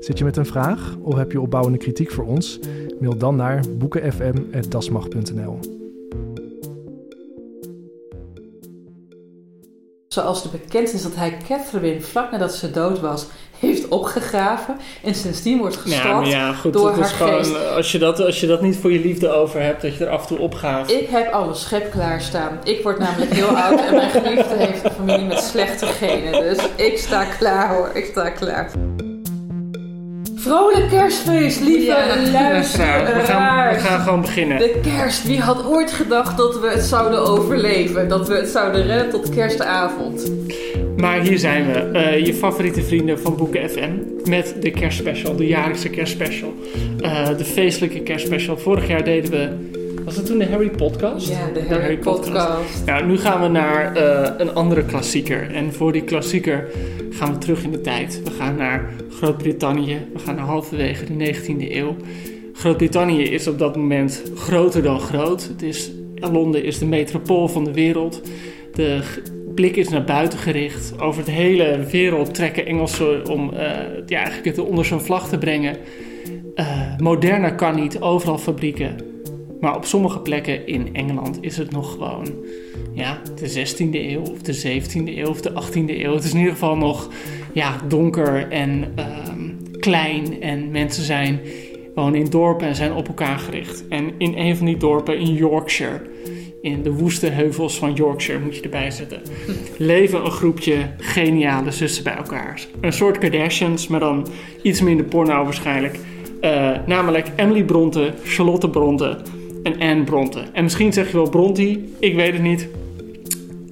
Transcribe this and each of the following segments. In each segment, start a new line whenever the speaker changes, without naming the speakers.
Zit je met een vraag of heb je opbouwende kritiek voor ons? Mail dan naar boekenfm.dasmag.nl.
Zoals de bekentenis dat hij Catherine vlak nadat ze dood was heeft opgegraven en sindsdien wordt gestalkt
ja, maar ja, goed,
door
het
haar
is gewoon,
geest.
Als je, dat, als je dat niet voor je liefde over hebt, dat je er af en toe opgaat.
Ik heb al een schep klaarstaan. Ik word namelijk heel oud en mijn geliefde heeft een familie met slechte genen. Dus ik sta klaar hoor, ik sta klaar. Vrolijk kerstfeest, lieve luisteraars.
we, gaan, we gaan gewoon beginnen.
De kerst, wie had ooit gedacht dat we het zouden overleven? Dat we het zouden redden tot kerstavond?
Maar hier zijn we, eh, je favoriete vrienden van Boeken FM. Met de kerstspecial, de jaarlijkse kerstspecial. Eh, de feestelijke kerstspecial. Vorig jaar deden we, was het toen de Harry Podcast?
Ja, de Harry, Podcast.
Nou, nu gaan we naar eh, een andere klassieker. En voor die klassieker gaan we terug in de tijd. We gaan naar Groot-Brittannië. We gaan naar halverwege de 19e eeuw. Groot-Brittannië is op dat moment groter dan groot. Het is, Londen is de metropool van de wereld. De blik is naar buiten gericht. Over de hele wereld trekken Engelsen om uh, ja, eigenlijk het onder zijn vlag te brengen. Uh, moderner kan niet, overal fabrieken. Maar op sommige plekken in Engeland is het nog gewoon ja, de 16e eeuw of de 17e eeuw of de 18e eeuw. Het is in ieder geval nog ja, donker en uh, klein. En mensen zijn wonen in dorpen en zijn op elkaar gericht. En in een van die dorpen in Yorkshire in de woeste heuvels van Yorkshire, moet je erbij zetten, leven een groepje geniale zussen bij elkaar. Een soort Kardashians, maar dan iets minder porno waarschijnlijk. Uh, namelijk Emily Bronte, Charlotte Bronte en Anne Bronte. En misschien zeg je wel Bronte, ik weet het niet.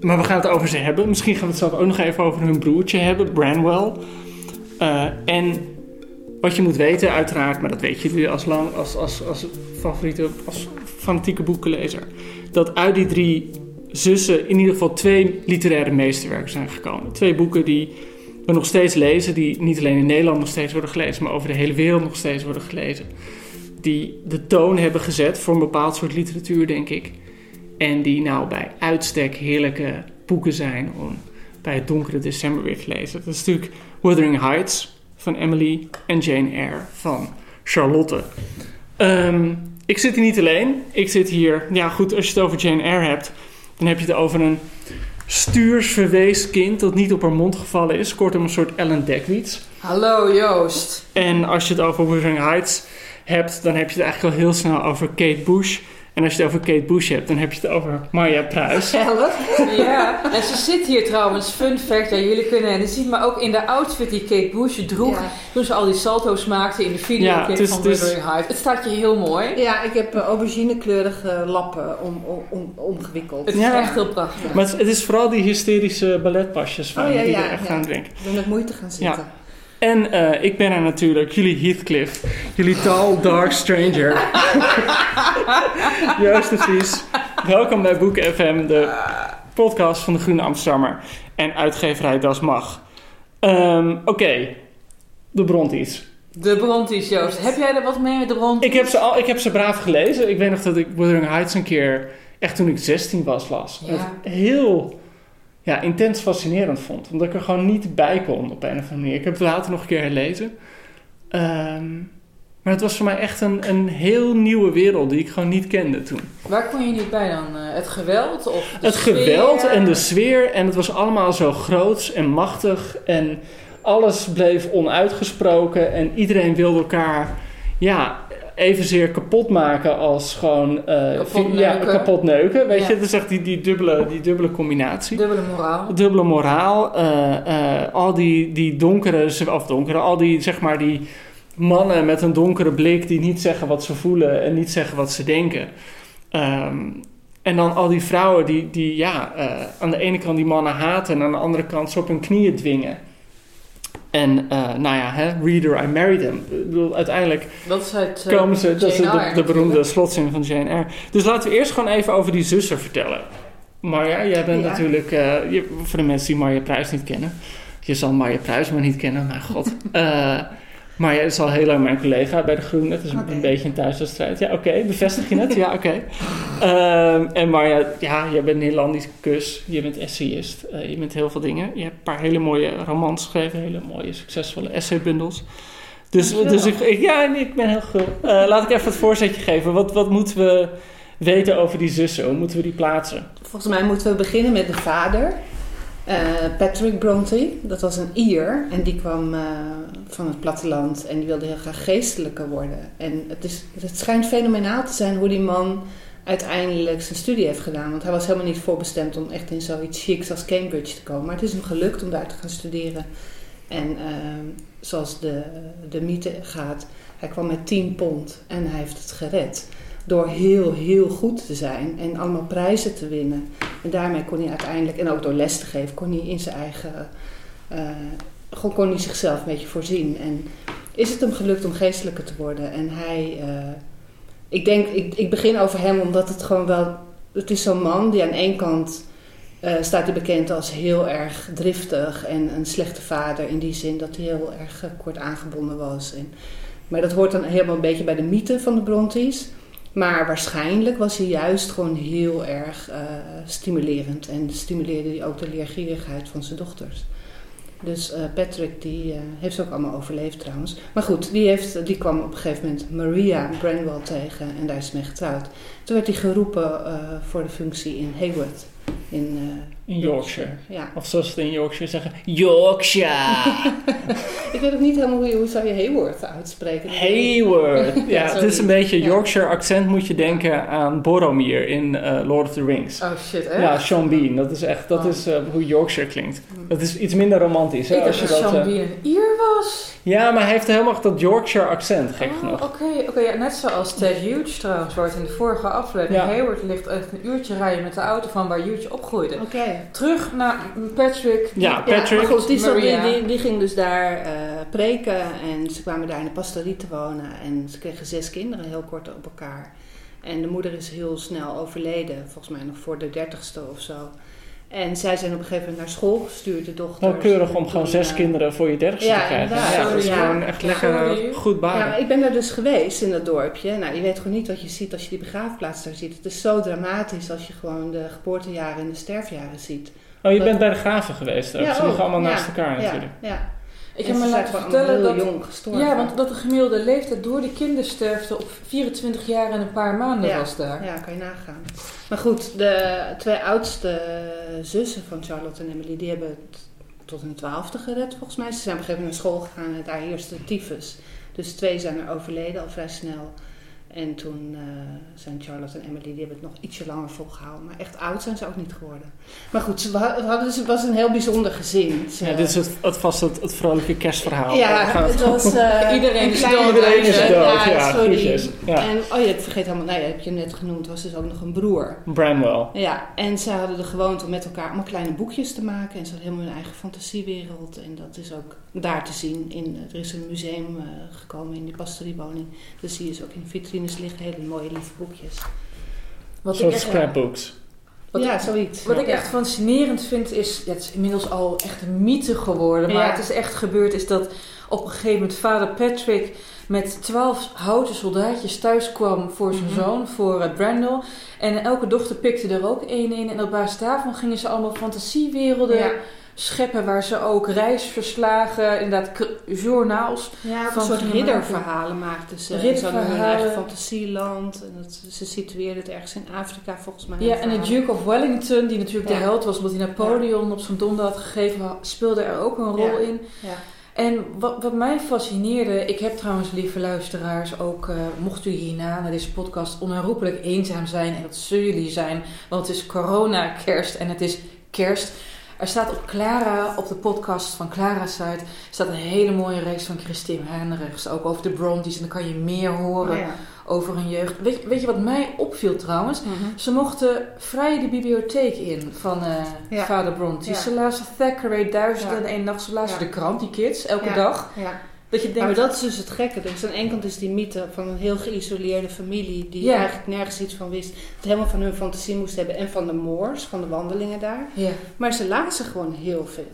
Maar we gaan het over ze hebben. Misschien gaan we het zelf ook nog even over hun broertje hebben, Branwell. Uh, en wat je moet weten, uiteraard, maar dat weet je als, lang, als, als, als favoriete, als fanatieke boekenlezer dat uit die drie zussen in ieder geval twee literaire meesterwerken zijn gekomen. Twee boeken die we nog steeds lezen, die niet alleen in Nederland nog steeds worden gelezen, maar over de hele wereld nog steeds worden gelezen. Die de toon hebben gezet voor een bepaald soort literatuur, denk ik. En die nou bij uitstek heerlijke boeken zijn om bij het donkere december weer te lezen. Dat is natuurlijk Wuthering Heights van Emily en Jane Eyre van Charlotte. Um, ik zit hier niet alleen. Ik zit hier, ja goed, als je het over Jane Eyre hebt, dan heb je het over een stuursverwees kind dat niet op haar mond gevallen is. Kortom, een soort Ellen Dekwits.
Hallo Joost.
En als je het over Wuthering Heights hebt, dan heb je het eigenlijk al heel snel over Kate Bush. En als je het over Kate Bush hebt, dan heb je het over Marja Pruis.
Ja, en ze zit hier trouwens, fun fact, ja, jullie kunnen en ziet maar ook in de outfit die Kate Bush droeg ja. toen ze al die salto's maakte in de videoclip ja, van Wuthering Heights. Het staat je heel mooi.
Ja, ik heb uh, auberginekleurige lappen om, om, om, omgewikkeld.
Het is
ja.
echt heel prachtig.
Maar het, het, is vooral die hysterische balletpasjes van
oh, ja,
die
ja,
er echt aan denken.
Door met moeite gaan zitten.
En uh, ik ben er natuurlijk, jullie Heathcliff. Jullie tall, dark stranger. Joost de Vries. Welkom bij Boek FM, de podcast van de Groene Amsterdammer. En uitgeverij Das Mag. Um, Oké, okay. de Bronties.
De Bronties, Joost. Heb jij er wat mee met de Bronties?
Ik heb ze, al, ik heb ze braaf gelezen. Ik weet nog dat ik Wuthering Heights een keer echt toen ik 16 was las. Heel ja, intens fascinerend vond. Omdat ik er gewoon niet bij kon op een of andere manier. Ik heb het later nog een keer herlezen. Ehm, maar het was voor mij echt een, een heel nieuwe wereld die ik gewoon niet kende toen.
Waar kon je niet bij dan? Eh, het geweld? Of
het geweld en de sfeer. En het was allemaal zo groots en machtig. En alles bleef onuitgesproken. En iedereen wilde elkaar ja, evenzeer kapot maken als gewoon uh,
kapot, neuken. Ja,
kapot neuken. Weet je, dat is echt die, die, dubbele, die dubbele combinatie.
Dubbele moraal.
Dubbele moraal. Uh, al die, die donkere, of donkere, al die zeg maar die mannen met een donkere blik die niet zeggen wat ze voelen en niet zeggen wat ze denken. Um, en dan al die vrouwen die, die ja, aan de ene kant die mannen haten en aan de andere kant ze op hun knieën dwingen. En uh, nou ja, hè, Reader, I Married Him. Ik bedoel, uiteindelijk
dat is
uh, komen ze, dat is de, de, beroemde slotzin van Jane Eyre. Dus laten we eerst gewoon even over die zussen vertellen. Marja, jij bent ja. natuurlijk, uh, je, voor de mensen die Marja Pruis niet kennen. Je zal Marja Pruis maar niet kennen, mijn god. Maar jij is al heel lang mijn collega bij de Groene. Het is okay. een beetje een thuiswedstrijd. Ja, oké. Bevestig je het? ja, oké. Okay. Um, en Marja, ja, je bent Nederlandisch kus. Je bent essayist. Uh, je bent heel veel dingen. Je hebt een paar hele mooie romans geschreven. Hele mooie, succesvolle essaybundels. Dus, dus ik, ik, ja, ik ben heel gul. Uh, laat ik even het voorzetje geven. Wat, wat moeten we weten over die zussen? Hoe moeten we die plaatsen?
Volgens mij moeten we beginnen met de vader. Uh, Patrick Bronte, dat was een Ier en die kwam uh, van het platteland en die wilde heel graag geestelijker worden. En het, is, het schijnt fenomenaal te zijn hoe die man uiteindelijk zijn studie heeft gedaan. Want hij was helemaal niet voorbestemd om echt in zoiets chics als Cambridge te komen. Maar het is hem gelukt om daar te gaan studeren. En uh, zoals de, de mythe gaat, hij kwam met 10 pond en hij heeft het gered door heel, heel goed te zijn en allemaal prijzen te winnen. En daarmee kon hij uiteindelijk, en ook door les te geven, kon hij in zijn eigen. Uh, kon hij zichzelf een beetje voorzien. En is het hem gelukt om geestelijker te worden? En hij. Uh, ik denk, ik, ik begin over hem omdat het gewoon wel. Het is zo'n man die aan één kant. Uh, staat hij bekend als heel erg driftig en een slechte vader. In die zin dat hij heel erg kort aangebonden was. En, maar dat hoort dan helemaal een beetje bij de mythe van de Brontes. Maar waarschijnlijk was hij juist gewoon heel erg uh, stimulerend. En stimuleerde hij ook de leergierigheid van zijn dochters. Dus uh, Patrick die, uh, heeft ze ook allemaal overleefd trouwens. Maar goed, die, heeft, die kwam op een gegeven moment Maria Branwell tegen en daar is mee getrouwd. Toen werd hij geroepen voor de functie in Hayward. In,
in Yorkshire. Ja. Of zoals ze in Yorkshire zeggen, Yorkshire.
ik weet ook niet helemaal hoe, hoe zou je Hayward uitspreken.
Hayward. ja, ja het is een beetje Yorkshire accent moet je denken aan Boromir in uh, Lord of the Rings.
Oh shit, hè?
Ja, Sean Bean. Dat is echt, dat oh. is uh, hoe Yorkshire klinkt. Dat is iets minder romantisch. Hè,
ik als je dat, Sean uh, Bean een Ier was.
Ja, maar hij heeft helemaal dat Yorkshire accent, gek
oh,
genoeg.
Oké, okay, okay, ja, net zoals Ted Hughes trouwens, het in de vorige aflevering. Hayward ligt echt een uurtje rijden met de auto van waar Hughes opgroeide.
Oké. Okay.
Terug naar Patrick.
Ja, Patrick.
Ja, goed, die, die, die, die, ging dus daar uh, preken en ze kwamen daar in de pastorie te wonen. En ze kregen zes kinderen heel kort op elkaar. En de moeder is heel snel overleden, volgens mij nog voor de dertigste of zo. En zij zijn op een gegeven moment naar school gestuurd, de dochter.
Wel keurig om gewoon zes uh, kinderen voor je dertigste
ja,
te krijgen.
Ja,
dat is gewoon echt lekker goed baan.
Ja, ik ben daar dus geweest in dat dorpje. Nou, je weet gewoon niet wat je ziet als je die begraafplaats daar ziet. Het is zo dramatisch als je gewoon de geboortejaren en de sterfjaren ziet.
Oh, je dat... bent bij de graven geweest ook. Ze liggen allemaal naast elkaar natuurlijk.
Ja,
ik heb me laten vertellen dat,
jong gestorven.
ja, want dat de gemiddelde leeftijd door de kindersterfte op 24 jaar en een paar maanden
ja,
was daar.
Ja, kan je nagaan. Maar goed, de twee oudste zussen van Charlotte en Emily, die hebben het tot hun twaalfde gered volgens mij. Ze zijn op een gegeven moment naar school gegaan en daar heerste tyfus. Dus twee zijn er overleden al vrij snel. En toen uh, zijn Charlotte en Emily, die hebben het nog ietsje langer volgehouden. Maar echt oud zijn ze ook niet geworden. Maar goed, ze hadden, dus, het was een heel bijzonder gezin. Ze,
ja, dit is het, het vast het, het vrolijke kerstverhaal.
Ja, het was... Uh,
iedereen is
dood.
Iedereen is dood, ja,
ja sorry.
Ja.
En, oh ja, ik vergeet helemaal, nou ja, heb je net genoemd, was dus ook nog een broer.
Bramwell.
Ja, en ze hadden de gewoonte om met elkaar allemaal kleine boekjes te maken. En ze hadden helemaal hun eigen fantasiewereld. En dat is ook daar te zien. In, er is een museum uh, gekomen in die pastoriewoning. Dus zie je ze ook in vitrines liggen, hele mooie lieve boekjes.
Wat soort scrapbooks.
Wat ja, ik, zoiets.
Wat ik echt fascinerend vind is, ja, het is inmiddels al echt een mythe geworden, maar
Ja.
het is echt gebeurd, is dat op een gegeven moment vader Patrick met twaalf houten soldaatjes thuis kwam voor zijn mhm. zoon, voor uh, Brandel. En elke dochter pikte er ook één in. En op basis daarvan gingen ze allemaal fantasiewerelden scheppen waar ze ook reisverslagen, inderdaad journaals.
Ja, van soort ridderverhalen maakten ze. Ridderverhalen. Hun eigen fantasieland. En dat, ze situeerden het ergens in Afrika volgens mij.
Ja, en de Duke of Wellington, die natuurlijk de held was omdat hij Napoleon op zijn donder had gegeven, speelde er ook een rol in. Ja. En wat, wat, mij fascineerde, ik heb trouwens, lieve luisteraars, ook uh, mocht u hierna naar deze podcast onherroepelijk eenzaam zijn, en dat zullen jullie zijn, want het is corona, kerst en het is kerst. Er staat op Clara, op de podcast van Clara Zuid, staat een hele mooie reeks van Christine Hendricks. Ook over de Brontes. En dan kan je meer horen oh over hun jeugd. Weet, weet, je wat mij opviel trouwens? Mhm. Ze mochten vrij de bibliotheek in van uh, vader Bronte. Ze lazen Thackeray, Duizend en één nacht. Ze lazen de krant, die kids, elke dag.
Dat je denkt, maar dat is dus het gekke. Dus aan ene kant is die mythe van een heel geïsoleerde familie... die eigenlijk nergens iets van wist. Het helemaal van hun fantasie moest hebben. En van de moors, van de wandelingen daar. Ja. Maar ze lazen gewoon heel veel.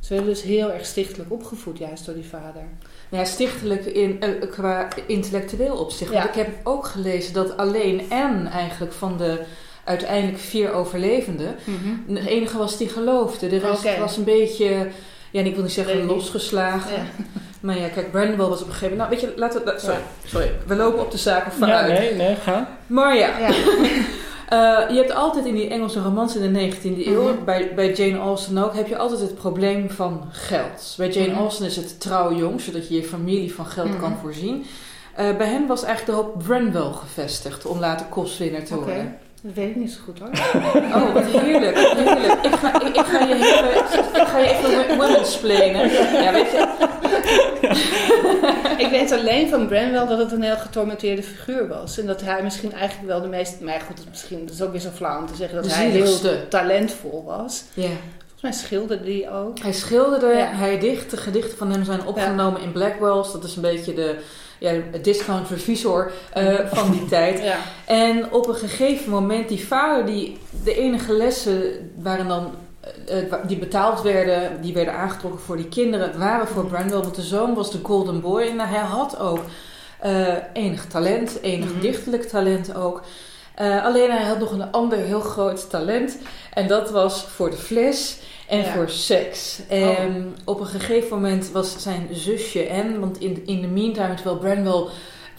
Ze werden dus heel erg stichtelijk opgevoed, juist door die vader.
Ja, stichtelijk in, uh, qua intellectueel opzicht. Want ik heb ook gelezen dat alleen Anne eigenlijk van de uiteindelijk vier overlevenden... Mm de enige was die geloofde. De rest was een beetje... Ja, en ik wil niet zeggen losgeslagen. Ja. Maar ja, kijk, Brandon was op een gegeven moment... Nou, weet je, laten we... Sorry, sorry. We lopen op de zaken vooruit.
Ja, nee, nee, ga.
Maar ja. ja. uh, je hebt altijd in die Engelse romans in de 19e eeuw... Mhm. bij, bij Jane Austen ook... heb je altijd het probleem van geld. Bij Jane mm Austen is het trouw jong... zodat je je familie van geld kan mhm. voorzien. Uh, bij hem was eigenlijk de hoop Branwell gevestigd... om later kostwinner te okay.
Dat weet ik niet zo goed hoor.
Oh, wat heerlijk. heerlijk. Ik, ga, ik, ik, ga je even, ik ga je even women Ja, weet je.
ik weet alleen van Branwell dat het een heel getormenteerde figuur was. En dat hij misschien eigenlijk wel de meest... Maar goed, misschien, dat is ook weer zo flauw om te zeggen dat hij heel talentvol was. Ja. Volgens mij schilderde hij ook.
Hij schilderde, hij dichtte, gedichten van hem zijn opgenomen in Blackwells. Dat is een beetje de ja, discount revisor uh, van die tijd. Ja. En op een gegeven moment, die vader, die, de enige lessen waren dan uh, die betaald werden, die werden aangetrokken voor die kinderen, waren voor Brandwell, want de zoon was de golden boy. En hij had ook uh, enig talent, enig mm dichtelijk talent ook. Alleen hij had nog een ander heel groot talent. En dat was voor de fles en voor seks. En oh. op een gegeven moment was zijn zusje en, want in, in de meantime, terwijl Branwell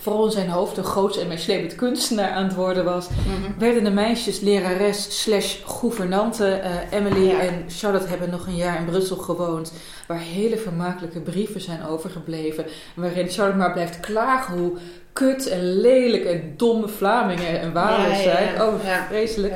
vooral in zijn hoofd een groots en meeslepend kunstenaar aan het worden was, mhm. werden de meisjes lerares slash gouvernante. Uh, Emily en Charlotte hebben nog een jaar in Brussel gewoond, waar hele vermakelijke brieven zijn overgebleven, waarin Charlotte maar blijft klagen hoe kut en lelijk en domme Vlamingen en Walers zijn. Oh, vreselijk.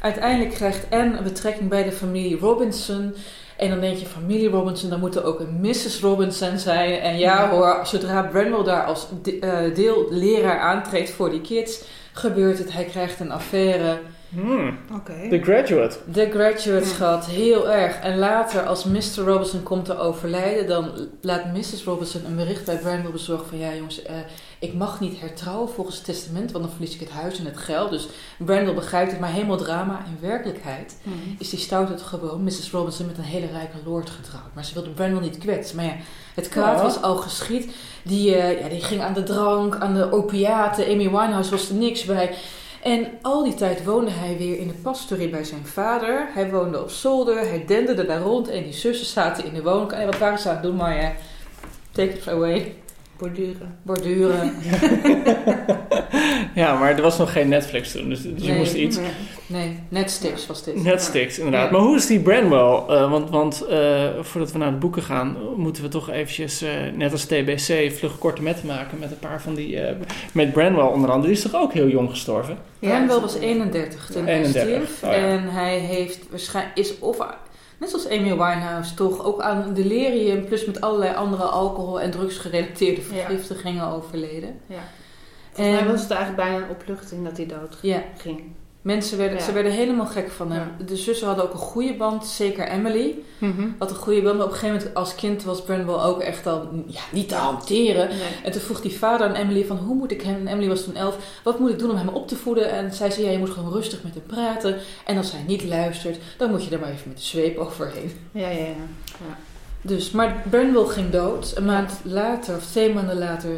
Uiteindelijk krijgt Anne een betrekking bij de familie Robinson. En dan denk je, familie Robinson, dan moet er ook een Mrs. Robinson zijn. En ja hoor, zodra Brenwell daar als de, uh, deelleraar aantreedt voor die kids, gebeurt het. Hij krijgt een affaire
Hmm. The Graduate.
The Graduate, schat. Heel erg. En later, als Mr. Robinson komt te overlijden, dan laat Mrs. Robinson een bericht bij Brandon bezorgen van... Ja jongens, uh, ik mag niet hertrouwen volgens het testament, want dan verlies ik het huis en het geld. Dus Brandon begrijpt het, maar helemaal drama. In werkelijkheid hmm. is die stout het gewoon Mrs. Robinson met een hele rijke lord getrouwd. Maar ze wilde Brandon niet kwetsen. Maar ja, het kwaad was al geschied. Die, uh, ja, die ging aan de drank, aan de opiaten. Amy Winehouse was er niks bij. En al die tijd woonde hij weer in de pastorie bij zijn vader. Hij woonde op zolder, hij denderde daar rond en die zussen zaten in de woonkamer. En wat waren ze aan het doen, Maya? Take it away.
Borduren.
Borduren.
ja, maar er was nog geen Netflix toen, dus, dus je moest iets...
Nee, Netstix was dit.
Netstix, inderdaad. Maar hoe is die Branwell? Uh, want want uh, voordat we naar de boeken gaan, moeten we toch eventjes, uh, net als TBC, vlug korte metten maken met een paar van die... met Branwell onder andere, die is toch ook heel jong gestorven?
Ja, Branwell was 31 toen 31. hij stierf. Oh. En hij heeft waarschijnlijk... Is of net zoals Amy Winehouse, toch ook aan delirium, plus met allerlei andere alcohol- en drugsgerelateerde vergiftigingen overleden. Ja.
En mij was het eigenlijk bijna een opluchting dat hij dood ja. ging.
Mensen werden, ze werden helemaal gek van hem. De zussen hadden ook een goede band, zeker Emily. Mm Had een goede band, maar op een gegeven moment als kind was Brandwell ook echt al ja, niet te hanteren. En toen vroeg die vader aan Emily van hoe moet ik hem, en Emily was toen elf, wat moet ik doen om hem op te voeden? En zij zei ja, je moet gewoon rustig met hem praten. En als hij niet luistert, dan moet je er maar even met de zweep overheen.
Ja, ja, ja.
ja. Dus, maar Brandwell ging dood. Een maand later, of twee maanden later,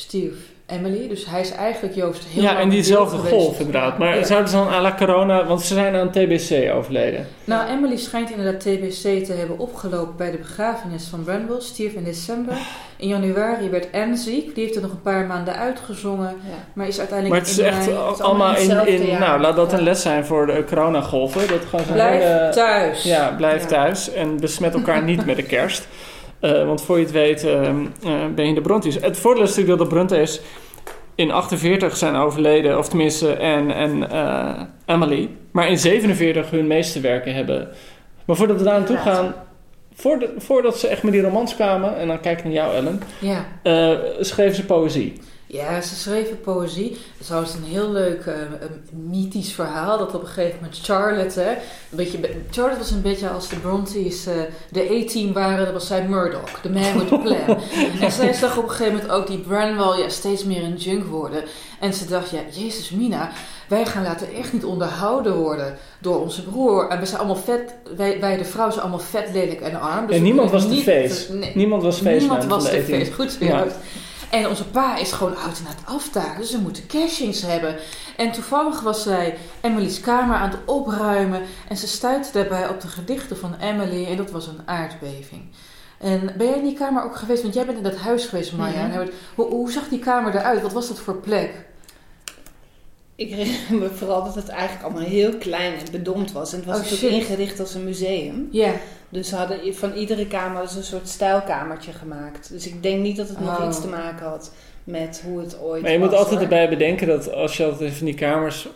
Steve, Emily. Dus hij is eigenlijk Joost heel
Ja, en diezelfde golf inderdaad. Maar
Ja.
zouden ze dan à la corona... Want ze zijn aan TBC overleden.
Nou, Emily schijnt inderdaad TBC te hebben opgelopen bij de begrafenis van Bramwell. Stierf in december. In januari werd Anne ziek. Die heeft er nog een paar maanden uitgezongen.
Ja.
Maar is
Maar
uiteindelijk
het is
in
echt
mei-
is allemaal
allemaal
in
in...
jaar.
nou, laat dat een les zijn voor de coronagolven. Dat gewoon
Blijf
hele-
thuis.
Ja, blijf
Ja.
thuis en besmet elkaar niet met de kerst. Eh, want voor je het weet eh, eh, ben je in de Brontes. Het voordeel is natuurlijk dat de Brontes in 48 zijn overleden. Of tenminste Anne en eh, Emily. Maar in 47 hun meeste werken hebben. Maar voordat we daar naartoe gaan... Voordat, voordat ze echt met die romans kwamen... En dan kijk ik naar jou Ellen.
Ja.
schreven ze poëzie.
Ja, ze schreven poëzie. Het is trouwens een heel leuk een mythisch verhaal. Dat op een gegeven moment Charlotte... Hè, een beetje, Charlotte was een beetje als de Brontes eh, de A-team waren. Dat was zij Murdoch, de man with a plan. en zij zag op een gegeven moment ook die Branwell ja, steeds meer een junk worden. En ze dacht, ja, jezus Mina... Wij gaan laten echt niet onderhouden worden door onze broer. En we zijn allemaal vet... Wij, wij de vrouwen zijn allemaal vet, lelijk en arm. Dus
En niemand was de
niet-
face.
Nee.
Niemand was feestman
Niemand
van
was
de
de
A-team.
feest. Goed zo.
Ja.
En onze pa is gewoon oud en aan het aftaken, dus we moeten cashings hebben. En toevallig was zij Emily's kamer aan het opruimen en ze stuitte daarbij op de gedichten van Emily en dat was een aardbeving. En ben jij in die kamer ook geweest? Want jij bent in dat huis geweest, Maya. En Hoe, hoe zag die kamer eruit? Wat was dat voor plek?
Ik herinner me vooral dat het eigenlijk allemaal heel klein en bedompt was. En het was
Oh,
natuurlijk
shit.
ingericht als een museum.
Ja.
Dus ze hadden van iedere kamer dus een soort stijlkamertje gemaakt. Dus ik denk niet dat het nog
Oh.
iets te maken had met hoe het ooit
Maar je moet altijd
hoor.
erbij bedenken dat als je altijd van die kamers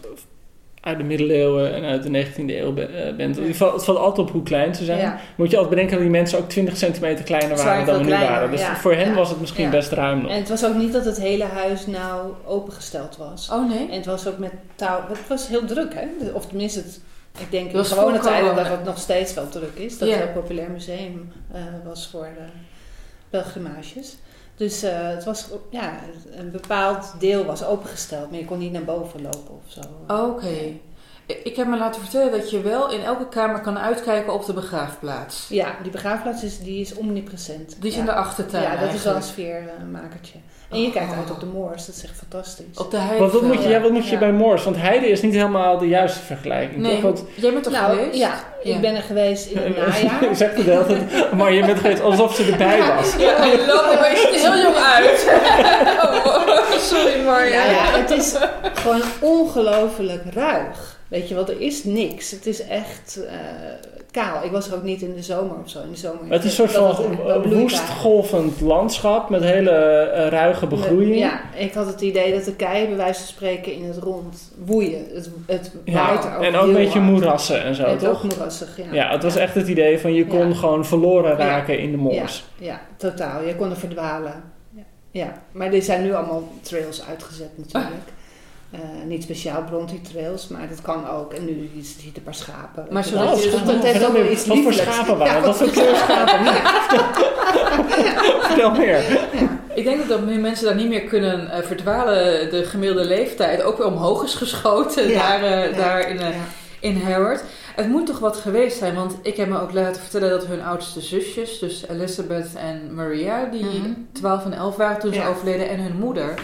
uit de middeleeuwen en uit de 19e eeuw eh, bent, het valt, het valt altijd op hoe klein ze zijn.
Ja.
Moet je altijd bedenken dat die mensen ook 20 centimeter kleiner waren dan we nu
kleiner,
waren. Dus
ja.
voor hen
Ja.
was het misschien
Ja.
best ruim nog.
En het was ook niet dat het hele huis nou opengesteld was.
Oh nee?
En het was ook met touw. Het was heel druk, hè? Of tenminste, het, ik denk in gewone tijden dat het nog steeds wel druk is. Dat
Ja.
het een populair museum eh, was voor de pelgrimages. Dus eh, het was, ja, een bepaald deel was opengesteld, maar je kon niet naar boven lopen of zo.
Oké. Ik ik heb me laten vertellen dat je wel in elke kamer kan uitkijken op de begraafplaats.
Ja, die begraafplaats is, die is omnipresent.
Die is
ja.
in de achtertuin
Ja, dat is wel een sfeermakertje. En je kijkt
Oh.
uit op de moors, dat is echt fantastisch.
Op de
Want
heide.
wat moet je, ja, wat moet je
Ja.
bij Moors? Want Heide is niet helemaal de juiste vergelijking.
Nee,
toch? Want,
jij bent er
nou,
geweest?
ja,
Ja.
ik ben er geweest in het
je
najaar.
zegt het de hele tijd, maar je bent geweest alsof ze erbij was.
Ja, hij loopt er ziet er heel jong uit. oh, sorry Marja.
Ja, ja, het is gewoon ongelooflijk ruig. Weet je wel, er is niks. Het is echt eh, kaal. Ik was er ook niet in de zomer of zo. In de zomer.
Het is een soort van
het echt wel
eh,
bloeit
woest
daar.
golvend landschap met hele eh, ruige begroeiing.
Ja, ik had het idee dat de keien bij wijze van spreken in het rond woeien. Het, het
Ja,
ook
en ook een beetje
hard.
moerassen en zo,
En
toch?
ook moerassig, ja.
Ja, het was echt het idee van je kon
Ja.
gewoon verloren raken in de moors.
Ja, totaal. Je kon er verdwalen. Ja, ja. maar er zijn nu allemaal trails uitgezet natuurlijk. Eh, niet speciaal Bronte trails, maar dat kan ook. En nu je ziet een paar schapen.
Maar
Dat-
zodat
dat,
je dus
dat,
nog-
heeft ook iets
wat voor schapen waren
Ja?
Wat voor kleur schapen? Vertel meer.
Ik denk dat meer mensen daar niet meer kunnen eh, verdwalen. De gemiddelde leeftijd ook weer omhoog is geschoten
Ja.
daar, eh,
Ja.
daar in, eh,
Ja.
in Harvard. Het moet toch wat geweest zijn, want ik heb me ook laten vertellen dat hun oudste zusjes, dus Elizabeth en Maria, die
Mhm.
12 en 11 waren toen ze overleden, en hun moeder,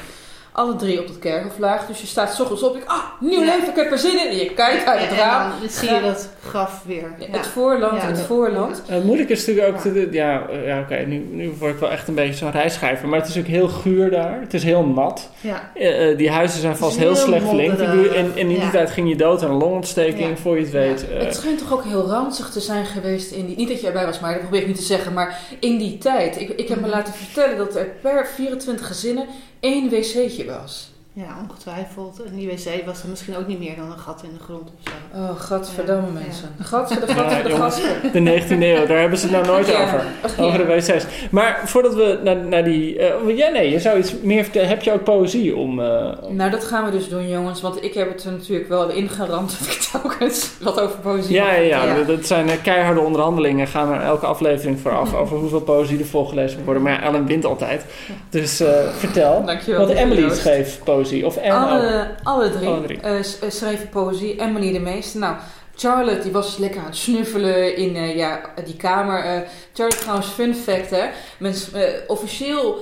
alle drie op het kerkhof lagen. Dus je staat 's ochtends op, ik, ah, nieuw
Ja.
leven, ik heb er zin in. En je kijkt uit het
En
raam.
dan zie je dat graf weer.
Het voorland,
Ja,
het
dat-
voorland.
Het moeilijke is natuurlijk ook, te- ja, eh, ja oké, nu, nu word ik wel echt een beetje zo'n reisschrijver, maar het is ook heel guur daar. Het is heel nat.
Ja.
Eh, eh, die huizen zijn vast heel
heel
slecht verlinkt. En, en in die tijd ging je dood aan een longontsteking,
Ja.
voor je het weet.
Ja.
eh,
Het schijnt toch ook heel ranzig te zijn geweest in die... Niet dat je erbij was, maar dat probeer ik niet te zeggen. Maar in die tijd. Ik, ik heb me
Mhm.
laten vertellen dat er per 24 gezinnen één wc'tje was.
Ja, ongetwijfeld. En die wc was er misschien ook niet meer dan een gat in de grond of zo.
Oh, gadverdamme
Ja.
mensen. Gadver, de gadver,
Ja,
de
jongens.
gadver.
de 19e eeuw, daar hebben ze het nou nooit
Ja.
over.
Ja.
Over de wc's. Maar voordat we naar, naar die... eh, ja, nee, je zou iets meer vertellen. Heb je ook poëzie om... eh,
Nou, dat gaan we dus doen, jongens. Want ik heb het er natuurlijk wel ingeramd dat ik telkens wat over poëzie
ja, ja, ja, dat zijn eh, keiharde onderhandelingen. Gaan er elke aflevering vooraf over hoeveel poëzie er voorgelezen moet worden. Maar ja, Ellen wint altijd. Dus eh, vertel.
Dankjewel.
Want Emily schreef poëzie. Of ook.
Alle, alle drie,
Alle drie.
eh, eh, schreven poëzie. Emily de meeste. Nou, Charlotte die was lekker aan het snuffelen in eh, ja, die kamer. Eh, Charlotte trouwens, fun fact hè. Mens, officieel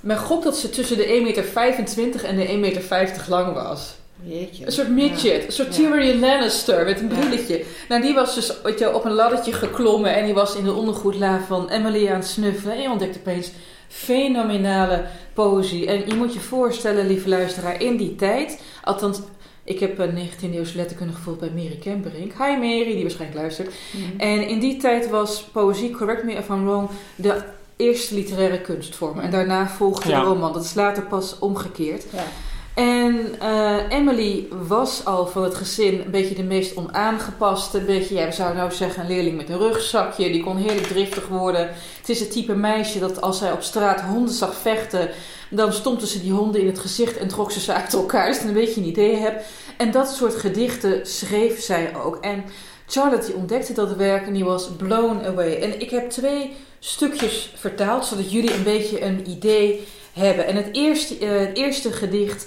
Men gokt dat ze tussen de 1,25 meter en de 1,50 meter lang was.
Jeetje.
Een soort midget, een soort Tyrion Lannister met een brilletje. Nou, die was dus weet je, op een laddertje geklommen en die was in de ondergoedla van Emily aan het snuffelen. En je ontdekt opeens fenomenale poëzie. En je moet je voorstellen, lieve luisteraar, in die tijd, althans, ik heb een 19e eeuwse letterkunde gevoeld bij Mary Kemperink. Hi Mary, die waarschijnlijk luistert.
Mhm.
En in die tijd was poëzie, correct me if I'm wrong, de eerste literaire kunstvorm. En daarna volgde
Ja.
de roman. Dat is later pas omgekeerd.
Ja.
En eh, Emily was al van het gezin een beetje de meest onaangepaste. Een beetje, ja, we zouden nou zeggen, een leerling met een rugzakje. Die kon heerlijk driftig worden. Het is het type meisje dat als zij op straat honden zag vechten... dan stompte ze die honden in het gezicht en trok ze ze elkaar. Je een beetje een idee hebt. En dat soort gedichten schreef zij ook. En Charlotte die ontdekte dat werk en die was blown away. En ik heb twee stukjes vertaald, zodat jullie een beetje een idee hebben. En het eerste, eh, het eerste gedicht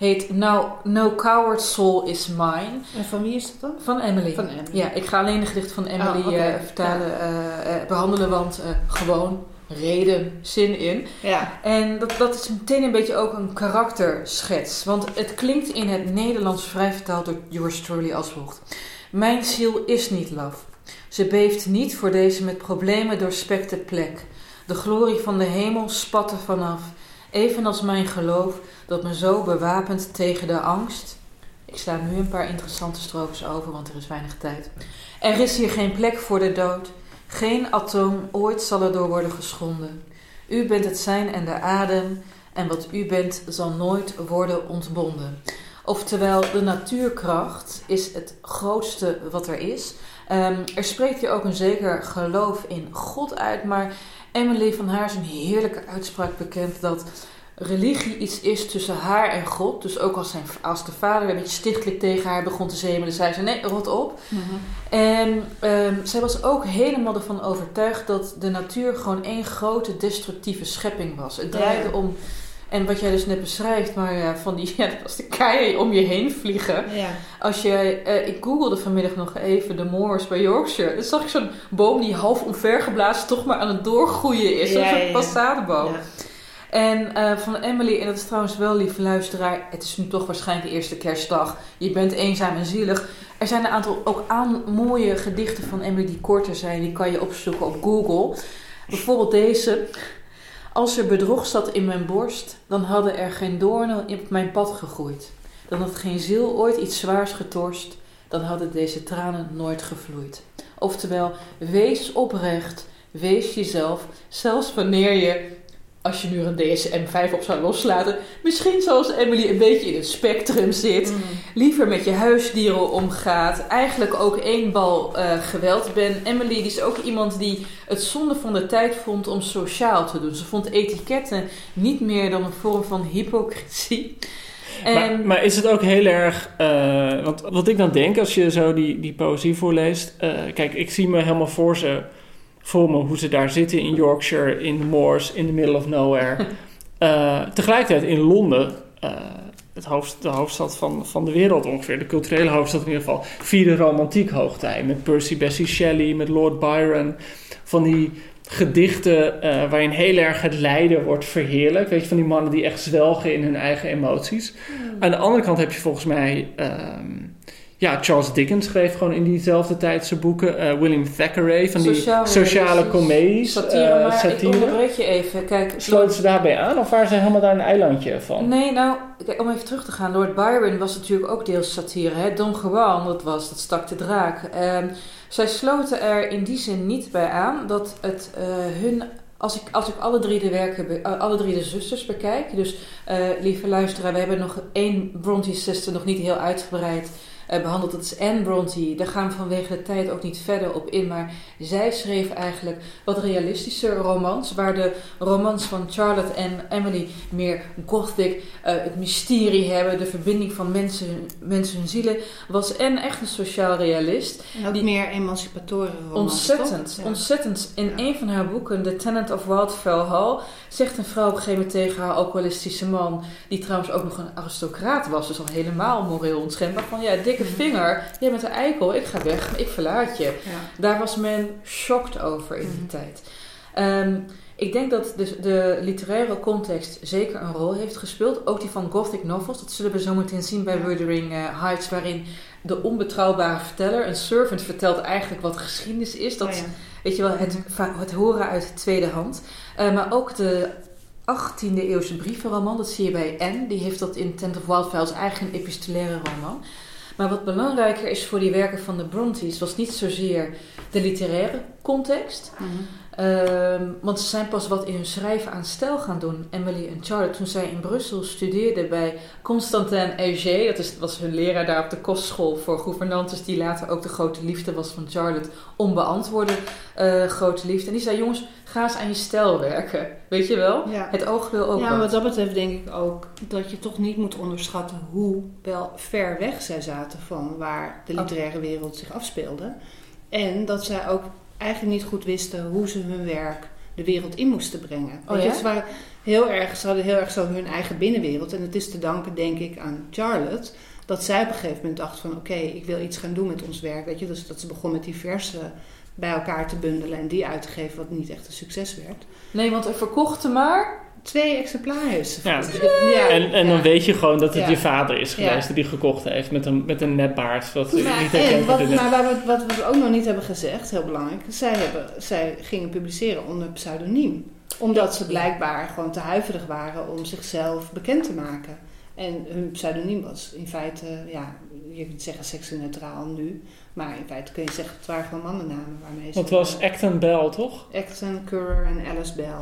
heet Now No Coward Soul Is Mine
En van wie is dat dan?
van Emily.
Van Emily.
Ja, ik ga alleen de gedicht van Emily
Oh,
eh, vertalen, eh, eh, behandelen, want gewoon reden, zin in.
Ja.
En dat, dat is meteen een beetje ook een karakterschets. Want het klinkt in het Nederlands vrij vertaald door yours truly als volgt. Mijn ziel is niet laf. Ze beeft niet voor deze met problemen doorspekte plek. De glorie van de hemel spat er vanaf. Evenals mijn geloof dat me zo bewapent tegen de angst. Ik sla nu een paar interessante strofes over, want er is weinig tijd. Er is hier geen plek voor de dood. Geen atoom ooit zal er door worden geschonden. U bent het zijn en de adem, en wat u bent zal nooit worden ontbonden. Oftewel, de natuurkracht is het grootste wat er is. Ehm, er spreekt hier ook een zeker geloof in God uit, maar Emily van Haar is een heerlijke uitspraak bekend dat religie iets is tussen haar en God. Dus ook als, zijn, als de vader een beetje stichtelijk tegen haar begon te zemelen, zei ze nee, rot op. En ehm, zij was ook helemaal ervan overtuigd dat de natuur gewoon één grote destructieve schepping was. Het draaide
Ja.
om, en wat jij dus net beschrijft, maar ja, van die, ja, als de keien om je heen vliegen.
Ja.
Als je, eh, ik googelde vanmiddag nog even de moors bij Yorkshire. Dan zag ik zo'n boom die half omvergeblazen toch maar aan het doorgroeien is. Zo'n
Ja, ja.
passadeboom.
Ja.
En eh, van Emily, en dat is trouwens wel, lieve luisteraar, het is nu toch waarschijnlijk de eerste kerstdag. Je bent eenzaam en zielig. Er zijn een aantal ook aan mooie gedichten van Emily die korter zijn. Die kan je opzoeken op Google. Bijvoorbeeld deze. Als er bedrog zat in mijn borst, dan hadden er geen doornen op mijn pad gegroeid. Dan had geen ziel ooit iets zwaars getorst, dan hadden deze tranen nooit gevloeid. Oftewel, wees oprecht, wees jezelf, zelfs wanneer je als je nu een DSM-5 op zou loslaten, misschien zoals Emily een beetje in het spectrum zit, liever met je huisdieren omgaat, eigenlijk ook één bal eh, geweld bent. Emily die is ook iemand die het zonde van de tijd vond om sociaal te doen. Ze vond etiketten niet meer dan een vorm van hypocrisie. En,
Maar, maar is het ook heel erg... want wat ik dan denk als je zo die, die poëzie voorleest... eh, kijk, ik zie me helemaal voor, ze, voor me hoe ze daar zitten in Yorkshire, in de moors, in the middle of nowhere. Eh, tegelijkertijd in Londen... eh, het hoofd, de hoofdstad van, van de wereld ongeveer, de culturele hoofdstad in ieder geval, vierde romantiek hoogtij. Met Percy Bessie Shelley, met Lord Byron. Van die gedichten eh, waarin heel erg het lijden wordt verheerlijkt. Weet je, van die mannen die echt zwelgen in hun eigen emoties. Aan de andere kant heb je volgens mij... ehm, ja, Charles Dickens schreef gewoon in diezelfde tijd zijn boeken. Eh, William Thackeray van die
Sociaal
sociale comedies.
satire,
eh,
maar ik onderbreek je even. Kijk,
Sloten ze daarbij aan of waren ze helemaal daar een eilandje van?
Nee, nou, kijk, om even terug te gaan. Lord Byron was natuurlijk ook deels satire. Hè? Don Juan, dat was, dat stak de draak. Ehm, zij sloten er in die zin niet bij aan dat het eh, hun... Als ik, als ik alle drie de werken, alle drie de zusters bekijk. Dus, lieve luisteraar, we hebben nog één Bronte-zuster nog niet heel uitgebreid eh, behandeld. Dat is Anne Bronte. Daar gaan we vanwege de tijd ook niet verder op in. Maar zij schreef eigenlijk wat realistische romans. Waar de romans van Charlotte en Emily meer gothic, eh, het mysterie hebben. De verbinding van mensen, mensen hun zielen. Was Anne echt een sociaal realist.
En ook
Die-
meer emancipatoren romans,
Ontzettend?
Ja.
ontzettend. In
Ja.
een van haar boeken, The Tenant of Wildfell Hall, zegt een vrouw op een gegeven moment tegen haar alcoholistische man, die trouwens ook nog een aristocraat was, dus al helemaal moreel onschendbaar, van ja, dikke vinger, jij bent een eikel, ik ga weg, ik verlaat je.
Ja.
Daar was men shocked over in die
Mhm.
tijd. Ehm, ik denk dat de, de, literaire context zeker een rol heeft gespeeld. Ook die van Gothic novels. Dat zullen we zo meteen zien bij Wuthering uh, Heights. Waarin de onbetrouwbare verteller, een servant, vertelt eigenlijk wat geschiedenis is. Dat, oh Weet je wel, het, het horen uit de tweede hand. Uh, maar ook de 18e eeuwse brievenroman, dat zie je bij Anne. Die heeft dat in Tent of Wildfires eigenlijk een epistolaire roman. Maar wat belangrijker is voor die werken van de Brontes, was niet zozeer de literaire context. Mhm. Ehm, want ze zijn pas wat in hun schrijven aan stijl gaan doen. Emily en Charlotte, toen zij in Brussel studeerden bij Constantin Auger, dat is, was hun leraar daar op de kostschool voor gouvernantes, die later ook de grote liefde was van Charlotte, onbeantwoorde uh, grote liefde. En die zei: Jongens, ga eens aan je stijl werken. Weet je wel? Het oog wil ook.
Ja, wat dat betreft denk ik ook dat je toch niet moet onderschatten hoe wel ver weg zij zaten van waar de literaire wereld zich afspeelde. En dat zij ook eigenlijk niet goed wisten hoe ze hun werk de wereld in moesten brengen. Oh, ja? Ze, waren heel erg, ze hadden heel erg zo hun eigen binnenwereld. En het is te danken, denk ik, aan Charlotte. Dat zij op een gegeven moment dacht van... oké, ik wil iets gaan doen met ons werk. Weet je? Dus dat ze begon met diverse bij elkaar te bundelen... en die uit te geven wat niet echt een succes werd.
Nee, want er verkochten maar
twee exemplars.
Ja. ja. En, en dan weet je gewoon dat het je vader is geweest die die gekocht heeft met een, met een nepbaard. Wat
maar, niet en wat, maar wat, wat we ook nog niet hebben gezegd, heel belangrijk, zij, hebben, zij gingen publiceren onder pseudoniem. Omdat ze blijkbaar gewoon te huiverig waren om zichzelf bekend te maken. En hun pseudoniem was in feite, ja, je kunt zeggen seksueel nu. Maar in feite kun je zeggen, het waren gewoon mannennamen waarmee ze...
Het was Acton Bell, toch?
Acton, Currer en Alice Bell.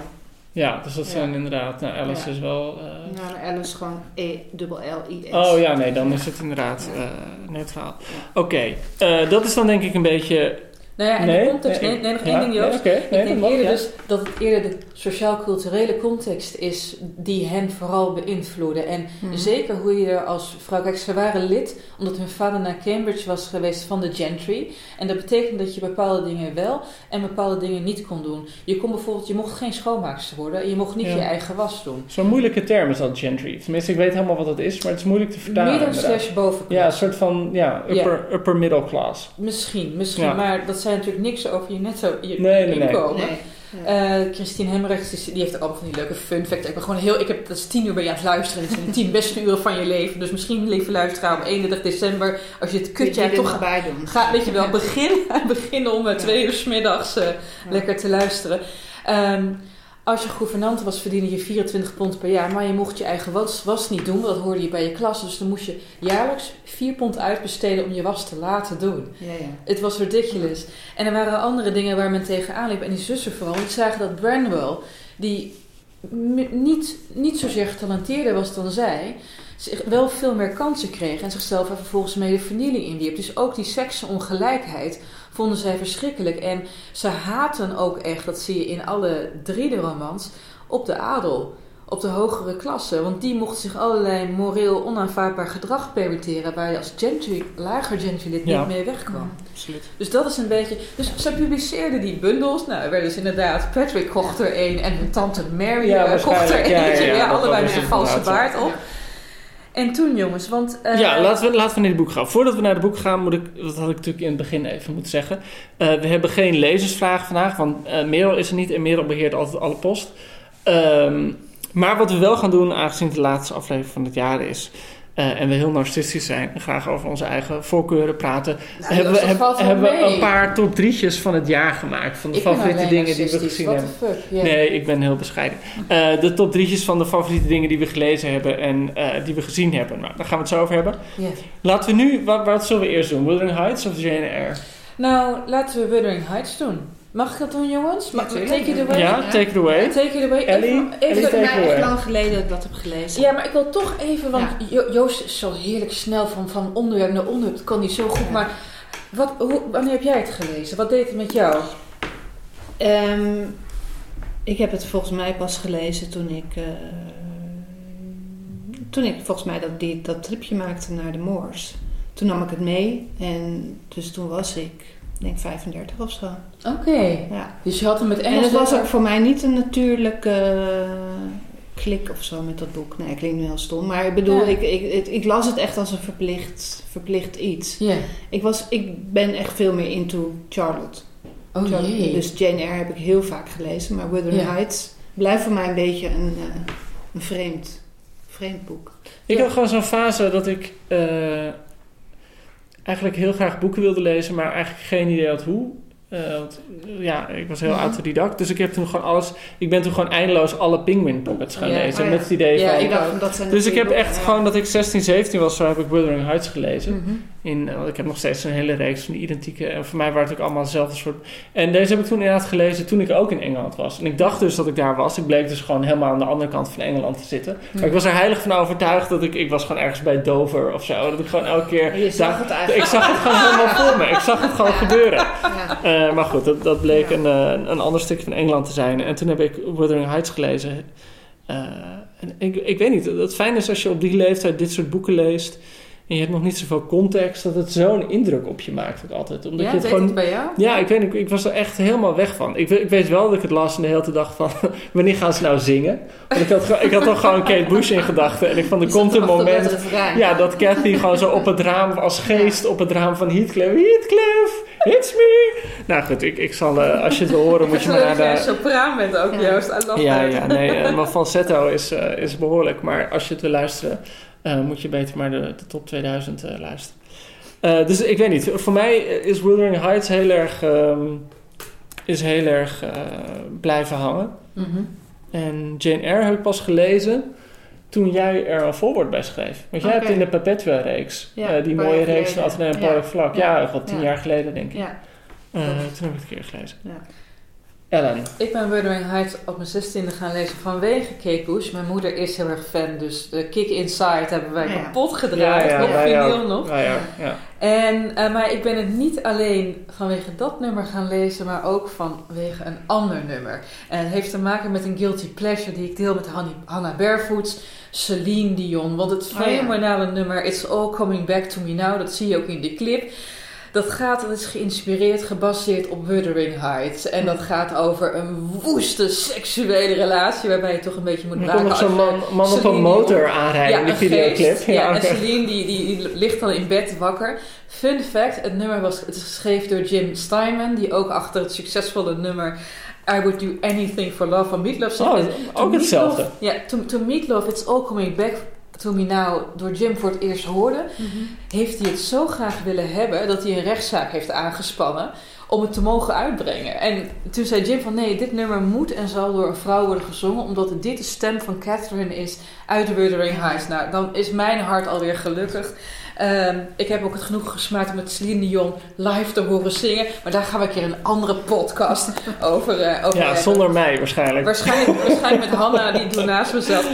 Ja, dus dat zijn inderdaad... Nou, Alice is wel... Uh,
nou, Alice gewoon E-L-L-I-S.
Oh ja, nee, dan is het inderdaad uh, neutraal. Oké, okay. uh, dat is dan denk ik een beetje
nou ja, en de context, nee, nee, nog één ding Joost. Nee, ik denk eerder dus dat het eerder de sociaal-culturele context is die hen vooral beïnvloeden. En mhm. zeker hoe je er als vrouw, kijk ze waren lid omdat hun vader naar Cambridge was geweest van de gentry. En dat betekent dat je bepaalde dingen wel en bepaalde dingen niet kon doen. Je kon bijvoorbeeld, je mocht geen schoonmaakster worden en je mocht niet je eigen was doen.
Zo'n moeilijke term is dat gentry. Tenminste, ik weet helemaal wat dat is, maar het is moeilijk te vertalen.
Midden slash bovenklas.
Ja, een soort van ja, upper, upper middle class.
Misschien, misschien, maar dat zijn natuurlijk niks over je netto je nee, inkomen. Nee, nee. Uh, Christine Hemrechts, die heeft ook allemaal van die leuke fun facts. Ik ben gewoon heel, ik heb, dat is tien uur bij je aan het luisteren. Dit zijn de tien beste uren van je leven. Dus misschien, lieve luisteraar, op 31 december, als je het kutje hebt, toch
bij doen.
Ga, weet je wel, begin, begin om uh, twee uur s middags uh, lekker te luisteren. Um, als je gouvernante was, verdiende je 24 pond per jaar. Maar je mocht je eigen was, was niet doen, want dat hoorde je bij je klas. Dus dan moest je jaarlijks 4 pond uitbesteden om je was te laten doen. Ja, ja. Het was ridiculous. En er waren andere dingen waar men tegenaan liep. En die zussen vooral, die zagen dat Branwell, die niet, niet zozeer getalenteerder was dan zij, wel veel meer kansen kreeg. En zichzelf er vervolgens mee de vernieling inwierp. Dus ook die seksenongelijkheid vonden zij verschrikkelijk. En ze haten ook echt, dat zie je in alle drie de romans, op de adel. Op de hogere klasse. Want die mochten zich allerlei moreel onaanvaardbaar gedrag permitteren. Waar je als gentry, lager gentry niet mee wegkwam. absoluut. Dus dat is een beetje. Dus ze publiceerden die bundels. Nou, er werden dus inderdaad. Patrick kocht er een en hun tante Mary ja, uh, kocht er eentje. Ja, allebei met een valse baard op. En toen, jongens, want...
Uh, ja, laten we, laten we naar het boek gaan. Voordat we naar het boek gaan, moet ik... Dat had ik natuurlijk in het begin even moeten zeggen. Uh, we hebben geen lezersvragen vandaag, want uh, Merel is er niet en Merel beheert altijd alle post. Um, maar wat we wel gaan doen, aangezien het de laatste aflevering van het jaar is... Uh, en we heel narcistisch zijn en graag over onze eigen voorkeuren praten, nou, hebben we, heb, hebben we een paar top drietjes van het jaar gemaakt. Van de favoriete dingen die we gezien hebben. Nee, ik ben heel bescheiden. Uh, de top drietjes van de favoriete dingen die we gelezen hebben en uh, die we gezien hebben. Nou, daar gaan we het zo over hebben. Yeah. Laten we nu, wat, wat zullen we eerst doen? Wuthering Heights of Jane Eyre?
Nou, laten we Wuthering Heights doen. Mag ik dat doen, jongens?
Ja, take
it away.
Ja, take it away.
Take it away.
Ellie, even, even Ellie,
take it lang geleden dat ik dat heb gelezen.
Ja, maar ik wil toch even, want Joost is zo heerlijk snel van, van onderwerp naar onderwerp. Dat kan niet zo goed. Maar wat, hoe, wanneer heb jij het gelezen? Wat deed het met jou?
Um, ik heb het volgens mij pas gelezen toen ik... Uh, toen ik volgens mij dat, die, dat tripje maakte naar de Moors. Toen nam ik het mee en dus toen was ik ik denk 35 of zo.
Oké. Ja. Dus je had hem met Engels...
En het was ook voor mij niet een natuurlijke klik of zo met dat boek. Nee, klinkt nu heel stom. Maar ik bedoel, ik, ik, ik, las het echt als een verplicht, verplicht iets. Ja. Ik, was, ik ben echt veel meer into Charlotte.
Oh jee.
Dus Jane Eyre heb ik heel vaak gelezen, maar Wuthering
Ja.
Heights blijft voor mij een beetje een, eh, een vreemd, vreemd boek.
Ik
Ja.
had gewoon zo'n fase dat ik eh, eigenlijk heel graag boeken wilde lezen, maar eigenlijk geen idee had hoe. Eh, want, eh, ja, ik was heel autodidact, dus ik heb toen gewoon alles. Ik ben toen gewoon eindeloos alle Penguin Pockets gaan lezen.
Oh ja.
Met het idee
Ja,
van.
ik dacht, dat zijn
dus ik heb echt gewoon dat ik 16, 17 was, zo heb ik Wuthering Heights gelezen.
Mhm.
In, eh, want ik heb nog steeds een hele reeks van die identieke. En voor mij waren het ook allemaal dezelfde soort. En deze heb ik toen inderdaad gelezen toen ik ook in Engeland was. En ik dacht dus dat ik daar was. Ik bleek dus gewoon helemaal aan de andere kant van Engeland te zitten. Maar ik was er heilig van overtuigd dat ik. Ik was gewoon ergens bij Dover of zo. Dat ik gewoon elke keer.
Je zag het eigenlijk.
ik zag het gewoon helemaal voor me. Ik zag het gewoon gebeuren.
Ja.
Eh, maar goed, dat, dat bleek
Ja.
een, eh, een ander stukje van Engeland te zijn. En toen heb ik Wuthering Heights gelezen. Eh, en ik, ik weet niet, het fijn is als je op die leeftijd dit soort boeken leest. En je hebt nog niet zoveel context, dat het zo'n indruk op je maakt ook altijd. Omdat
Ja,
je het
deed
gewoon.
het bij jou?
Ja, ik weet niet, ik was er echt helemaal weg van. Ik, weet- ik weet wel dat ik het las en de hele dacht van... wanneer gaan ze nou zingen? Want ik had, ik had toch gewoon Kate Bush in gedachten. En ik van, er komt een moment... Ja, dat Kathy gewoon zo op het raam, als geest op het raam van Heathcliff... Heathcliff, it's me! Nou goed, ik, ik zal, eh, als je het wil horen, moet je maar naar
je
de...
geen sopraan bent ook
Ja.
love
Ja, ja, nee, eh, mijn falsetto is, eh, is behoorlijk. Maar als je het wil luisteren, moet je beter maar de, de top 2000 eh, luisteren. Dus ik weet niet, voor mij is Wuthering Heights heel erg, ehm, is heel erg blijven hangen.
Mhm.
En Jane Eyre heb ik pas gelezen toen jij er een voorwoord bij schreef. Want jij hebt in de Perpetua-reeks,
Ja,
eh, die mooie reeks van. Atheneum Polar Vlak. Ja, al tien
Ja.
jaar geleden denk ik. Eh, toen heb ik het een keer gelezen. Ellen.
Ik ben Wuthering Heights op mijn zestiende gaan lezen vanwege Kate Bush. Mijn moeder is heel erg fan, dus de Kick Inside hebben wij
Ja.
kapot gedraaid. op vinyl nog.
Ja, ja, ja.
En, eh, maar ik ben het niet alleen vanwege dat nummer gaan lezen, maar ook vanwege een ander nummer. En het heeft te maken met een guilty pleasure die ik deel met Hannah Barefoots, Celine Dion. Want het
Oh ja.
fenomenale nummer It's All Coming Back to Me Now, dat zie je ook in de clip. Dat gaat, dat is geïnspireerd, gebaseerd op Wuthering Heights. En dat gaat over een woeste seksuele relatie waarbij je toch een beetje moet
Er komt nog zo'n man, man op een motor aanrijden in die
een
videoclip.
geest. Ja, en. Celine die, die, die ligt dan in bed wakker. Fun fact, het nummer was het is geschreven door Jim Steinman, die ook achter het succesvolle nummer I Would Do Anything for Love van Meatloaf zit.
Oh, ook hetzelfde.
Ja, toen, toen Meatloaf It's All Coming Back to Me Now door Jim voor het eerst hoorde, heeft hij het zo graag willen hebben dat hij een rechtszaak heeft aangespannen om het te mogen uitbrengen. En toen zei Jim van nee, dit nummer moet en zal door een vrouw worden gezongen, omdat dit de stem van Catherine is uit Wuthering Heights. Nou, dan is mijn hart alweer gelukkig. Ehm, ik heb ook het genoeg gesmaakt om met Celine Dion live te horen zingen. Maar daar gaan we een keer een andere podcast over, eh over
Ja,
hebben.
zonder mij waarschijnlijk.
Waarschijnlijk, waarschijnlijk met Hanna, die doet naast mezelf.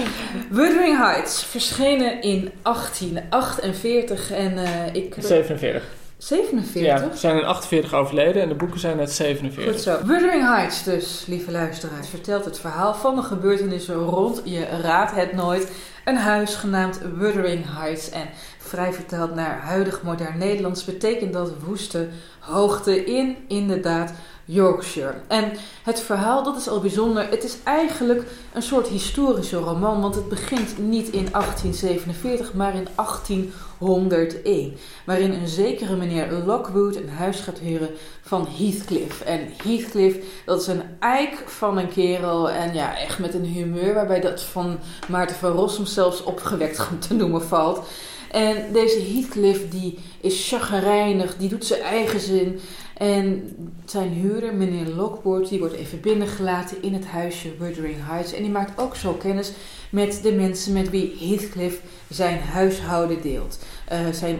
Wuthering Heights, verschenen in 1848 en eh, ik...
47.
47?
Ja, ze zijn in 48 overleden en de boeken zijn uit 47.
Goed zo. Wuthering Heights dus, lieve luisteraars, vertelt het verhaal van de gebeurtenissen rond, je raadt het nooit, een huis genaamd Wuthering Heights. En vrij vertaald naar huidig modern Nederlands betekent dat woeste hoogte in, inderdaad, Yorkshire. En het verhaal, dat is al bijzonder. Het is eigenlijk een soort historische roman, want het begint niet in 1847, maar in 1801. Waarin een zekere meneer Lockwood een huis gaat huren van Heathcliff. En Heathcliff, dat is een eik van een kerel. En ja, echt met een humeur waarbij dat van Maarten van Rossum zelfs opgewekt te noemen valt. En deze Heathcliff die is chagrijnig, die doet zijn eigen zin. En zijn huurder, meneer Lockwood, die wordt even binnengelaten in het huisje Wuthering Heights. En die maakt ook zo kennis met de mensen met wie Heathcliff zijn huishouden deelt. Eh, zijn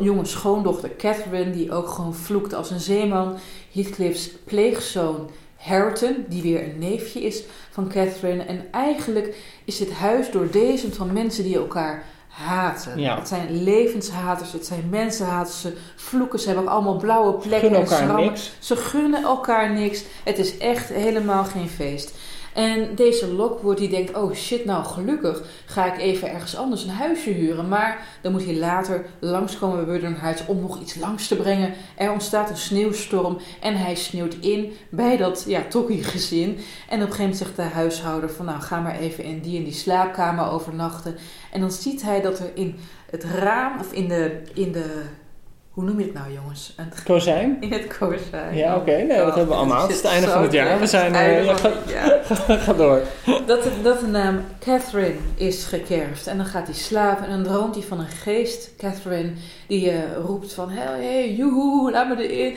jonge schoondochter Catherine, die ook gewoon vloekt als een zeeman. Heathcliff's pleegzoon Hareton, die weer een neefje is van Catherine. En eigenlijk is dit huis doordezemd van mensen die elkaar haten.
Ja.
Het zijn levenshaters, het zijn mensenhaters, ze vloeken, ze hebben ook allemaal blauwe plekken en schrammen.
niks.
Ze gunnen elkaar niks. Het is echt helemaal geen feest. En deze Lockwood die denkt, oh shit, nou gelukkig ga ik even ergens anders een huisje huren. Maar dan moet hij later langskomen bij Heights om nog iets langs te brengen. Er ontstaat een sneeuwstorm en hij sneeuwt in bij dat ja, tokkie-gezin. En op een gegeven moment zegt de huishouder van, nou ga maar even in die en die slaapkamer overnachten. En dan ziet hij dat er in het raam, of in de, in de hoe noem je het nou, jongens? Een
kozijn?
In het kozijn.
Ja, oké. Nee, dat hebben we allemaal. Het is het einde van het jaar. We zijn... Uh, ja, ga, ga, door.
Dat de, dat de naam Catherine is gekerfd. En dan gaat hij slapen en dan droomt hij van een geest, Catherine, die uh, roept van... Hé, hey, joehoe, laat me erin.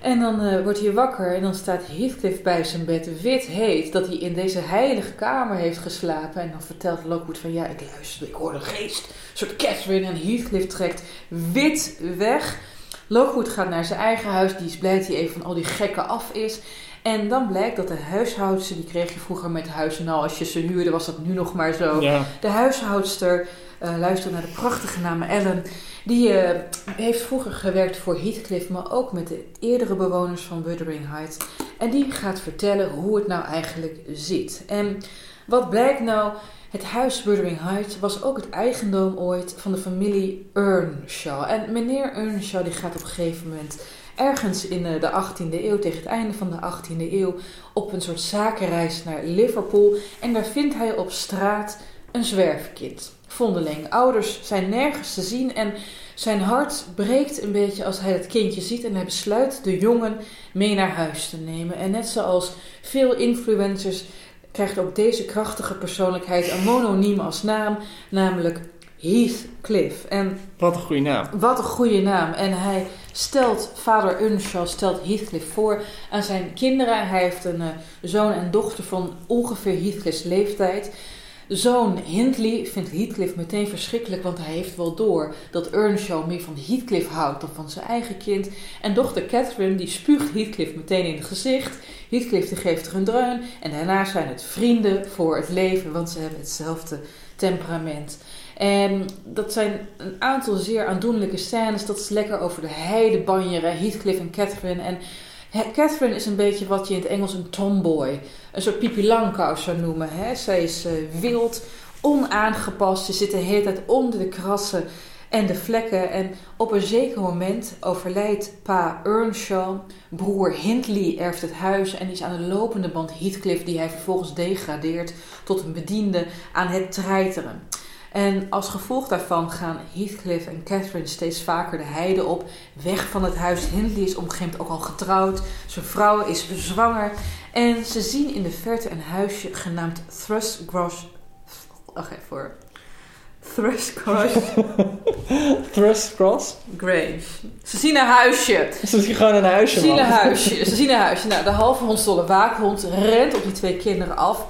En dan uh, wordt hij wakker en dan staat Heathcliff bij zijn bed, wit heet, dat hij in deze heilige kamer heeft geslapen. En dan vertelt Lockwood van ja, ik luister, ik hoor een geest, een soort Catherine. En Heathcliff trekt wit weg. Lockwood gaat naar zijn eigen huis, die is blij dat hij even van al die gekken af is. En dan blijkt dat de huishoudster, die kreeg je vroeger met huis, nou als je ze huurde was dat nu nog maar zo. De huishoudster, uh, luister naar de prachtige naam Ellen, die uh, heeft vroeger gewerkt voor Heathcliff, maar ook met de eerdere bewoners van Wuthering Heights. En die gaat vertellen hoe het nou eigenlijk zit. En wat blijkt nou? Het huis Wuthering Heights was ook het eigendom ooit van de familie Earnshaw. En meneer Earnshaw die gaat op een gegeven moment ergens in eh, de 18e eeuw, tegen het einde van de 18e eeuw, op een soort zakenreis naar Liverpool. En daar vindt hij op straat een zwerfkind vondeling. Ouders zijn nergens te zien en zijn hart breekt een beetje als hij het kindje ziet en hij besluit de jongen mee naar huis te nemen. En net zoals veel influencers krijgt ook deze krachtige persoonlijkheid een mononiem als naam, namelijk Heathcliff. En
wat een goede naam.
Wat een goede naam. En hij stelt, vader Unshaw stelt Heathcliff voor aan zijn kinderen. Hij heeft een uh, zoon en dochter van ongeveer Heathcliff's leeftijd. Zoon Hindley vindt Heathcliff meteen verschrikkelijk, want hij heeft wel door dat Earnshaw meer van Heathcliff houdt dan van zijn eigen kind. En dochter Catherine die spuugt Heathcliff meteen in het gezicht. Heathcliff die geeft er een dreun en daarna zijn het vrienden voor het leven, want ze hebben hetzelfde temperament. En dat zijn een aantal zeer aandoenlijke scènes. Dat is lekker over de heide banjeren, Heathcliff en Catherine. En Catherine is een beetje wat je in het Engels een tomboy, een soort Pipi Langkous zou noemen. Hè? Zij is uh, wild, onaangepast, ze zit de hele tijd onder de krassen en de vlekken. En op een zeker moment overlijdt pa Earnshaw. Broer Hindley erft het huis en is aan de lopende band Heathcliff, die hij vervolgens degradeert tot een bediende, aan het treiteren. En als gevolg daarvan gaan Heathcliff en Catherine steeds vaker de heide op, weg van het huis. Hindley is op een gegeven moment ook al getrouwd, zijn vrouw is zwanger. En ze zien in de verte een huisje genaamd Thrushcross. Wacht even voor. Thrushcross.
Thrushcross?
Grave. Ze zien een huisje.
Ze zien gewoon een huisje,
Ze zien een huisje. Ze zien een huisje. Nou, de halve hondstolle waakhond rent op die twee kinderen af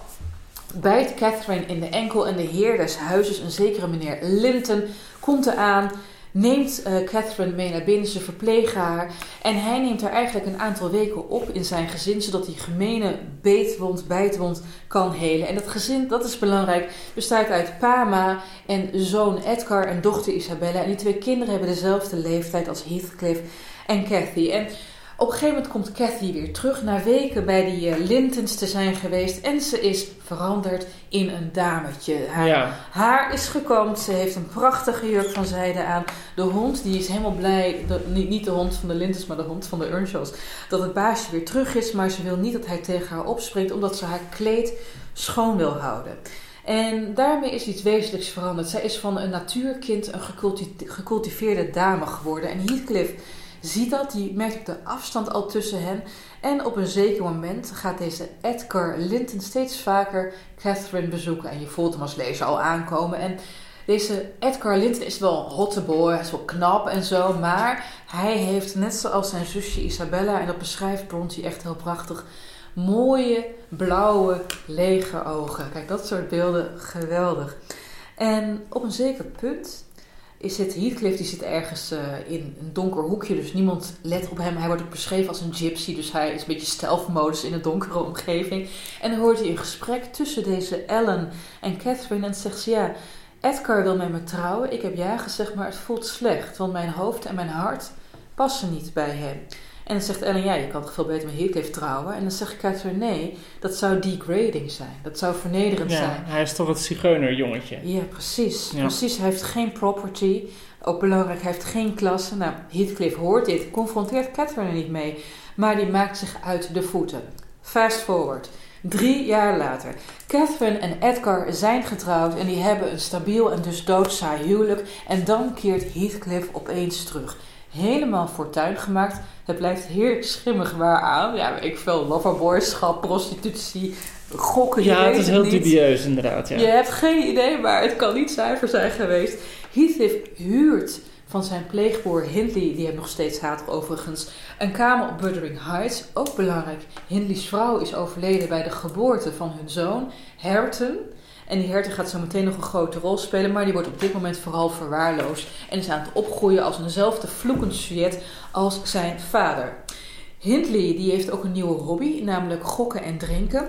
bijt Catherine in de enkel en de heer des huizes, een zekere meneer Linton, komt eraan, neemt uh, Catherine mee naar binnen, ze verplegen haar en hij neemt haar eigenlijk een aantal weken op in zijn gezin, zodat die gemene beetwond, bijtwond kan helen. En dat gezin, dat is belangrijk, bestaat uit Pama en zoon Edgar en dochter Isabella. En die twee kinderen hebben dezelfde leeftijd als Heathcliff en Cathy. En op een gegeven moment komt Cathy weer terug na weken bij die uh, Lintons te zijn geweest. En ze is veranderd in een dametje. Haar haar is gekomen. Ze heeft een prachtige jurk van zijde aan. De hond die is helemaal blij. niet, niet de hond van de Lintons, maar de hond van de Earnshaws. Dat het baasje weer terug is. Maar ze wil niet dat hij tegen haar opspringt. Omdat ze haar kleed schoon wil houden. En daarmee is iets wezenlijks veranderd. Zij is van een natuurkind een gecultiveerde dame geworden. En Heathcliff ziet dat, die merkt de afstand al tussen hen. En op een zeker moment gaat deze Edgar Linton steeds vaker Catherine bezoeken. En je voelt hem als lezer al aankomen. En deze Edgar Linton is wel een hotte boy, hij is wel knap en zo. Maar hij heeft, net zoals zijn zusje Isabella, en dat beschrijft Bronte echt heel prachtig, mooie, blauwe, lege ogen. Kijk, dat soort beelden, geweldig. En op een zeker punt is het Heathcliff, die zit ergens uh, in een donker hoekje, dus niemand let op hem. Hij wordt ook beschreven als een gypsy, dus hij is een beetje stealth-modus in een donkere omgeving. En dan hoort hij een gesprek tussen deze Ellen en Catherine en zegt ze, ja, Edgar wil met me trouwen. Ik heb ja gezegd, maar het voelt slecht, want mijn hoofd en mijn hart passen niet bij hem. En dan zegt Ellen, ja, je kan toch veel beter met Heathcliff trouwen? En dan zegt Catherine, nee, dat zou degrading zijn. Dat zou vernederend
ja,
zijn.
hij is toch het zigeunerjongetje?
Ja, precies. Precies, hij heeft geen property. Ook belangrijk, hij heeft geen klasse. Nou, Heathcliff hoort dit, confronteert Catherine er niet mee. Maar die maakt zich uit de voeten. Fast forward. Drie jaar later. Catherine en Edgar zijn getrouwd en die hebben een stabiel en dus doodzaai huwelijk. En dan keert Heathcliff opeens terug. helemaal fortuin gemaakt. Het blijft heerlijk schimmig waar aan. Ja, ik veel loverboyschap, prostitutie, gokken.
Ja, het is heel
niet.
dubieus inderdaad. Ja.
Je hebt geen idee, maar het kan niet zuiver zijn geweest. Heathcliff huurt van zijn pleegboer Hindley, die hem nog steeds haat overigens, een kamer op Wuthering Heights. Ook belangrijk, Hindley's vrouw is overleden bij de geboorte van hun zoon, Hareton. En die Hareton gaat zo meteen nog een grote rol spelen, maar die wordt op dit moment vooral verwaarloosd. En is aan het opgroeien als eenzelfde vloekend sujet als zijn vader. Hindley die heeft ook een nieuwe hobby, namelijk gokken en drinken.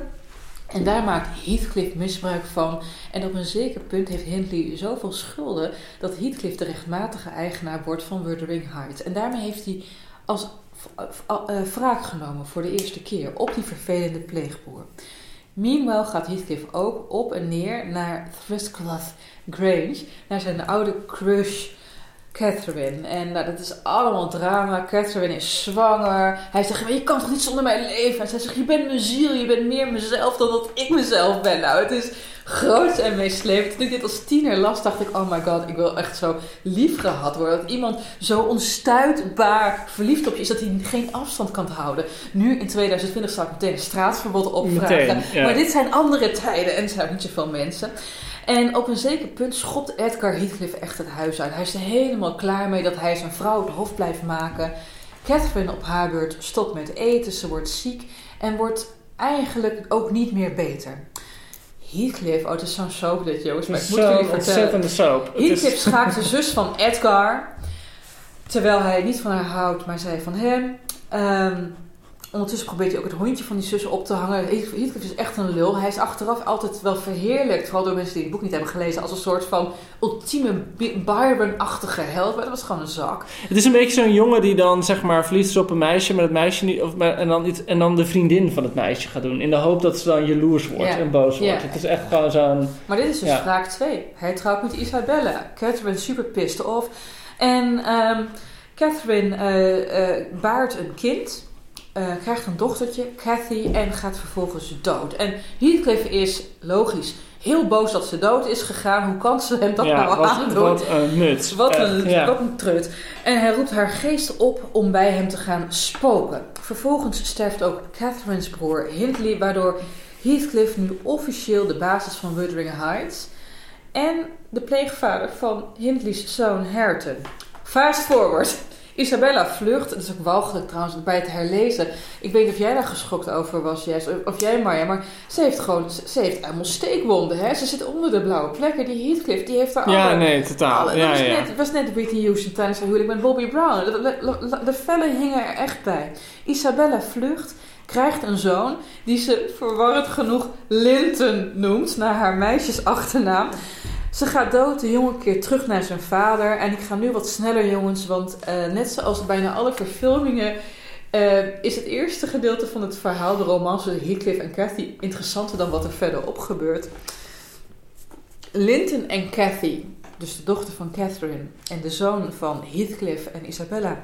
En daar maakt Heathcliff misbruik van. En op een zeker punt heeft Hindley zoveel schulden dat Heathcliff de rechtmatige eigenaar wordt van Wuthering Heights. En daarmee heeft hij als uh, wraak genomen voor de eerste keer op die vervelende pleegboer. Meanwhile gaat Heathcliff ook op en neer naar Thriscloth Grange, naar zijn oude crush Catherine. En nou, dat is allemaal drama. Catherine is zwanger. Hij zegt, maar je kan toch niet zonder mij leven? En zij zegt, je bent mijn ziel, je bent meer mezelf dan dat ik mezelf ben. Nou, het is groot en meeslepend. Toen ik dit als tiener las, dacht ik, oh my god, ik wil echt zo lief gehad worden. Dat iemand zo onstuitbaar verliefd op je is, dat hij geen afstand kan houden. Nu, in 2020, zou ik meteen een straatverbod opvragen. Maar dit zijn andere tijden en er zijn niet zoveel mensen. En op een zeker punt schopt Edgar Heathcliff echt het huis uit. Hij is er helemaal klaar mee dat hij zijn vrouw het hoofd blijft maken. Catherine op haar beurt stopt met eten, ze wordt ziek en wordt eigenlijk ook niet meer beter. Heathcliff, oh het is zo'n soap dit jongens, maar ik moet jullie vertellen.
soap.
Heathcliff is... schaakt de zus van Edgar, terwijl hij niet van haar houdt, maar zij van hem. Um, Ondertussen probeert hij ook het hondje van die zussen op te hangen. Heathcliff is echt een lul. Hij is achteraf altijd wel verheerlijkt, vooral door mensen die het boek niet hebben gelezen, als een soort van ultieme Byron-achtige held. Maar dat was gewoon een zak.
Het is een beetje zo'n jongen die dan zeg maar verliefd is op een meisje, maar het meisje niet, of, en, dan iets, en dan de vriendin van het meisje gaat doen. In de hoop dat ze dan jaloers wordt en boos wordt. Het is echt gewoon zo'n.
Maar dit is dus ja. vraag 2. Hij trouwt met Isabella. Catherine super pissed off. En um, Catherine uh, uh, baart een kind. Uh, krijgt een dochtertje, Cathy, en gaat vervolgens dood. En Heathcliff is logisch heel boos dat ze dood is gegaan. Hoe kan ze hem dat
ja,
nou
wat,
aandoen?
Wat een nut.
Wat een, uh, ja. wat een trut. En hij roept haar geest op om bij hem te gaan spoken. Vervolgens sterft ook Catherine's broer Hindley, waardoor Heathcliff nu officieel de basis van Wuthering Heights en de pleegvader van Hindley's zoon Hareton. Fast forward. Isabella vlucht, dat is ook walgelijk trouwens bij het herlezen. Ik weet niet of jij daar geschokt over was, Jess, of jij Marja, maar ze heeft gewoon, ze heeft helemaal steekwonden. Hè? Ze zit onder de blauwe plekken. Die Heathcliff, die heeft daar
Ja,
alle,
nee, totaal.
Alle,
ja,
was
ja.
Net, was net Whitney Houston tijdens haar huwelijk met Bobby Brown. De, de, de, de vellen hingen er echt bij. Isabella vlucht, krijgt een zoon die ze verwarrend genoeg Linton noemt, naar haar meisjesachternaam. Ze gaat dood, de jongen keert terug naar zijn vader. En ik ga nu wat sneller, jongens, want uh, net zoals bijna alle verfilmingen. Uh, is het eerste gedeelte van het verhaal, de romance tussen Heathcliff en Cathy, interessanter dan wat er verderop gebeurt. Linton en Cathy, dus de dochter van Catherine en de zoon van Heathcliff en Isabella,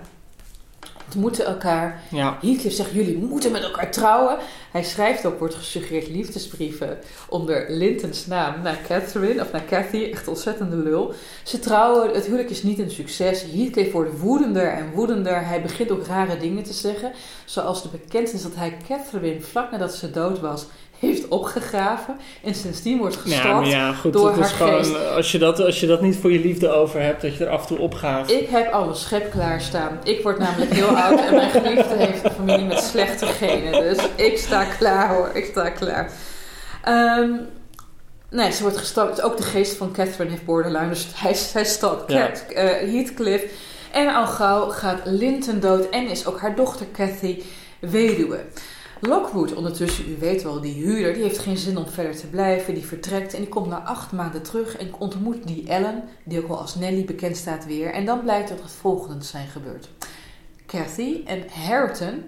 ontmoeten elkaar.
Ja.
Heathcliff zegt, jullie moeten met elkaar trouwen. Hij schrijft ook, wordt gesuggereerd, liefdesbrieven onder Lintons naam naar Catherine, of naar Cathy, echt ontzettende lul. Ze trouwen, het huwelijk is niet een succes. Heathcliff wordt woedender en woedender. Hij begint ook rare dingen te zeggen, zoals de bekentenis dat hij Catherine, vlak nadat ze dood was, heeft opgegraven en sindsdien wordt gestalkt
ja, ja, goed,
door haar
is gewoon,
geest.
Als je, dat, als je dat niet voor je liefde over hebt, dat je er af en toe opgaat.
Ik heb alle schep klaarstaan. Ik word namelijk heel oud en mijn geliefde heeft een familie met slechte genen. Dus ik sta klaar hoor, ik sta klaar. Um, nee, ze wordt gestalkt. Ook de geest van Catherine heeft borderline, dus hij, hij stalkt
Ja.
Cat, uh, Heathcliff. En al gauw gaat Linton dood en is ook haar dochter Cathy weduwe. Lockwood ondertussen, u weet wel, die huurder, die heeft geen zin om verder te blijven. Die vertrekt en die komt na acht maanden terug en ontmoet die Ellen, die ook wel als Nelly bekend staat weer. En dan blijkt dat het volgende zijn gebeurd. Cathy en Hareton,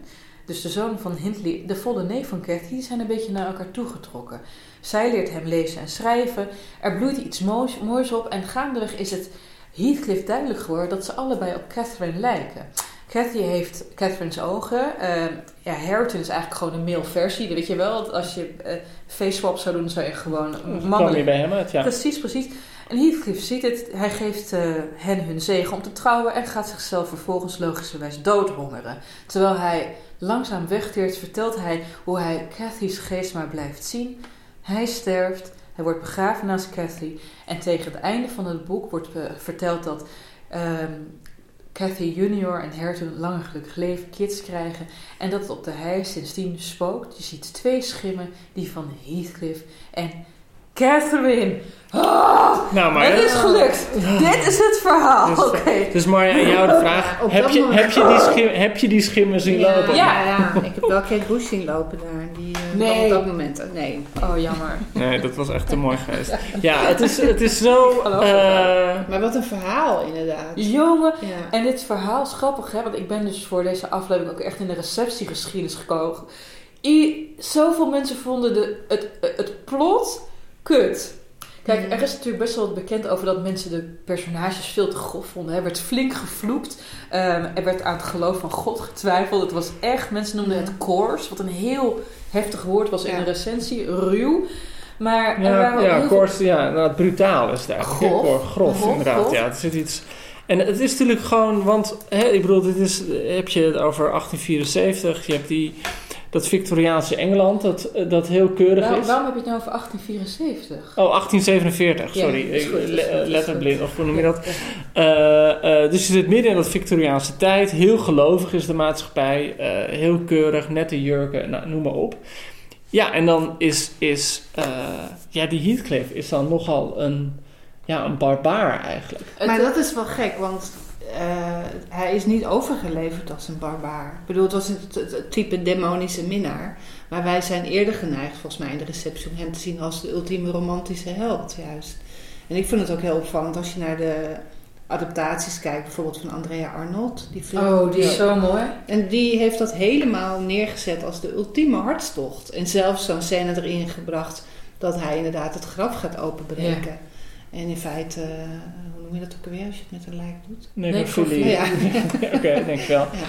dus de zoon van Hindley, de volle neef van Cathy, die zijn een beetje naar elkaar toegetrokken. Zij leert hem lezen en schrijven, er bloeit iets moois, moois op en gaandeweg is het Heathcliff duidelijk geworden dat ze allebei op Catherine lijken. Cathy heeft Catherine's ogen. Uh, ja, Hareton is eigenlijk gewoon een male versie. Weet je wel, als je uh, face swap zou doen, zou je gewoon mannelijk...
je bij hem uit, ja.
Precies, precies. En Heathcliff ziet het, hij geeft uh, hen hun zegen om te trouwen en gaat zichzelf vervolgens logischerwijs doodhongeren. Terwijl hij langzaam wegteert, vertelt hij hoe hij Cathy's geest maar blijft zien. Hij sterft, hij wordt begraven naast Cathy en tegen het einde van het boek wordt verteld dat um, Cathy junior en Hertog langer gelukkig leven, kids krijgen en dat het op de hei sindsdien spookt. Je ziet twee schimmen, die van Heathcliff en Catherine. Oh, nou, maar, het is gelukt. Dit is het verhaal. Dus, Oké.
Dus Marja, aan jou de vraag. heb, je, heb, je die schim, heb je die schimmen zien lopen?
Ja, ja, ik heb wel Kate Bush zien lopen daar. Die, nee. Op dat moment. Nee.
Oh, jammer.
Nee, dat was echt te mooi geweest. Ja, het is, het is zo... Uh,
maar wat een verhaal inderdaad.
Jongen. En dit verhaal is grappig, hè. Want ik ben dus voor deze aflevering ook echt in de receptiegeschiedenis gekomen. I, zoveel mensen vonden de, het, het plot kut. Kijk, er is natuurlijk best wel wat bekend over dat mensen de personages veel te grof vonden. Er werd flink gevloekt. Um, er werd aan het geloof van God getwijfeld. Het was echt, mensen noemden het coarse, wat een heel heftig woord was in de recensie, ruw. Maar
ja, ja, coarse, ja, nou, brutaal is daar. Grof, grof, inderdaad. Ja, er zit iets. En het is natuurlijk gewoon, want hè, ik bedoel, dit is, heb je het over 1874, je hebt die dat Victoriaanse Engeland, dat, eh, dat heel keurig is.
Waarom heb je het nou over 1874?
Oh, 1847, sorry. Ja, letterblind, of hoe noem je dat? Uh, uh, dus je zit midden in dat Victoriaanse tijd. Heel gelovig is de maatschappij. heel keurig, nette jurken, nou, noem maar op. Ja, en dan is, is ja, die Heathcliff is dan nogal een, ja, een barbaar eigenlijk.
Maar dat is wel gek, want hij is niet overgeleverd als een barbaar. Ik bedoel, het was het, type demonische minnaar. Maar wij zijn eerder geneigd, volgens mij in de receptie, om hem te zien als de ultieme romantische held, juist. En ik vind het ook heel opvallend als je naar de adaptaties kijkt, bijvoorbeeld van Andrea Arnold.
Die film. Oh, die is zo mooi.
En die heeft dat helemaal neergezet als de ultieme hartstocht. En zelfs zo'n scène erin gebracht dat hij inderdaad het graf gaat openbreken. En in feite noem je dat ook alweer als je het met een lijk doet?
Nee, Ja. Oké, denk ik wel. Ja.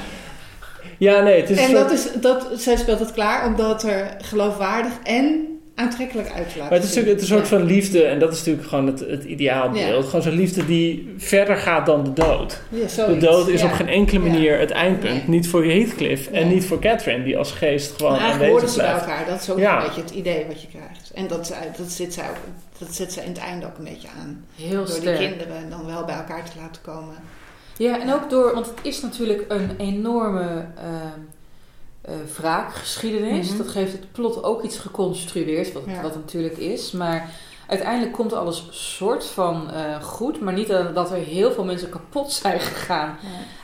Ja, nee, het is.
En dat is, dat, zij speelt het klaar omdat er geloofwaardig en aantrekkelijk uit
Maar het is natuurlijk een soort van liefde, en dat is natuurlijk gewoon het, het ideaalbeeld. Gewoon zo'n liefde die verder gaat dan de dood. de dood is op geen enkele manier het eindpunt. Niet voor Heathcliff en niet voor Catherine, die als geest gewoon maar aanwezig blijft.
ze bij elkaar, dat is ook een beetje het idee wat je krijgt. En dat, dat, zit zij ook, dat zet ze in het einde ook een beetje aan. Heel door sterk. die kinderen dan wel bij elkaar te laten komen.
Ja, en ook door, want het is natuurlijk een enorme... Ehm, uh, wraakgeschiedenis. Mhm. Dat geeft het plot ook iets geconstrueerd, wat, wat het natuurlijk is. Maar uiteindelijk komt alles soort van uh, goed, maar niet dat er heel veel mensen kapot zijn gegaan